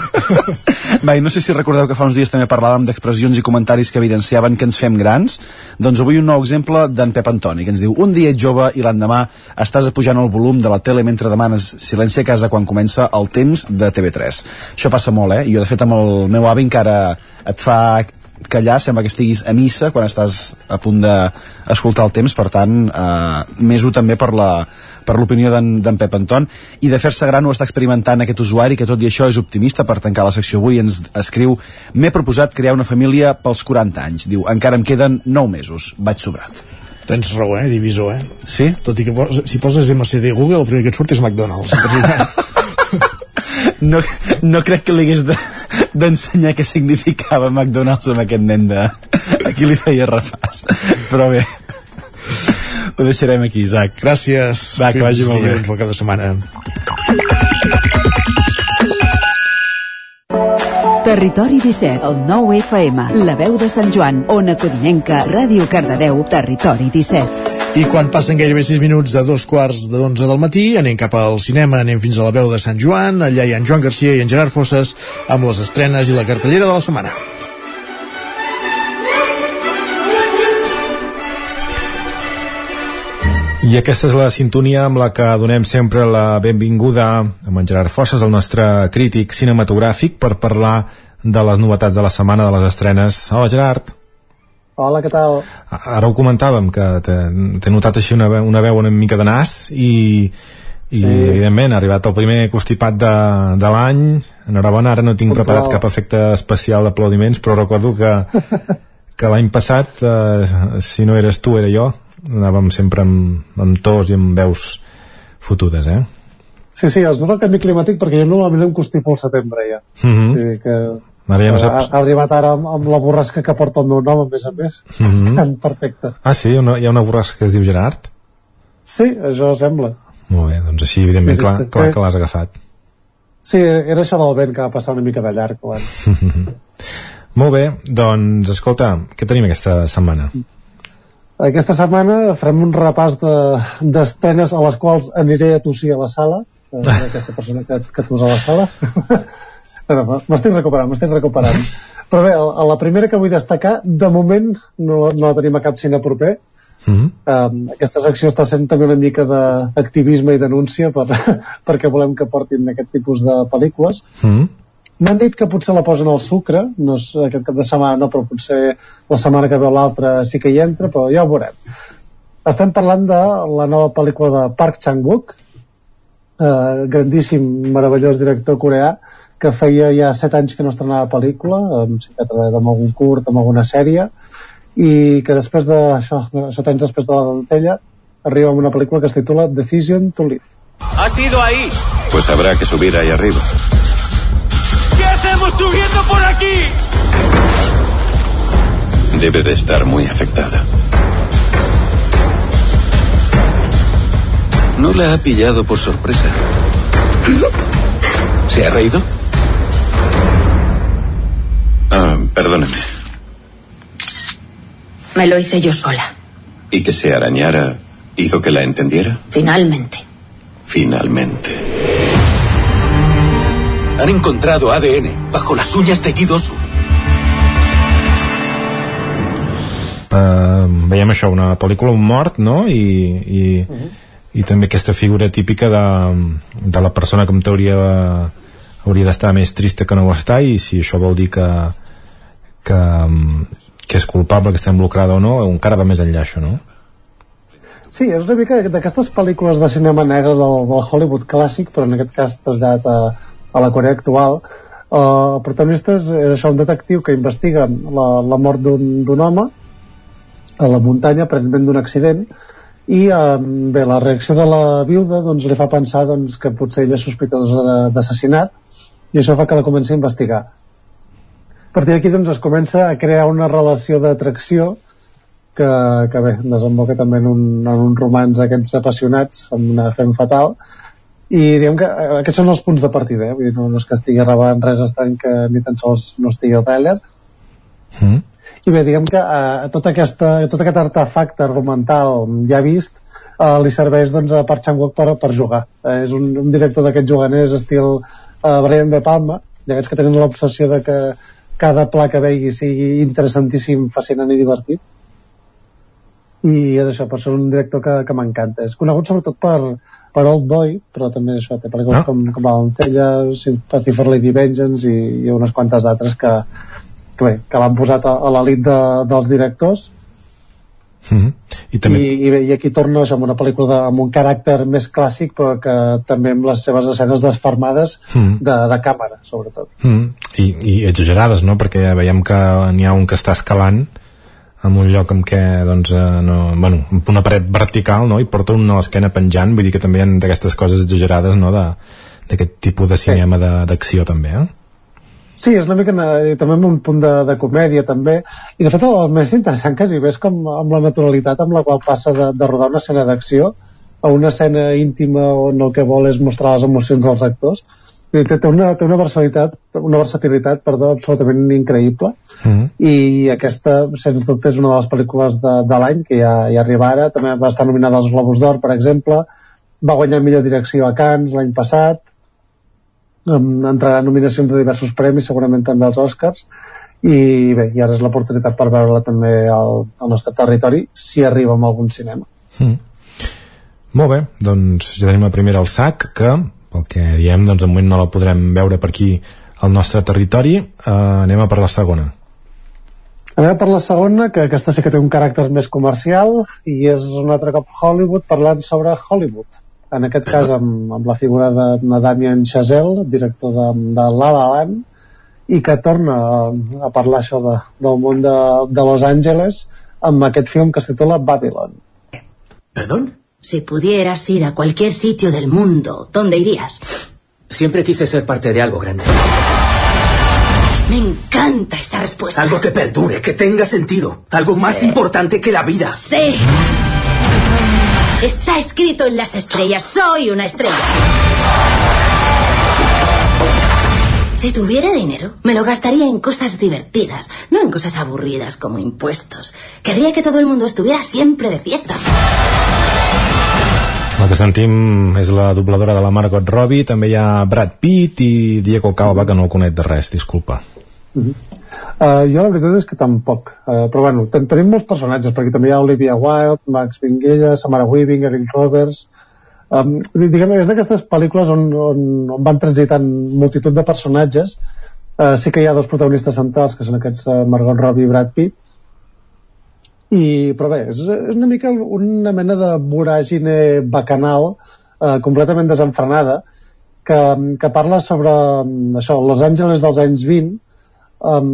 Speaker 33: Va, no sé si recordeu que fa uns dies també parlàvem d'expressions i comentaris que evidenciaven que ens fem grans. Doncs avui un nou exemple d'en Pep Antoni, que ens diu Un dia ets jove i l'endemà estàs apujant el volum de la tele mentre demanes silenci a casa quan comença el temps de TV3. Això passa molt, eh? Jo, de fet, amb el meu avi encara et fa callar, sembla que estiguis a missa quan estàs a punt d'escoltar el temps, per tant, eh, més ho també per la per l'opinió d'en Pep Anton i de fer-se gran ho està experimentant aquest usuari que tot i això és optimista per tancar la secció avui ens escriu m'he proposat crear una família pels 40 anys diu encara em queden 9 mesos vaig sobrat
Speaker 1: Tens raó, eh, divisor, eh?
Speaker 33: Sí?
Speaker 1: Tot i que si poses MCD Google, el primer que et surt és McDonald's.
Speaker 33: no, no crec que li hagués d'ensenyar de, què significava McDonald's amb aquest nen de... a qui li feia repàs. Però bé, ho deixarem aquí, Isaac.
Speaker 1: Gràcies.
Speaker 33: Va, que vagi molt bé.
Speaker 1: Fins cada setmana.
Speaker 12: Territori 17, el 9 FM, la veu de Sant Joan, Ona Codinenca, Ràdio Cardedeu, Territori 17.
Speaker 1: I quan passen gairebé 6 minuts de dos quarts de 11 del matí, anem cap al cinema, anem fins a la veu de Sant Joan, allà hi ha en Joan Garcia i en Gerard Fosses amb les estrenes i la cartellera de la setmana.
Speaker 36: I aquesta és la sintonia amb la que donem sempre la benvinguda amb en Gerard Fosses, el nostre crític cinematogràfic, per parlar de les novetats de la setmana, de les estrenes. Hola, Gerard.
Speaker 37: Hola, què tal?
Speaker 36: Ara ho comentàvem, que t'he notat així una, una veu una mica de nas i, i sí. evidentment ha arribat el primer constipat de, de l'any enhorabona, ara no tinc Puntual. preparat cap efecte especial d'aplaudiments però recordo que, que l'any passat eh, si no eres tu era jo anàvem sempre amb, amb tos i amb veus fotudes, eh?
Speaker 37: Sí, sí, es nota el canvi climàtic perquè jo normalment em constipo al setembre ja.
Speaker 36: Mm -hmm.
Speaker 37: o sigui que
Speaker 36: Ara ja no saps...
Speaker 37: Ha, ha arribat ara amb, amb la borrasca que porta el meu nom, a més a més.
Speaker 36: Mm -hmm.
Speaker 37: Perfecte.
Speaker 36: Ah, sí? Una, hi ha una borrasca que es diu Gerard?
Speaker 37: Sí, això sembla.
Speaker 36: Molt bé, doncs així, evidentment, sí, clar, clar que l'has agafat.
Speaker 37: Sí, era això del vent que va passar una mica de llarg. Quan...
Speaker 36: Molt bé, doncs, escolta, què tenim aquesta setmana?
Speaker 37: Aquesta setmana farem un repàs d'estrenes de, a les quals aniré a tossir a la sala, eh, aquesta persona que, que tos a la sala. m'estic recuperant, m'estic recuperant. Però bé, a la primera que vull destacar, de moment no, no la tenim a cap cine proper. Mm -hmm. um, aquesta secció està sent també una mica d'activisme i denúncia per, perquè volem que portin aquest tipus de pel·lícules.
Speaker 36: Mm -hmm.
Speaker 37: M'han dit que potser la posen al sucre, no és aquest cap de setmana no, però potser la setmana que ve l'altra sí que hi entra, però ja ho veurem. Estem parlant de la nova pel·lícula de Park Chang-wook, eh, grandíssim, meravellós director coreà, que feia ja set anys que no estrenava pel·lícula, amb, sí, amb algun curt, amb alguna sèrie, i que després de això, set anys després de la dentella, arriba amb una pel·lícula que es titula Decision to Live.
Speaker 38: ¿Ha sido ahí?
Speaker 39: Pues habrá que subir ahí arriba.
Speaker 38: ¿Qué hacemos subiendo por aquí?
Speaker 39: Debe de estar muy afectada. No la ha pillado por sorpresa. ¿Se ha reído? Ah, perdóneme.
Speaker 40: Me lo hice yo sola.
Speaker 39: ¿Y que se arañara hizo que la entendiera?
Speaker 40: Finalmente.
Speaker 39: Finalmente.
Speaker 38: Han encontrado ADN bajo las uñas de Guidosu.
Speaker 36: Uh, veiem això, una pel·lícula, un mort, no? I, i, uh -huh. i també aquesta figura típica de, de la persona que en teoria hauria d'estar més trista que no ho està i si això vol dir que, que, que és culpable, que està involucrada o no, encara va més enllà això, no?
Speaker 37: Sí, és una mica d'aquestes pel·lícules de cinema negre del, del Hollywood clàssic, però en aquest cas traslladat a, a la Corea actual. Uh, el protagonista és, és això, un detectiu que investiga la, la mort d'un home a la muntanya, aparentment d'un accident, i eh, bé, la reacció de la viuda doncs, li fa pensar doncs, que potser ella és sospitosa d'assassinat i això fa que la comenci a investigar. Partir d'aquí doncs, es comença a crear una relació d'atracció que, que bé, desemboca també en un, en un romanç d'aquests apassionats amb una fem fatal i diguem que eh, aquests són els punts de partida eh? Vull dir, no, no és que estigui rebant res estrany que ni tan sols no estigui al trailer
Speaker 36: mm.
Speaker 37: i bé, diguem que eh, tot, aquesta, tot aquest artefacte argumental ja vist eh, li serveix doncs, a Park Chan-wook per, per jugar eh, és un, un director d'aquests juganers estil eh, Brian De Palma d'aquests que tenen l'obsessió de que cada pla que vegi sigui interessantíssim, fascinant i divertit. I és això, per ser un director que, que m'encanta. És conegut sobretot per, per Old Boy, però també això té pel·lícules ah. com, com Valencella, Sympathy for Lady Vengeance i, i unes quantes d'altres que, que, bé, que l'han posat a, a l'elit de, dels directors
Speaker 36: Mm -hmm. I, també...
Speaker 37: I, i, bé, i aquí això, amb una pel·lícula de, amb un caràcter més clàssic però que també amb les seves escenes desfermades mm -hmm. de, de càmera sobretot
Speaker 36: mm -hmm. I, i exagerades no? perquè veiem que n'hi ha un que està escalant en un lloc en què doncs, eh, no, bueno, una paret vertical no? i porta una a l'esquena penjant vull dir que també hi ha d'aquestes coses exagerades no? d'aquest tipus de cinema sí. d'acció també eh?
Speaker 37: Sí, és una mica eh, també amb un punt de, de comèdia també. I de fet el més interessant quasi ves com amb la naturalitat amb la qual passa de, de rodar una escena d'acció a una escena íntima on el que vol és mostrar les emocions dels actors. Té, té, una, té una versatilitat una versatilitat perdó, absolutament increïble.
Speaker 36: Mm.
Speaker 37: i aquesta sens dubte és una de les pel·lícules de, de l'any que ja, ja arriba ara. També va estar nominada als Globus d'Or per exemple. Va guanyar millor direcció a Cannes l'any passat entrarà nominacions de diversos premis segurament també als Oscars. I bé, i ara és l'oportunitat per veure-la també al, al nostre territori si arriba a algun cinema.
Speaker 36: Mm. Molt bé, doncs ja tenim la primera al sac que pel que diem, doncs de moment no la podrem veure per aquí al nostre territori. Eh, anem a per la segona.
Speaker 37: Anem a per la segona, que aquesta sí que té un caràcter més comercial i és un altre cop Hollywood parlant sobre Hollywood en aquest cas amb, amb la figura de, Damien Chazelle, director de, de La La Land i que torna a, a parlar això de, del món de, de Los Angeles amb aquest film que es titula Babylon
Speaker 40: ¿Perdón? Si pudieras ir a cualquier sitio del mundo, ¿dónde irías?
Speaker 41: Siempre quise ser parte de algo grande.
Speaker 40: Me encanta esa respuesta.
Speaker 41: Algo que perdure, que tenga sentido. Algo más
Speaker 40: Sí.
Speaker 41: importante que la vida.
Speaker 40: Sí. Está escrito en las estrellas. Soy una estrella. Si tuviera dinero, me lo gastaría en cosas divertidas, no en cosas aburridas como impuestos. Querría que todo el mundo estuviera siempre de fiesta.
Speaker 36: La que sentim és la dobladora de la Margot Robbie, també hi ha Brad Pitt i Diego Calva, que no el conec de res, disculpa.
Speaker 37: Uh -huh. Uh, jo la veritat és que tampoc. Uh, però bueno, ten tenim molts personatges perquè també hi ha Olivia Wilde, Max Minghella Samara Weaving, Eric Roberts. Um, diguem és d'aquestes pel·lícules on, on, on van transitant multitud de personatges. Uh, sí que hi ha dos protagonistes centrals que són aquests uh, Margot Robbie i Brad Pitt. I, però bé, és, és una mica una mena de voràgine bacanal eh, completament desenfrenada que, que parla sobre mm, això, Los Angeles dels anys 20 um,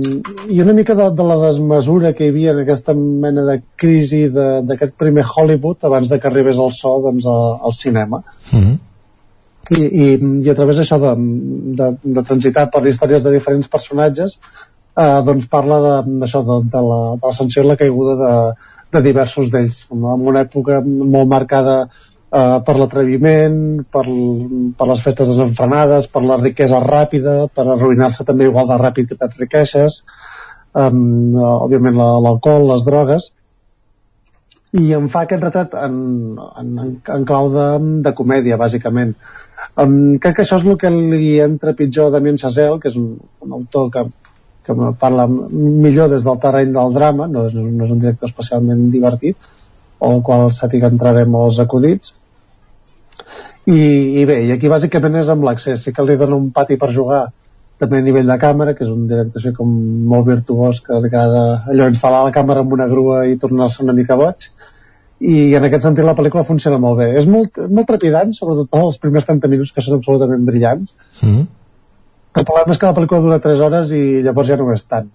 Speaker 37: i una mica de, de la desmesura que hi havia en aquesta mena de crisi de- d'aquest primer Hollywood abans de que arribés el so doncs, a, al cinema
Speaker 36: Mm -hmm.
Speaker 37: i, i, i a través d'això de, de, de transitar per històries de diferents personatges eh, doncs parla de- d'això de, de, la, de l'ascensió i la caiguda de, de diversos d'ells en una època molt marcada eh, per l'atreviment per, per les festes desenfrenades per la riquesa ràpida per arruïnar-se també igual de ràpid que t'enriqueixes um, òbviament la- l'alcohol, les drogues i em fa aquest retrat en, en, en, clau de, de comèdia, bàsicament. Um, crec que això és el que li entra pitjor a Damien Chazelle, que és un, un autor que, que parla millor des del terreny del drama, no és, no és un director especialment divertit, o al qual sàpiga entrarem molts acudits. I, I bé, i aquí bàsicament és amb l'accés, sí que li dona un pati per jugar, també a nivell de càmera, que és un director així com molt virtuós, que li agrada allò instal·lar la càmera amb una grua i tornar-se una mica boig, i en aquest sentit la pel·lícula funciona molt bé. És molt, molt trepidant, sobretot els primers 30 minuts que són absolutament brillants.
Speaker 36: Mm.
Speaker 37: El problema és que la pel·lícula dura 3 hores i llavors ja no és tant.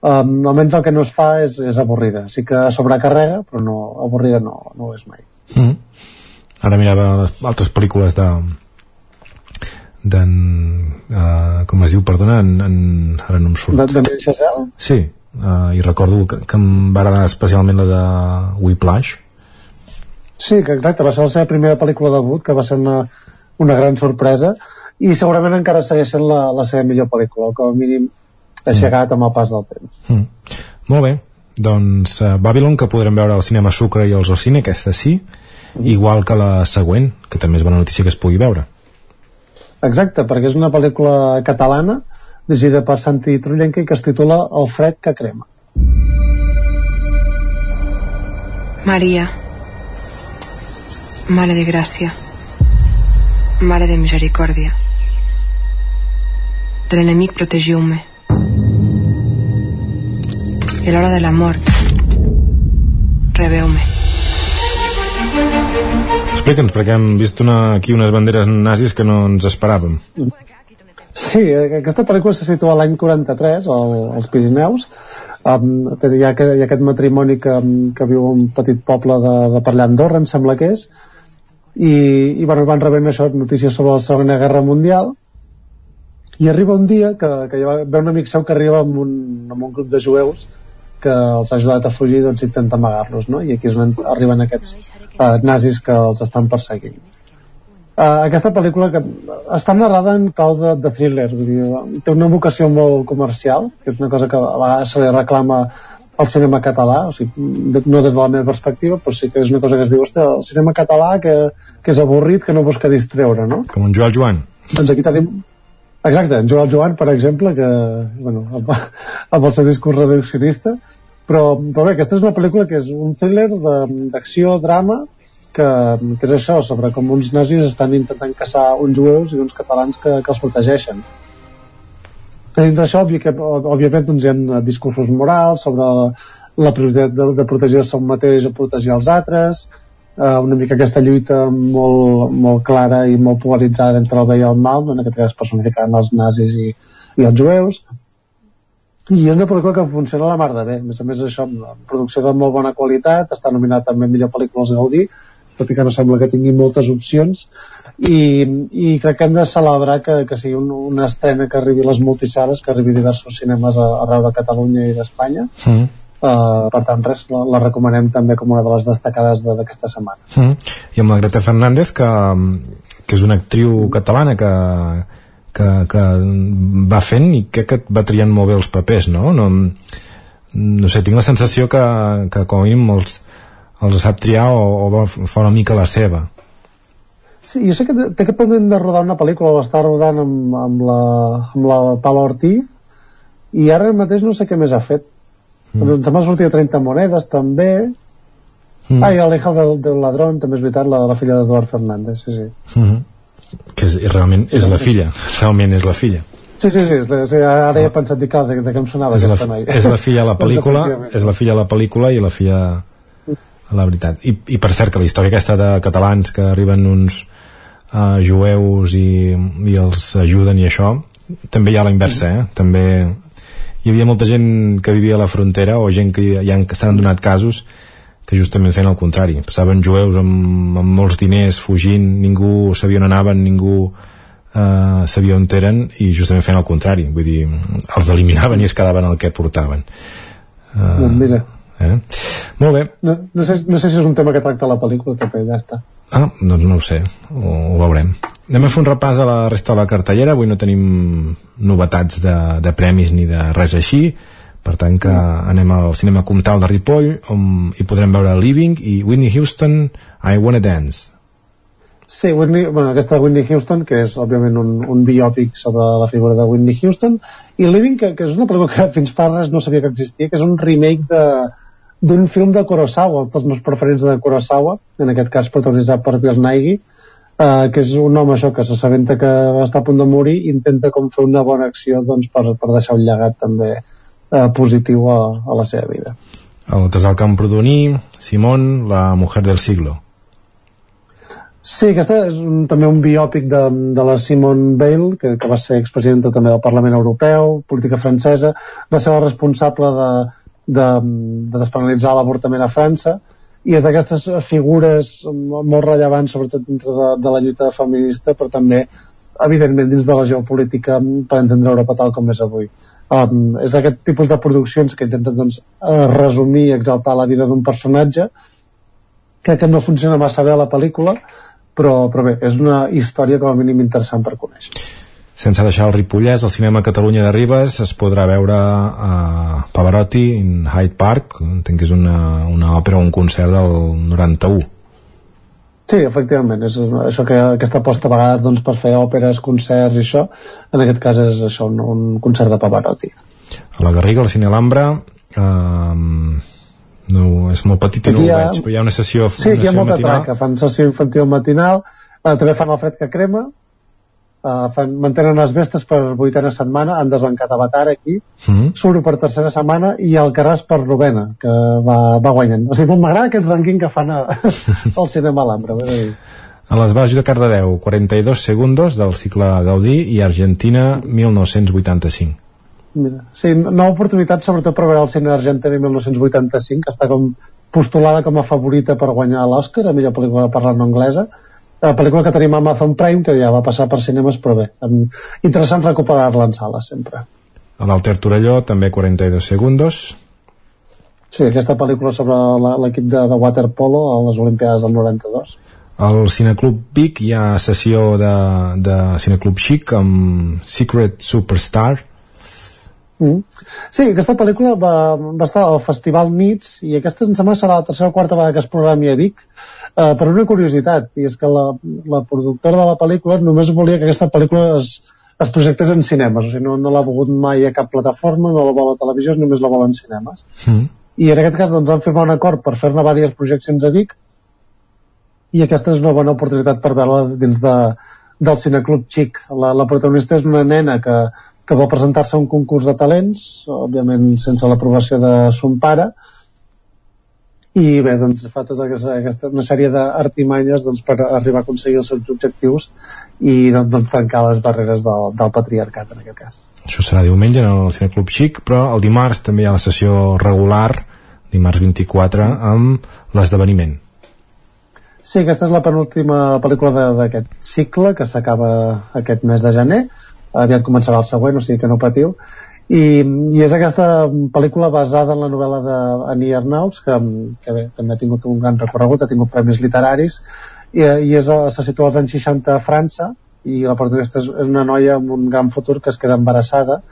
Speaker 37: Um, almenys el que no es fa és, és avorrida. Sí que sobrecarrega, però no, avorrida no, no ho és mai.
Speaker 36: Mm. Ara mirava les altres pel·lícules de d'en uh, com es diu, perdona en, en, ara no em surt
Speaker 37: De, de Chazelle?
Speaker 36: sí, uh, i recordo que, que em va agradar especialment la de Whiplash
Speaker 37: Sí, que exacte, va ser la seva primera pel·lícula debut, que va ser una, una gran sorpresa, i segurament encara segueix sent la, la seva millor pel·lícula, com a mínim aixecat amb el pas del temps.
Speaker 36: mm. Molt bé, doncs uh, Babylon que podrem veure al cinema Sucre i als Cine, aquesta sí igual que la següent, que també és bona notícia que es pugui veure
Speaker 37: Exacte, perquè és una pel·lícula catalana dirigida per Santi Trullenca i que es titula El fred que crema.
Speaker 42: Maria, Mare de Gràcia, Mare de Misericòrdia, de l'enemic protegiu-me. I a l'hora de la mort, rebeu-me.
Speaker 36: Explica'ns, perquè hem vist una, aquí unes banderes nazis que no ens esperàvem.
Speaker 37: Sí, aquesta pel·lícula se situa l'any 43, al, als Pirineus. Um, hi, ha, hi ha aquest matrimoni que, que viu un petit poble de, de per allà Andorra, em sembla que és, i, i bueno, van rebent això, notícies sobre la Segona Guerra Mundial, i arriba un dia que, que va, ve un amic seu que arriba amb un, amb un grup de jueus que els ha ajudat a fugir doncs intenta amagar-los no? i aquí és on arriben aquests uh, nazis que els estan perseguint uh, aquesta pel·lícula que està narrada en clau de, de thriller vull dir, té una vocació molt comercial que és una cosa que a vegades se li reclama al cinema català o sigui, no des de la meva perspectiva però sí que és una cosa que es diu el cinema català que, que és avorrit que no busca distreure no?
Speaker 36: com en Joel Joan
Speaker 37: doncs aquí tenim Exacte, en Joel Joan, per exemple, que, bueno, amb, amb el seu discurs reduccionista, però, però bé, aquesta és una pel·lícula que és un thriller d'acció, drama, que, que és això, sobre com uns nazis estan intentant caçar uns jueus i uns catalans que, que els protegeixen. A dins d'això, òbviament, doncs, hi ha discursos morals sobre la, la prioritat de, de protegir-se un mateix o protegir els altres, eh, una mica aquesta lluita molt, molt clara i molt polaritzada entre el bé i el mal, en aquest cas personificant els nazis i, i els jueus. I és una pel·lícula que funciona la mar de bé. A més a més això, una producció de molt bona qualitat està nominat també millor pel·lícula als Gaudí tot i que no sembla que tingui moltes opcions. I, i crec que hem de celebrar que, que sigui un, una estrena que arribi a les multisales, que arribi a diversos cinemes arreu de Catalunya i d'Espanya. Mm Uh, per tant res, la, la recomanem també com una de les destacades d'aquesta de, setmana
Speaker 36: mm. i amb la Greta Fernández que, que és una actriu catalana que, que, que va fent i crec que va triant molt bé els papers no? no, no sé, tinc la sensació que, que com a mínim els, els sap triar o, o va, fa una mica la seva
Speaker 37: Sí, jo sé que té que pendent de rodar una pel·lícula, l'està rodant amb, amb, la, amb la Paula Ortiz i ara mateix no sé què més ha fet Mm. Ens m'ha sortit 30 monedes també mm. ah, i la hija del, del ladrón també és veritat, la, la filla d'Eduard Fernández sí, sí.
Speaker 36: Mm -hmm. que és, realment és la filla realment és la filla
Speaker 37: Sí, sí, sí, sí ara ja he pensat dir que, de, de què em sonava
Speaker 36: és la, noi. és la filla a la pel·lícula és la filla a la pel·lícula i la filla a la veritat I, i per cert que la història aquesta de catalans que arriben uns uh, jueus i, i els ajuden i això també hi ha la inversa, eh? també hi havia molta gent que vivia a la frontera o gent que ja s'han donat casos que justament feien el contrari. Passaven jueus amb, amb molts diners fugint, ningú sabia on anaven ningú eh, sabia on eren i justament feien el contrari. Vull dir, els eliminaven i es quedaven el que portaven.
Speaker 37: Uh, mira.
Speaker 36: eh? molt bé.
Speaker 37: No, no, sé, no sé si és un tema que tracta la pel·lícula però ja està
Speaker 36: ah, doncs no ho sé, ho, ho veurem Anem a fer un repàs de la resta de la cartellera. Avui no tenim novetats de, de premis ni de res així. Per tant que anem al cinema Comtal de Ripoll on hi podrem veure Living i Whitney Houston I Wanna Dance.
Speaker 37: Sí, Whitney, bueno, aquesta Whitney Houston, que és òbviament un, un biòpic sobre la figura de Whitney Houston, i Living, que, que és una pel·lícula que fins fa res no sabia que existia, que és un remake de d'un film de Kurosawa, dels meus preferents de Kurosawa, en aquest cas protagonitzat per Bill Nighy, eh, que és un home això que s'assabenta que està a punt de morir i intenta com fer una bona acció doncs, per, per deixar un llegat també eh, positiu a, a la seva vida.
Speaker 36: El casal Camprodoní, Simón, la mujer del siglo.
Speaker 37: Sí, aquesta és un, també un biòpic de, de la Simone Veil, que, que va ser expresidenta també del Parlament Europeu, política francesa, va ser la responsable de, de, de despenalitzar l'avortament a França, i és d'aquestes figures molt rellevants sobretot dintre de, de la lluita feminista però també evidentment dins de la geopolítica per entendre Europa tal com és avui. Um, és aquest tipus de produccions que intenten doncs, uh, resumir i exaltar la vida d'un personatge crec que no funciona massa bé a la pel·lícula però, però bé, és una història com a mínim interessant per conèixer
Speaker 36: sense deixar el Ripollès, al cinema Catalunya de Ribes es podrà veure a Pavarotti in Hyde Park entenc que és una, una òpera o un concert del 91
Speaker 37: Sí, efectivament, és això que aquesta aposta a vegades doncs, per fer òperes, concerts i això, en aquest cas és això, un, un concert de Pavarotti.
Speaker 36: A la Garriga, al Cine Alhambra, eh, no, és molt petit i no ho ha... veig, però hi ha una sessió
Speaker 37: Sí, aquí hi ha molta matinal. traca, fan sessió infantil matinal, eh, també fan el fred que crema, uh, fan, mantenen les vestes per vuitena setmana, han desbancat Avatar aquí, mm -hmm. Suro per tercera setmana i el Carràs per novena, que va, va guanyant. O sigui, m'agrada aquest rànquing que fan a, al cinema Alhambra.
Speaker 36: A les Baix de Cardedeu, 42 segundos del cicle Gaudí i Argentina 1985.
Speaker 37: Mira, sí, nova oportunitat sobretot per veure el cine Argentina 1985, que està com postulada com a favorita per guanyar l'Oscar a millor pel·lícula parlant anglesa la pel·lícula que tenim a Amazon Prime que ja va passar per cinemes però bé, interessant recuperar-la en sala sempre.
Speaker 36: A l'Alter Torelló també 42 segundos.
Speaker 37: Sí, aquesta pel·lícula sobre l'equip de, de waterpolo a les Olimpiades del 92
Speaker 36: al Cineclub Vic hi ha sessió de, de Cineclub Chic amb Secret Superstar.
Speaker 37: Mm. Sí, aquesta pel·lícula va, va estar al Festival Nits i aquesta em sembla serà la tercera o quarta vegada que es programi a Vic eh, per una curiositat, i és que la, la productora de la pel·lícula només volia que aquesta pel·lícula es, es projectés en cinemes, o sigui, no, no l'ha volgut mai a cap plataforma, no la vol a televisió, només la vol en cinemes. Mm. I en aquest cas doncs, van fer un acord per fer-ne diverses projeccions a Vic i aquesta és una bona oportunitat per veure-la dins de, del Cineclub Xic. La, la protagonista és una nena que, que va presentar-se a un concurs de talents, òbviament sense l'aprovació de son pare, i bé, doncs fa tota aquesta, aquesta una sèrie d'artimanyes doncs, per arribar a aconseguir els seus objectius i doncs, doncs tancar les barreres del, del patriarcat en aquest cas.
Speaker 36: Això serà diumenge en el Cineclub Xic, però el dimarts també hi ha la sessió regular, dimarts 24, amb l'esdeveniment.
Speaker 37: Sí, aquesta és la penúltima pel·lícula d'aquest cicle que s'acaba aquest mes de gener. Aviat començarà el següent, o sigui que no patiu i, i és aquesta pel·lícula basada en la novel·la d'Annie Arnauts que, que bé, també ha tingut un gran recorregut ha tingut premis literaris i, i és, se situa als anys 60 a França i la protagonista és una noia amb un gran futur que es queda embarassada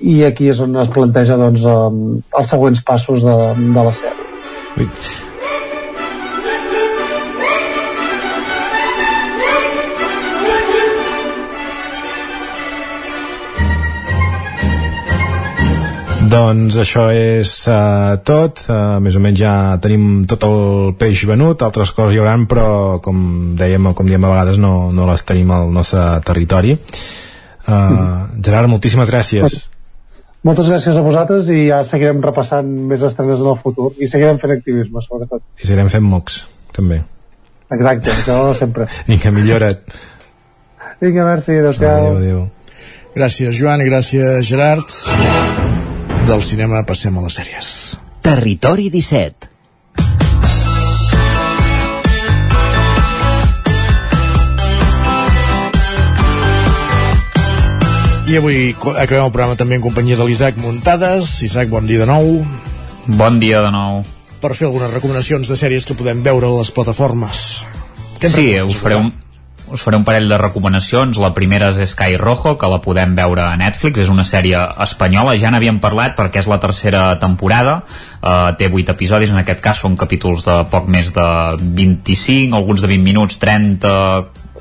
Speaker 37: i aquí és on es planteja doncs, els següents passos de, de la sèrie
Speaker 36: Doncs això és uh, tot, uh, més o menys ja tenim tot el peix venut, altres coses hi haurà, però com dèiem, com diem a vegades no, no les tenim al nostre territori. Uh, mm. Gerard, moltíssimes gràcies.
Speaker 37: Moltes gràcies a vosaltres i ja seguirem repassant més estrenes en el futur i seguirem fent activisme, sobretot.
Speaker 36: I seguirem fent mocs, també.
Speaker 37: Exacte, això sempre.
Speaker 36: Vinga, millora't.
Speaker 37: Vinga, merci, adéu-siau.
Speaker 36: Adéu, adéu.
Speaker 1: Gràcies, Joan, i gràcies, Gerard del cinema passem a les sèries.
Speaker 12: Territori 17
Speaker 1: I avui acabem el programa també en companyia de l'Isaac Muntades. Isaac, bon dia de nou.
Speaker 3: Bon dia de nou.
Speaker 1: Per fer algunes recomanacions de sèries que podem veure a les plataformes.
Speaker 3: sí, us faré un, us faré un parell de recomanacions. La primera és Sky Rojo, que la podem veure a Netflix. És una sèrie espanyola. Ja n'havíem parlat perquè és la tercera temporada. Uh, té 8 episodis. En aquest cas són capítols de poc més de 25, alguns de 20 minuts, 30,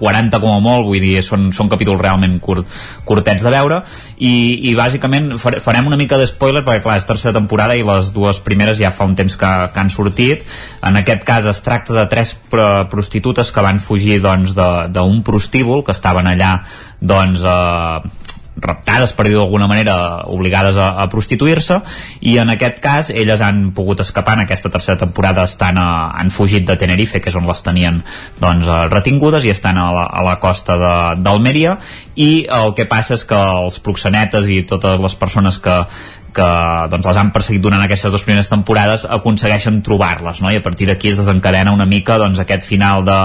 Speaker 3: 40 com a molt, vull dir, són, són capítols realment curt, curtets de veure i, i bàsicament farem una mica de spoiler perquè clar, és tercera temporada i les dues primeres ja fa un temps que, que han sortit. En aquest cas es tracta de tres prostitutes que van fugir doncs d'un prostíbul que estaven allà doncs eh, raptades, per dir d'alguna manera, obligades a, a prostituir-se, i en aquest cas elles han pogut escapar en aquesta tercera temporada, estan a, han fugit de Tenerife, que és on les tenien doncs, retingudes, i estan a la, a la costa d'Almeria, i el que passa és que els proxenetes i totes les persones que, que doncs, les han perseguit durant aquestes dues primeres temporades aconsegueixen trobar-les no? i a partir d'aquí es desencadena una mica doncs, aquest final de,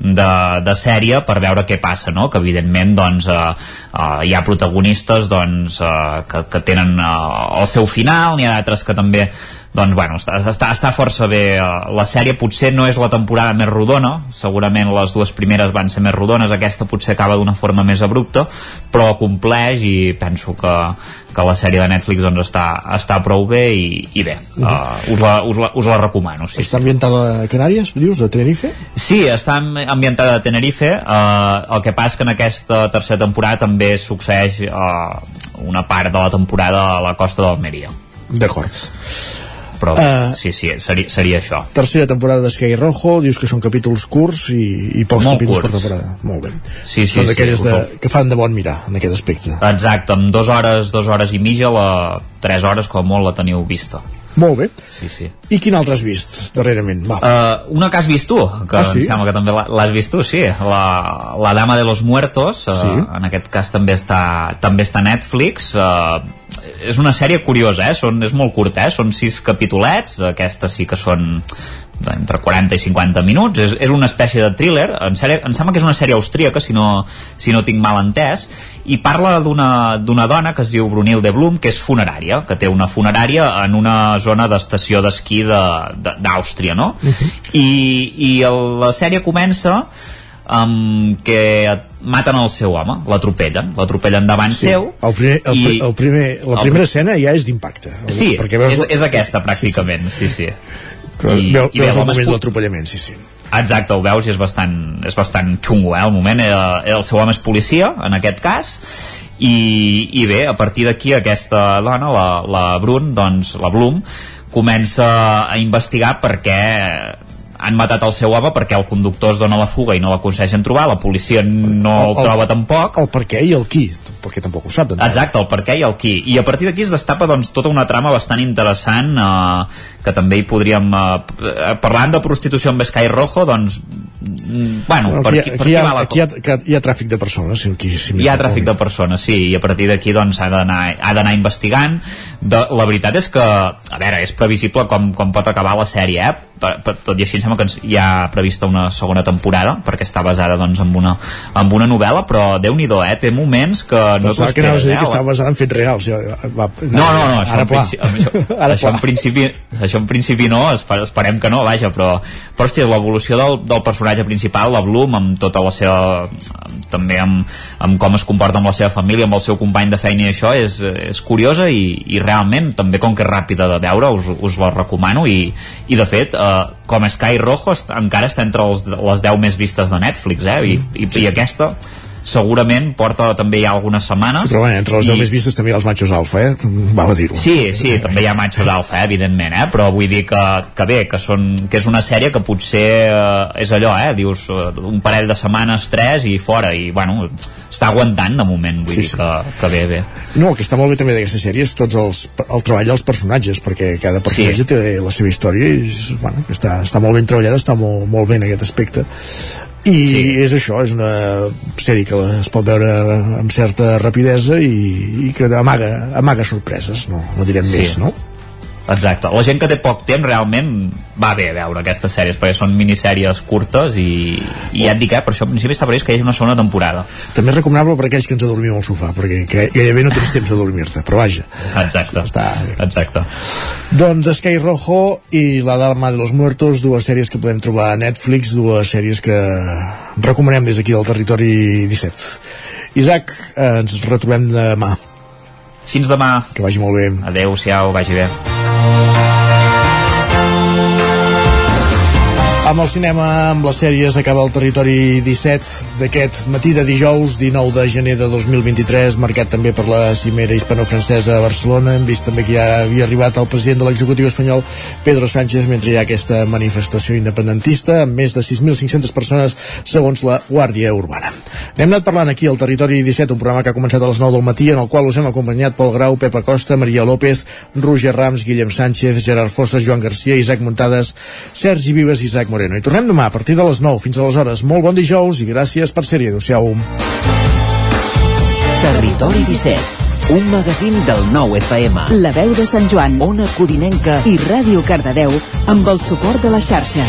Speaker 3: de, de sèrie per veure què passa, no? que evidentment doncs, eh, eh, hi ha protagonistes doncs, eh, que, que tenen eh, el seu final, n'hi ha d'altres que també doncs bueno, està, està, està força bé eh, la sèrie. Potser no és la temporada més rodona. Segurament les dues primeres van ser més rodones. Aquesta potser acaba d'una forma més abrupta però compleix i penso que, que la sèrie de Netflix doncs, està, està prou bé i, i bé, uh, us, la, us, la, us la recomano sí,
Speaker 1: està ambientada a Canàries, dius, a Tenerife?
Speaker 3: Sí, està ambientada a Tenerife uh, el que passa que en aquesta tercera temporada també succeeix uh, una part de la temporada a la costa d'Almeria.
Speaker 1: D'acord
Speaker 3: però uh, sí, sí, seria, seria això.
Speaker 1: Tercera temporada de Sky Rojo, dius que són capítols curts i, i pocs
Speaker 3: Molt
Speaker 1: capítols
Speaker 3: curts.
Speaker 1: per temporada. Molt bé.
Speaker 3: Sí, sí,
Speaker 1: són d'aquelles
Speaker 3: sí,
Speaker 1: de, que fan de bon mirar en aquest aspecte.
Speaker 3: Exacte, amb dues hores, dues hores i mitja, la, tres hores com molt la teniu vista.
Speaker 1: Molt bé.
Speaker 3: Sí, sí.
Speaker 1: I quin altre has vist darrerament? Va.
Speaker 3: Uh, una que has vist tu, que
Speaker 1: Ah, sí?
Speaker 3: em sembla que també l'ha- l'has vist tu, sí. La, la Dama de los Muertos, uh,
Speaker 1: Sí.
Speaker 3: en aquest cas també està, també està a Netflix. Uh, és una sèrie curiosa, eh? Són, és molt curta, eh? Són sis capitolets, aquestes sí que són entre 40 i 50 minuts és, és una espècie de thriller em, sèrie, em sembla que és una sèrie austríaca si no, si no tinc mal entès i parla d'una dona que es diu Brunilde Blum que és funerària, que té una funerària en una zona d'estació d'esquí de- de- d'Àustria no? I, i el, la sèrie comença amb que maten el seu home, l'atropellen l'atropellen davant
Speaker 1: Sí.
Speaker 3: seu
Speaker 1: El primer, el,
Speaker 3: i-
Speaker 1: el primer, la
Speaker 3: el
Speaker 1: primera
Speaker 3: pri-
Speaker 1: escena ja és d'impacte.
Speaker 3: Sí,
Speaker 1: perquè veus,
Speaker 3: és, és aquesta pràcticament, sí, sí.
Speaker 1: Però
Speaker 3: I-
Speaker 1: veu,
Speaker 3: i
Speaker 1: veus el moment de l'atropellament, sí, sí.
Speaker 3: Exacte, ho veus i és bastant, és bastant xungo, eh, el moment. Eh, el seu home és policia, en aquest cas, i, i bé, a partir d'aquí aquesta dona, la, la Brun, doncs, la Blum, comença a investigar perquè han matat el seu home perquè el conductor es dona la fuga i no l'aconsegueixen trobar, la policia no el, troba tampoc.
Speaker 1: El per què i el qui, perquè tampoc ho sap. d'entrada.
Speaker 3: Exacte, el per què i el qui. I a partir d'aquí es destapa doncs, tota una trama bastant interessant eh, que també hi podríem... Eh, parlant de prostitució amb Sky Rojo, doncs... mm, Bueno,
Speaker 1: Bueno,
Speaker 3: per
Speaker 1: aquí,
Speaker 3: per
Speaker 1: aquí, hi ha,
Speaker 3: va la
Speaker 1: aquí hi ha, que hi ha tràfic de persones. Sí, aquí, sí,
Speaker 3: hi ha tràfic de persones, sí, i a partir d'aquí doncs ha d'anar investigant. De, la veritat és que, a veure, és previsible com, com pot acabar la sèrie, eh? Per, per, tot i així em sembla que ens- hi ha prevista una segona temporada, perquè està basada doncs en una, en una novel·la, però déu nhi eh? Té moments que no t'ho
Speaker 1: Pensava que anaves a dir
Speaker 3: esperes,
Speaker 1: que
Speaker 3: eh?
Speaker 1: estava basada en fets reals. Ja, va,
Speaker 3: No, no, no, això,
Speaker 1: ara
Speaker 3: en, principi, això,
Speaker 1: Ara
Speaker 3: això, en principi, això en principi no, esper, esperem que no, vaja, però, però hòstia, l'evolució del, del personatge principal, la Bloom, amb tota la seva... amb- també amb, amb com es comporta amb la seva família, amb el seu company de feina i això, és, és curiosa i, i realment, també com que és ràpida de veure, us, us la recomano i, i de fet, eh, com Sky Rojo encara està entre els, les 10 més vistes de Netflix, eh? I, i, i aquesta segurament porta també ja algunes setmanes
Speaker 1: Sí, però bé, entre les
Speaker 3: i-
Speaker 1: deu més vistes també hi ha els machos alfa, eh? Val a dir-ho.
Speaker 3: Sí, sí, també hi ha matxos alfa, eh, evidentment, eh? però vull dir que, que bé, que, són, que és una sèrie que potser eh, és allò, eh? dius eh, un parell de setmanes, tres i fora, i bueno, està aguantant de moment, vull
Speaker 1: Sí,
Speaker 3: dir
Speaker 1: sí.
Speaker 3: que, que bé, bé.
Speaker 1: No, el que està molt bé també d'aquesta sèrie és tots els, el treball dels personatges, perquè cada personatge
Speaker 3: Sí.
Speaker 1: té la seva història i és, bueno, que està, està molt ben treballada, està molt, molt bé en aquest aspecte. I sí. és això, és una sèrie que es pot veure amb certa rapidesa i, i que amaga, amaga sorpreses, no, no direm
Speaker 3: Sí.
Speaker 1: més, no?
Speaker 3: Exacte. La gent que té poc temps realment va bé veure aquestes sèries perquè són minissèries curtes i, i ja et dic, eh, per això al principi està previst que hi hagi una segona temporada.
Speaker 1: També és recomanable per aquells que ens adormim al sofà, perquè que gairebé no tens temps de dormir-te, però vaja.
Speaker 3: Exacte.
Speaker 1: Està
Speaker 3: Exacte.
Speaker 1: Doncs Sky Rojo i La Dama de los Muertos, dues sèries que podem trobar a Netflix, dues sèries que recomanem des d'aquí del territori 17. Isaac, eh, ens retrobem demà.
Speaker 3: Fins demà.
Speaker 1: Que vagi molt bé.
Speaker 3: Adéu-siau, vagi bé. Thank you.
Speaker 1: Amb el cinema, amb les sèries, acaba el territori 17 d'aquest matí de dijous, 19 de gener de 2023, marcat també per la cimera hispano-francesa a Barcelona. Hem vist també que ja havia arribat el president de l'executiu espanyol, Pedro Sánchez, mentre hi ha aquesta manifestació independentista, amb més de 6.500 persones, segons la Guàrdia Urbana. N'hem anat parlant aquí al Territori 17, un programa que ha començat a les 9 del matí, en el qual us hem acompanyat Pol Grau, Pepa Costa, Maria López, Roger Rams, Guillem Sánchez, Gerard Fossa, Joan Garcia, Isaac Muntades, Sergi Vives i Isaac Moreno. I tornem demà a partir de les 9 fins aleshores. Molt bon dijous i gràcies per ser-hi. Adéu-siau.
Speaker 12: Territori 17, un magazín del nou FM.
Speaker 43: La veu de Sant Joan,
Speaker 12: Ona Codinenca
Speaker 43: i Ràdio Cardedeu amb el suport de la xarxa.